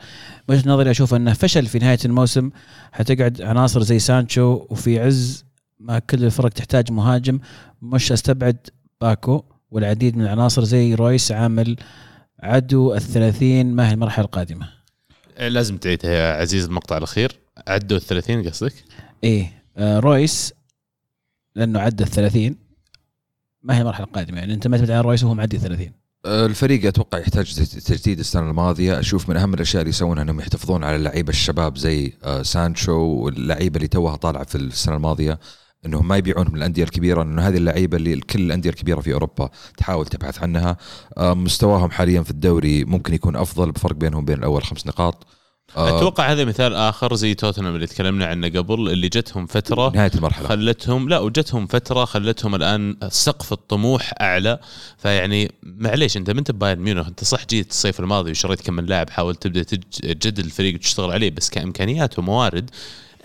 وجهة نظري أشوف انه فشل في نهاية الموسم حتقعد عناصر زي سانشو وفي عز ما كل الفرق تحتاج مهاجم مش أستبعد باكو والعديد من العناصر زي رويس عامل عدوا الثلاثين ما هي المرحلة القادمة؟ لازم تعيدها يا عزيز المقطع الأخير. عدوا ال 30 قصدك؟ إيه آه رويس لأنه عدى ال 30 ما هي المرحلة القادمة؟ يعني أنت معتمد على رويس وهو معدي ال 30 آه، الفريق أتوقع يحتاج تجديد السنة الماضية. أشوف من أهم الأشياء اللي يسوونها إنهم يحتفظون على اللعيبة الشباب زي آه، سانشو واللعيبة اللي توها طالعة في السنة الماضية. إنهم ما يبيعونهم للأندية الكبيرة انه هذه اللعيبة اللي كل الأندية الكبيرة في أوروبا تحاول تبحث عنها. آه، مستواهم حاليا في الدوري ممكن يكون أفضل بفرق بينهم وبين الأول خمس نقاط. آه، أتوقع هذا مثال آخر زي توتنهام اللي تكلمنا عنه قبل اللي جتهم فترة نهاية المرحلة. خلتهم لا وجتهم فترة خلتهم الآن سقف الطموح أعلى. فيعني معليش أنت ما انت بايرن ميونخ؟ أنت صح جيت الصيف الماضي وشريت كم من لاعب حاولت تبدأ تج- تجدد الفريق وتشتغل عليه بس كإمكانيات وموارد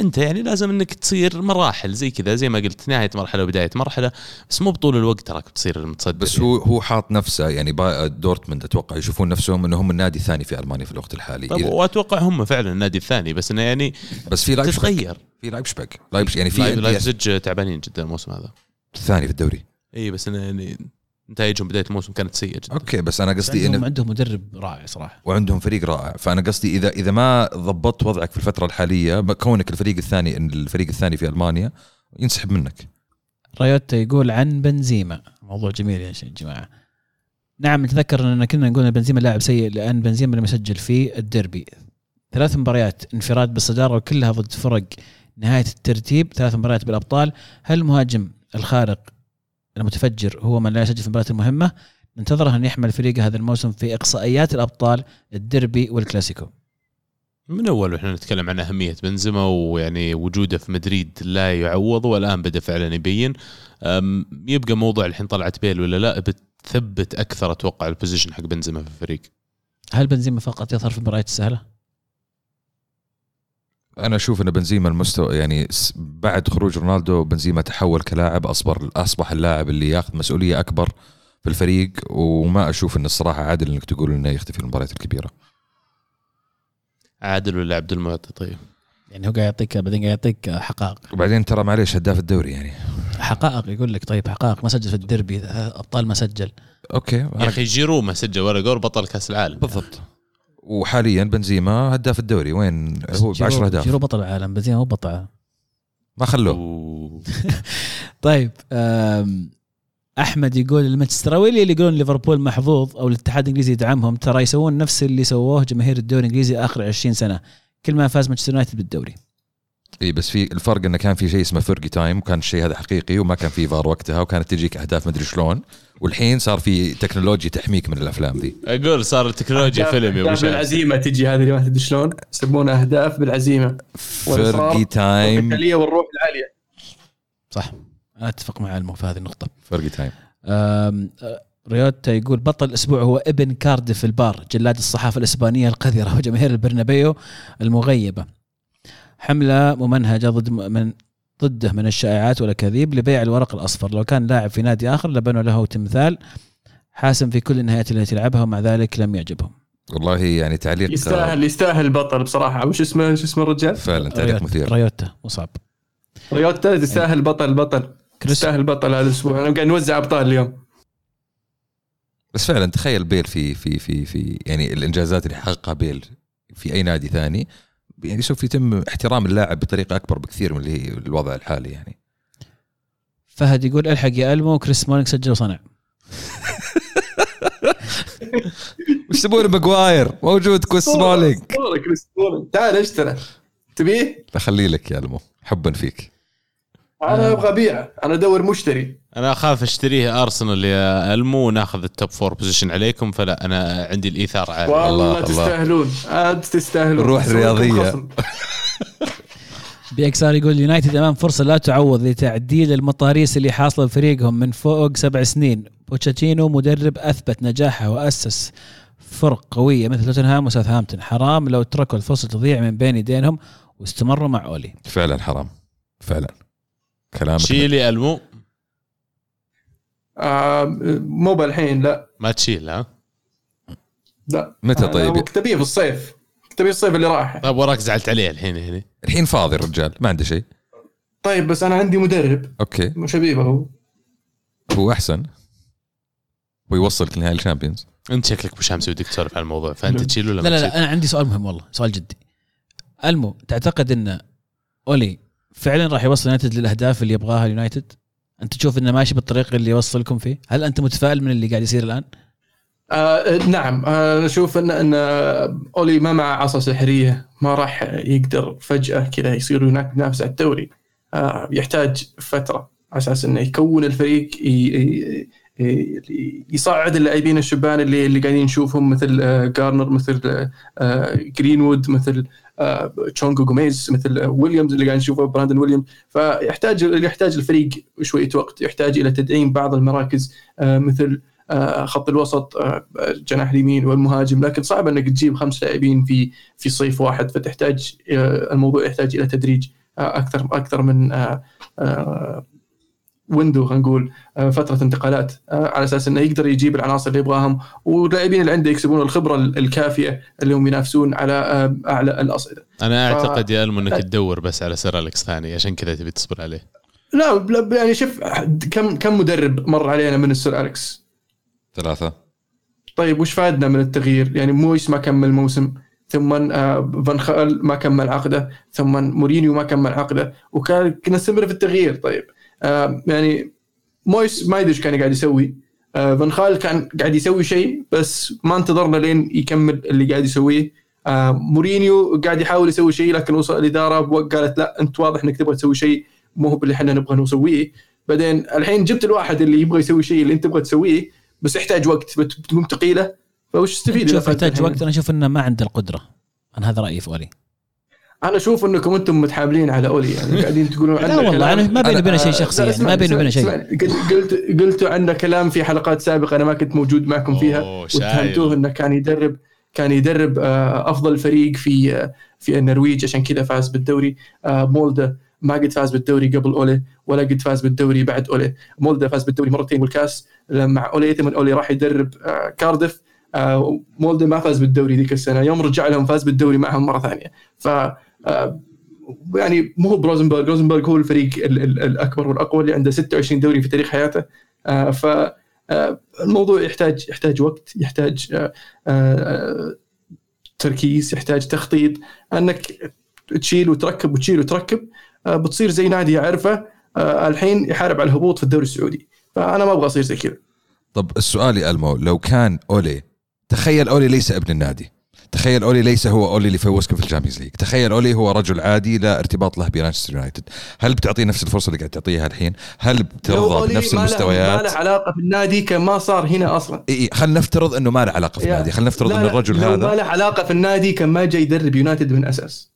انت يعني لازم انك تصير مراحل زي كذا زي ما قلت نهاية مرحلة وبداية مرحلة بس مو بطول الوقت تراك بتصير المتصدر بس هو هو حاط نفسه يعني دورتموند أتوقع يشوفون نفسهم انهم النادي الثاني في ألمانيا في الوقت الحالي. طب وأتوقع هم فعلا النادي الثاني بس إنه يعني بس في تتغير. في لايبزيج لايبزيج يعني في لايب- أندية. لايبزيج تعبانين جدا الموسم هذا. الثاني في الدوري. إي بس إنه يعني نتائجهم بداية الموسم كانت سيئة جدا. أوكي بس أنا قصدي عندهم, انه عندهم مدرب رائع صراحة. وعندهم فريق رائع. فأنا قصدي إذا إذا ما ضبطت وضعك في الفترة الحالية كونك الفريق الثاني الفريق الثاني في ألمانيا ينسحب منك. رايوتا يقول عن بنزيما. موضوع جميل يا جماعة. نعم نتذكر اننا كنا نقول إن بنزيما لاعب سيء لأن بنزيما لم يسجل في الديربي. ثلاث مباريات انفراد بالصدارة وكلها ضد فرق نهاية الترتيب ثلاث مباريات بالأبطال. هل المهاجم الخارق المتفجر هو من لا يسجل في المباريات المهمة ننتظره أن يحمل فريقه هذا الموسم في إقصائيات الأبطال الديربي والكلاسيكو. من أول وإحنا نتكلم عن أهمية بنزيما ويعني وجوده في مدريد لا يعوض والآن بدأ فعلا يبين. يبقى موضوع الحين طلعت بيل ولا لا؟ بتثبت أكثر أتوقع ال position حق بنزيما في الفريق. هل بنزيما فقط يظهر في المباريات السهلة؟ أنا أشوف إن بنزيما المستوى يعني بعد خروج رونالدو بنزيما تحول كلاعب أصبر أصبح اللاعب اللي ياخذ مسؤولية أكبر في الفريق وما أشوف إن الصراحة عادل إنك تقول إنه يختفي المباريات الكبيرة. عادل ولا عبد المعطي؟ طيب. يعني هو قاعد يعطيك بعدين قاعد يعطيك حقائق. وبعدين ترى معليش هداف الدوري يعني. حقائق يقول لك طيب حقائق ما سجل في الديربي أبطال ما سجل. okay يا أخي جيرو ما سجل ولا جول بطل كأس العالم. بالضبط. وحاليا بنزيما هداف الدوري. وين؟ هو ب جيرو- 10 أهداف. جيرو بطل العالم بنزيما مو بطل ما خلوه. طيب أحمد يقول المانشستراوية اللي يقولون ليفربول محظوظ أو الاتحاد الإنجليزي يدعمهم ترى يسوون نفس اللي سووه جماهير الدوري الإنجليزي آخر 20 سنة. كل ما فاز مانشستر يونايتد بالدوري. اي بس في الفرق إنه كان في شيء اسمه Fergie time وكان الشيء هذا حقيقي وما كان في فار وقتها وكانت تجيك أهداف مدري شلون. والحين صار في تكنولوجيا تحميك من الأفلام ذي. أقول صار التكنولوجيا فيلم يا أبو بالعزيمة تجي هذه اللي ما تدري شلون يسمونها أهداف بالعزيمة. Fergie time. والروح العالية. صح. أنا أتفق مع المو في هذه النقطة. Fergie time. أه، ريوتا يقول بطل الأسبوع هو ابن كارديف البار جلاد الصحافة الإسبانية القذرة وجماهير البرنابيو المغيبة. حملة ممنهجة ضد من ضده من الشائعات والاكاذيب لبيع الورق الأصفر. لو كان لاعب في نادي آخر لبنوا له تمثال حاسم في كل النهايات التي لعبها ومع ذلك لم يعجبهم. والله يعني تعليق يستاهل يستاهل البطل بصراحة. وش اسمه شو اسمه الرجال؟ فعلا تعليق ريوتا- مثير. ريوتا مصعب ريوتا تستاهل بطل بطل. كريس تستاهل بطل هذا الأسبوع. أنا قاعد نوزع أبطال اليوم. بس فعلا تخيل بيل في في في في يعني الإنجازات اللي حققها بيل في أي نادي ثاني. يعني سوف يتم احترام اللاعب بطريقة أكبر بكثير من اللي هي الوضع الحالي يعني. فهد يقول ألحق يا ألمو كريس سمولينج سجل وصنع وش تبون ماجواير؟ موجود كويس سمولينج والله كريس سمولينج. تعال اشترى. تبيه؟ بخلي لك يا ألمو حبا فيك. أنا أبغى أبيعه. أنا أدور مشتري. أنا أخاف أشتريه أرسنال يا ألمو. وناخذ ال top four position عليكم. فلا أنا عندي الإيثار عالي. الله- والله الله. تستاهلون. عاد تستاهلون. الرياضية. خصم. بي إكس ار يقول يونايتد أمام فرصة لا تعوض لتعديل المطاريس اللي حاصلة بفريقهم من فوق سبع سنين. بوتشيتينو مدرب أثبت نجاحه وأسس فرق قوية مثل توتنهام وساوثهامبتون. حرام لو تركوا الفرصة تضيع من بين يدينهم واستمروا مع أولي. فعلا حرام. فعلا. كلامك شيلي ألمو. آه مو بالحين لا. ما تشيل ها؟ لا. متى أنا طيب؟ تبيه في الصيف. تبيه الصيف اللي راح. طيب وراك زعلت عليه الحين هنا الحين فاضي الرجال ما عنده شيء. طيب بس أنا عندي مدرب. أوكي. مش حبيبه هو. هو أحسن. ويوصلك لنهائي ال Champions. أنت شكلك أبو شامس ودك تسولف عن الموضوع فأنت لا. تشيل ولا لا لا؟ لا أنا عندي سؤال مهم والله سؤال جدي. ألمو تعتقد إن أولي فعلا راح يوصل يونايتد للأهداف اللي يبغاها اليونايتد؟ أنت تشوف إنه ماشي بالطريق اللي يوصلكم فيه؟ هل أنت متفائل من اللي قاعد يصير الآن؟ آه نعم. آه، أنا أشوف ان إن آه، أولي ما معه عصا سحرية ما راح يقدر فجأة كذا يصير إنك تنافس على الدوري. آه يحتاج فترة على أساس إنه يكون الفريق ي- يصعد اللاعبين الشبان اللي اللي قاعدين نشوفهم مثل آه، جارنر مثل آه، آه، جرينوود مثل آه، تشونج وجوميز مثل آه، ويليامز اللي قاعد نشوفه براندن ويليامز. فيحتاج يحتاج الفريق شوية وقت يحتاج إلى تدعيم بعض المراكز آه، مثل آه، خط الوسط آه، الجناح اليمين والمهاجم. لكن صعب إنك تجيب خمس لاعبين في في صيف واحد فتحتاج آه، الموضوع يحتاج إلى تدريج أكثر أكثر من ويندو خلينا نقول فترة انتقالات على أساس إنه يقدر يجيب العناصر اللي يبغاهم واللاعبين اللي عنده يكسبون الخبرة الكافية اللي هم ينافسون على اعلى الأصعدة. أنا أعتقد يا ألمو إنك تدور بس على سير أليكس ثاني عشان كذا تبي تصبر عليه. لا, يعني شوف كم كم مدرب مر علينا من السير أليكس؟ ثلاثة طيب وش فادنا من التغيير؟ يعني مويس ما كمل موسم ثم فان خال ما كمل عقده ثم مورينيو ما كمل عقده وكان نستمر في التغيير طيب آه يعني مويس ما يدري إيش كان قاعد يسوي. آه فان خال كان قاعد يسوي شيء بس ما انتظرنا لين يكمل اللي قاعد يسويه. آه مورينيو قاعد يحاول يسوي شيء لكن وصل الإدارة قالت لا أنت واضح إنك تبغى تسوي شيء مو هو اللي إحنا نبغى نسويه. بعدين الحين جبت الواحد اللي يبغى يسوي شيء اللي أنت تبغى تسويه بس يحتاج وقت بتكون ثقيلة. فوش تستفيد شوف يحتاج وقت أنا أشوف إنه ما عنده القدرة. أنا هذا رأيي في اولي أنا أشوف إنكم أنتم متحاملين على أولي يعني قاعدين تقولون لا والله أنا ما بيني وبينه شيء شخصي يعني ما بيني وبينه شيء. قلت قلتوا عندنا كلام في حلقات سابقة أنا ما كنت موجود معكم فيها واتهمتوه إنه كان يدرب كان يدرب أفضل فريق في في النرويج عشان كذا فاز بالدوري. مولدا ما قد فاز بالدوري قبل أولي ولا قد فاز بالدوري بعد أولي. مولدا فاز بالدوري مرتين والكاس مع أولي ثم أولي راح يدرب كاردف مولدا ما فاز بالدوري ذيك السنة يوم رجع لهم فاز بالدوري معهم مرة ثانية. ف يعني مو بروزنبرغ روزنبرغ هو الفريق الأكبر والأقوى اللي عنده 26 دوري في تاريخ حياته. ف الموضوع يحتاج يحتاج وقت يحتاج تركيز يحتاج تخطيط. أنك تشيل وتركب وتشيل وتركب بتصير زي نادي يعرفه الحين يحارب على الهبوط في الدوري السعودي. فأنا ما أبغى أصير زي كذا. طب السؤال يا ألمو لو كان أولي تخيل أولي ليس ابن النادي. تخيل أولي ليس هو أولي اللي فوزكم في ال Champions League. تخيل أولي هو رجل عادي لا ارتباط له بمانشستر يونايتد. هل بتعطيه نفس الفرصة اللي قاعد تعطيها الحين؟ هل بترضى بنفس المستويات؟ ما له علاقة في النادي كان ما صار هنا أصلا. إي خلينا نفترض إنه ما له علاقة في النادي. خلينا نفترض ان الرجل لو هذا ما له علاقة في النادي كان ما جاي يدرب يونايتد من أساس.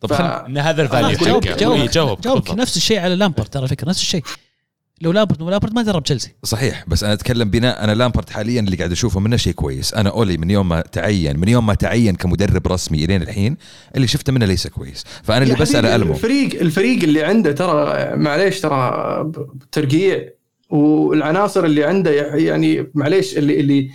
طب خل... إن هذا ال value جاوب جاوب جاوب جاوب بالضبط. نفس الشيء على لامبارد ترى فكرة نفس الشيء. لو لامبارد مو لامبارد ما درب تشيلسي. صحيح بس أنا أتكلم بناء أنا لامبارد حاليا اللي قاعد أشوفه منه شيء كويس. أنا أولي من يوم ما تعين من يوم ما تعين كمدرب رسمي إلين الحين اللي شفته منه ليس كويس. فأنا اللي بسال حبيبي، المو الفريق الفريق اللي عنده ترى معليش ترى ترقيع والعناصر اللي عنده يعني معليش اللي اللي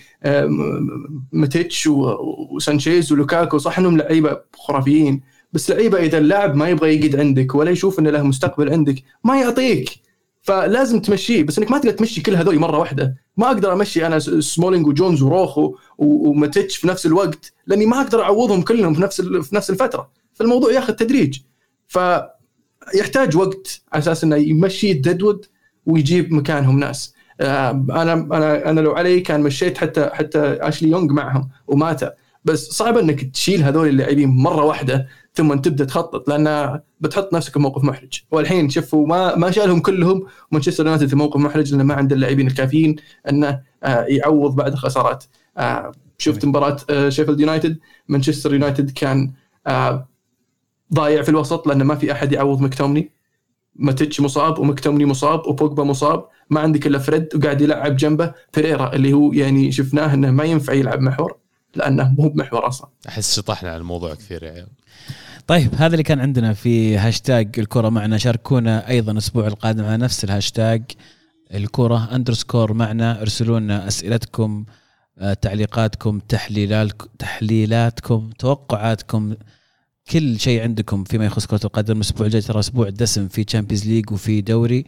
و- وسانشيز ولوكاكو صح إنهم لعيبة خرافيين بس لعيبة إذا اللاعب ما يبغى يقعد عندك ولا يشوف إنه له مستقبل عندك ما يعطيك. فلازم تمشيه بس إنك ما تقدر تمشي كل هذول مرة واحدة. ما أقدر أمشي أنا سمولينج وجونز وروخو وماتيتش في نفس الوقت لأني ما أقدر أعوضهم كلهم في نفس في نفس الفترة. فالموضوع ياخذ تدريج. فيحتاج وقت على أساس إنه يمشي deadwood ويجيب مكانهم ناس. آه، أنا أنا أنا لو علي كان مشيت حتى حتى أشلي يونغ معهم وماتا بس صعب إنك تشيل هذول اللاعبين مرة واحدة. ثم تبدأ تخطط لأن بتحط نفسك في موقف محرج. والحين شوفوا ما ما شالهم كلهم مانشستر يونايتد في موقف محرج لأنه ما عنده اللاعبين الكافيين أنه آه، يعوض بعد الخسارات آه، شفت مباراة شيفيلد يونايتد مانشستر يونايتد كان آه، ضايع في الوسط لأنه ما في أحد يعوض مكتوميناي. ماتيتش مصاب ومكتوميناي مصاب وبوجبا مصاب. ما عندك إلا فريد وقاعد يلعب جنبه. بيريرا اللي هو يعني شفناه إنه ما ينفع يلعب محور لأنه مو بمحور أصلا. أحس شطحنا على الموضوع كثير يا عيال. طيب هذا اللي كان عندنا في هاشتاج الكرة معنا. شاركونا أيضا الأسبوع القادم على نفس الهاشتاج الكرة. underscore معنا. ارسلوا لنا أسئلتكم آه، تعليقاتكم تحليلاتكم تحليلاتكم توقعاتكم. كل شيء عندكم فيما يخص كرة القدم. الأسبوع الجاي ترى أسبوع دسم في Champions League وفي دوري.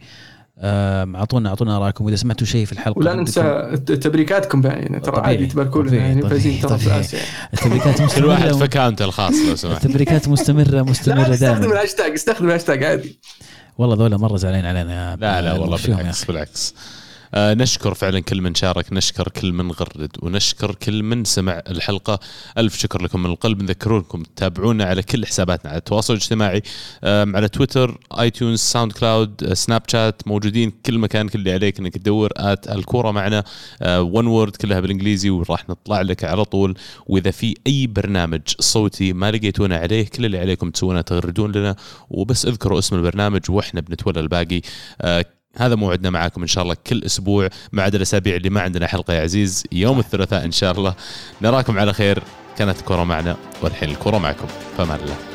اعطونا أعطونا ارائكم وإذا سمعتوا شيء في الحلقة ولا ننسى تبريكاتكم يعني ترى عادي تباركوا لنا يعني فايزين ترى في. اسيا التبريكات كل واحد في مستمره account ه الخاص لو سمحت التبريكات مستمره مستمرة لا استخدم دائما. الهاشتاج استخدم الهاشتاج عادي. والله ذولا مرة زعلانين علينا يا لا لا والله بالعكس. بالعكس. آه نشكر فعلا كل من شارك نشكر كل من غرد ونشكر كل من سمع الحلقة. ألف شكر لكم من القلب نذكرونكم تتابعونا على كل حساباتنا على التواصل الاجتماعي على تويتر iTunes SoundCloud آه، سناب شات موجودين كل مكان كل اللي عليك إنك تدور at الكورة معنا one word كلها بالإنجليزي وراح نطلع لك على طول. وإذا في أي برنامج صوتي ما لقيتونا عليه كل اللي عليكم تسوونه تغردون لنا. وبس أذكروا اسم البرنامج وإحنا بنتولى الباقي. آه، هذا موعدنا معاكم إن شاء الله كل أسبوع ما عدا الأسابيع اللي ما عندنا حلقة يا عزيز. يوم الثلاثاء إن شاء الله. نراكم على خير. كانت الكره معنا والحين الكره معكم. فمان الله.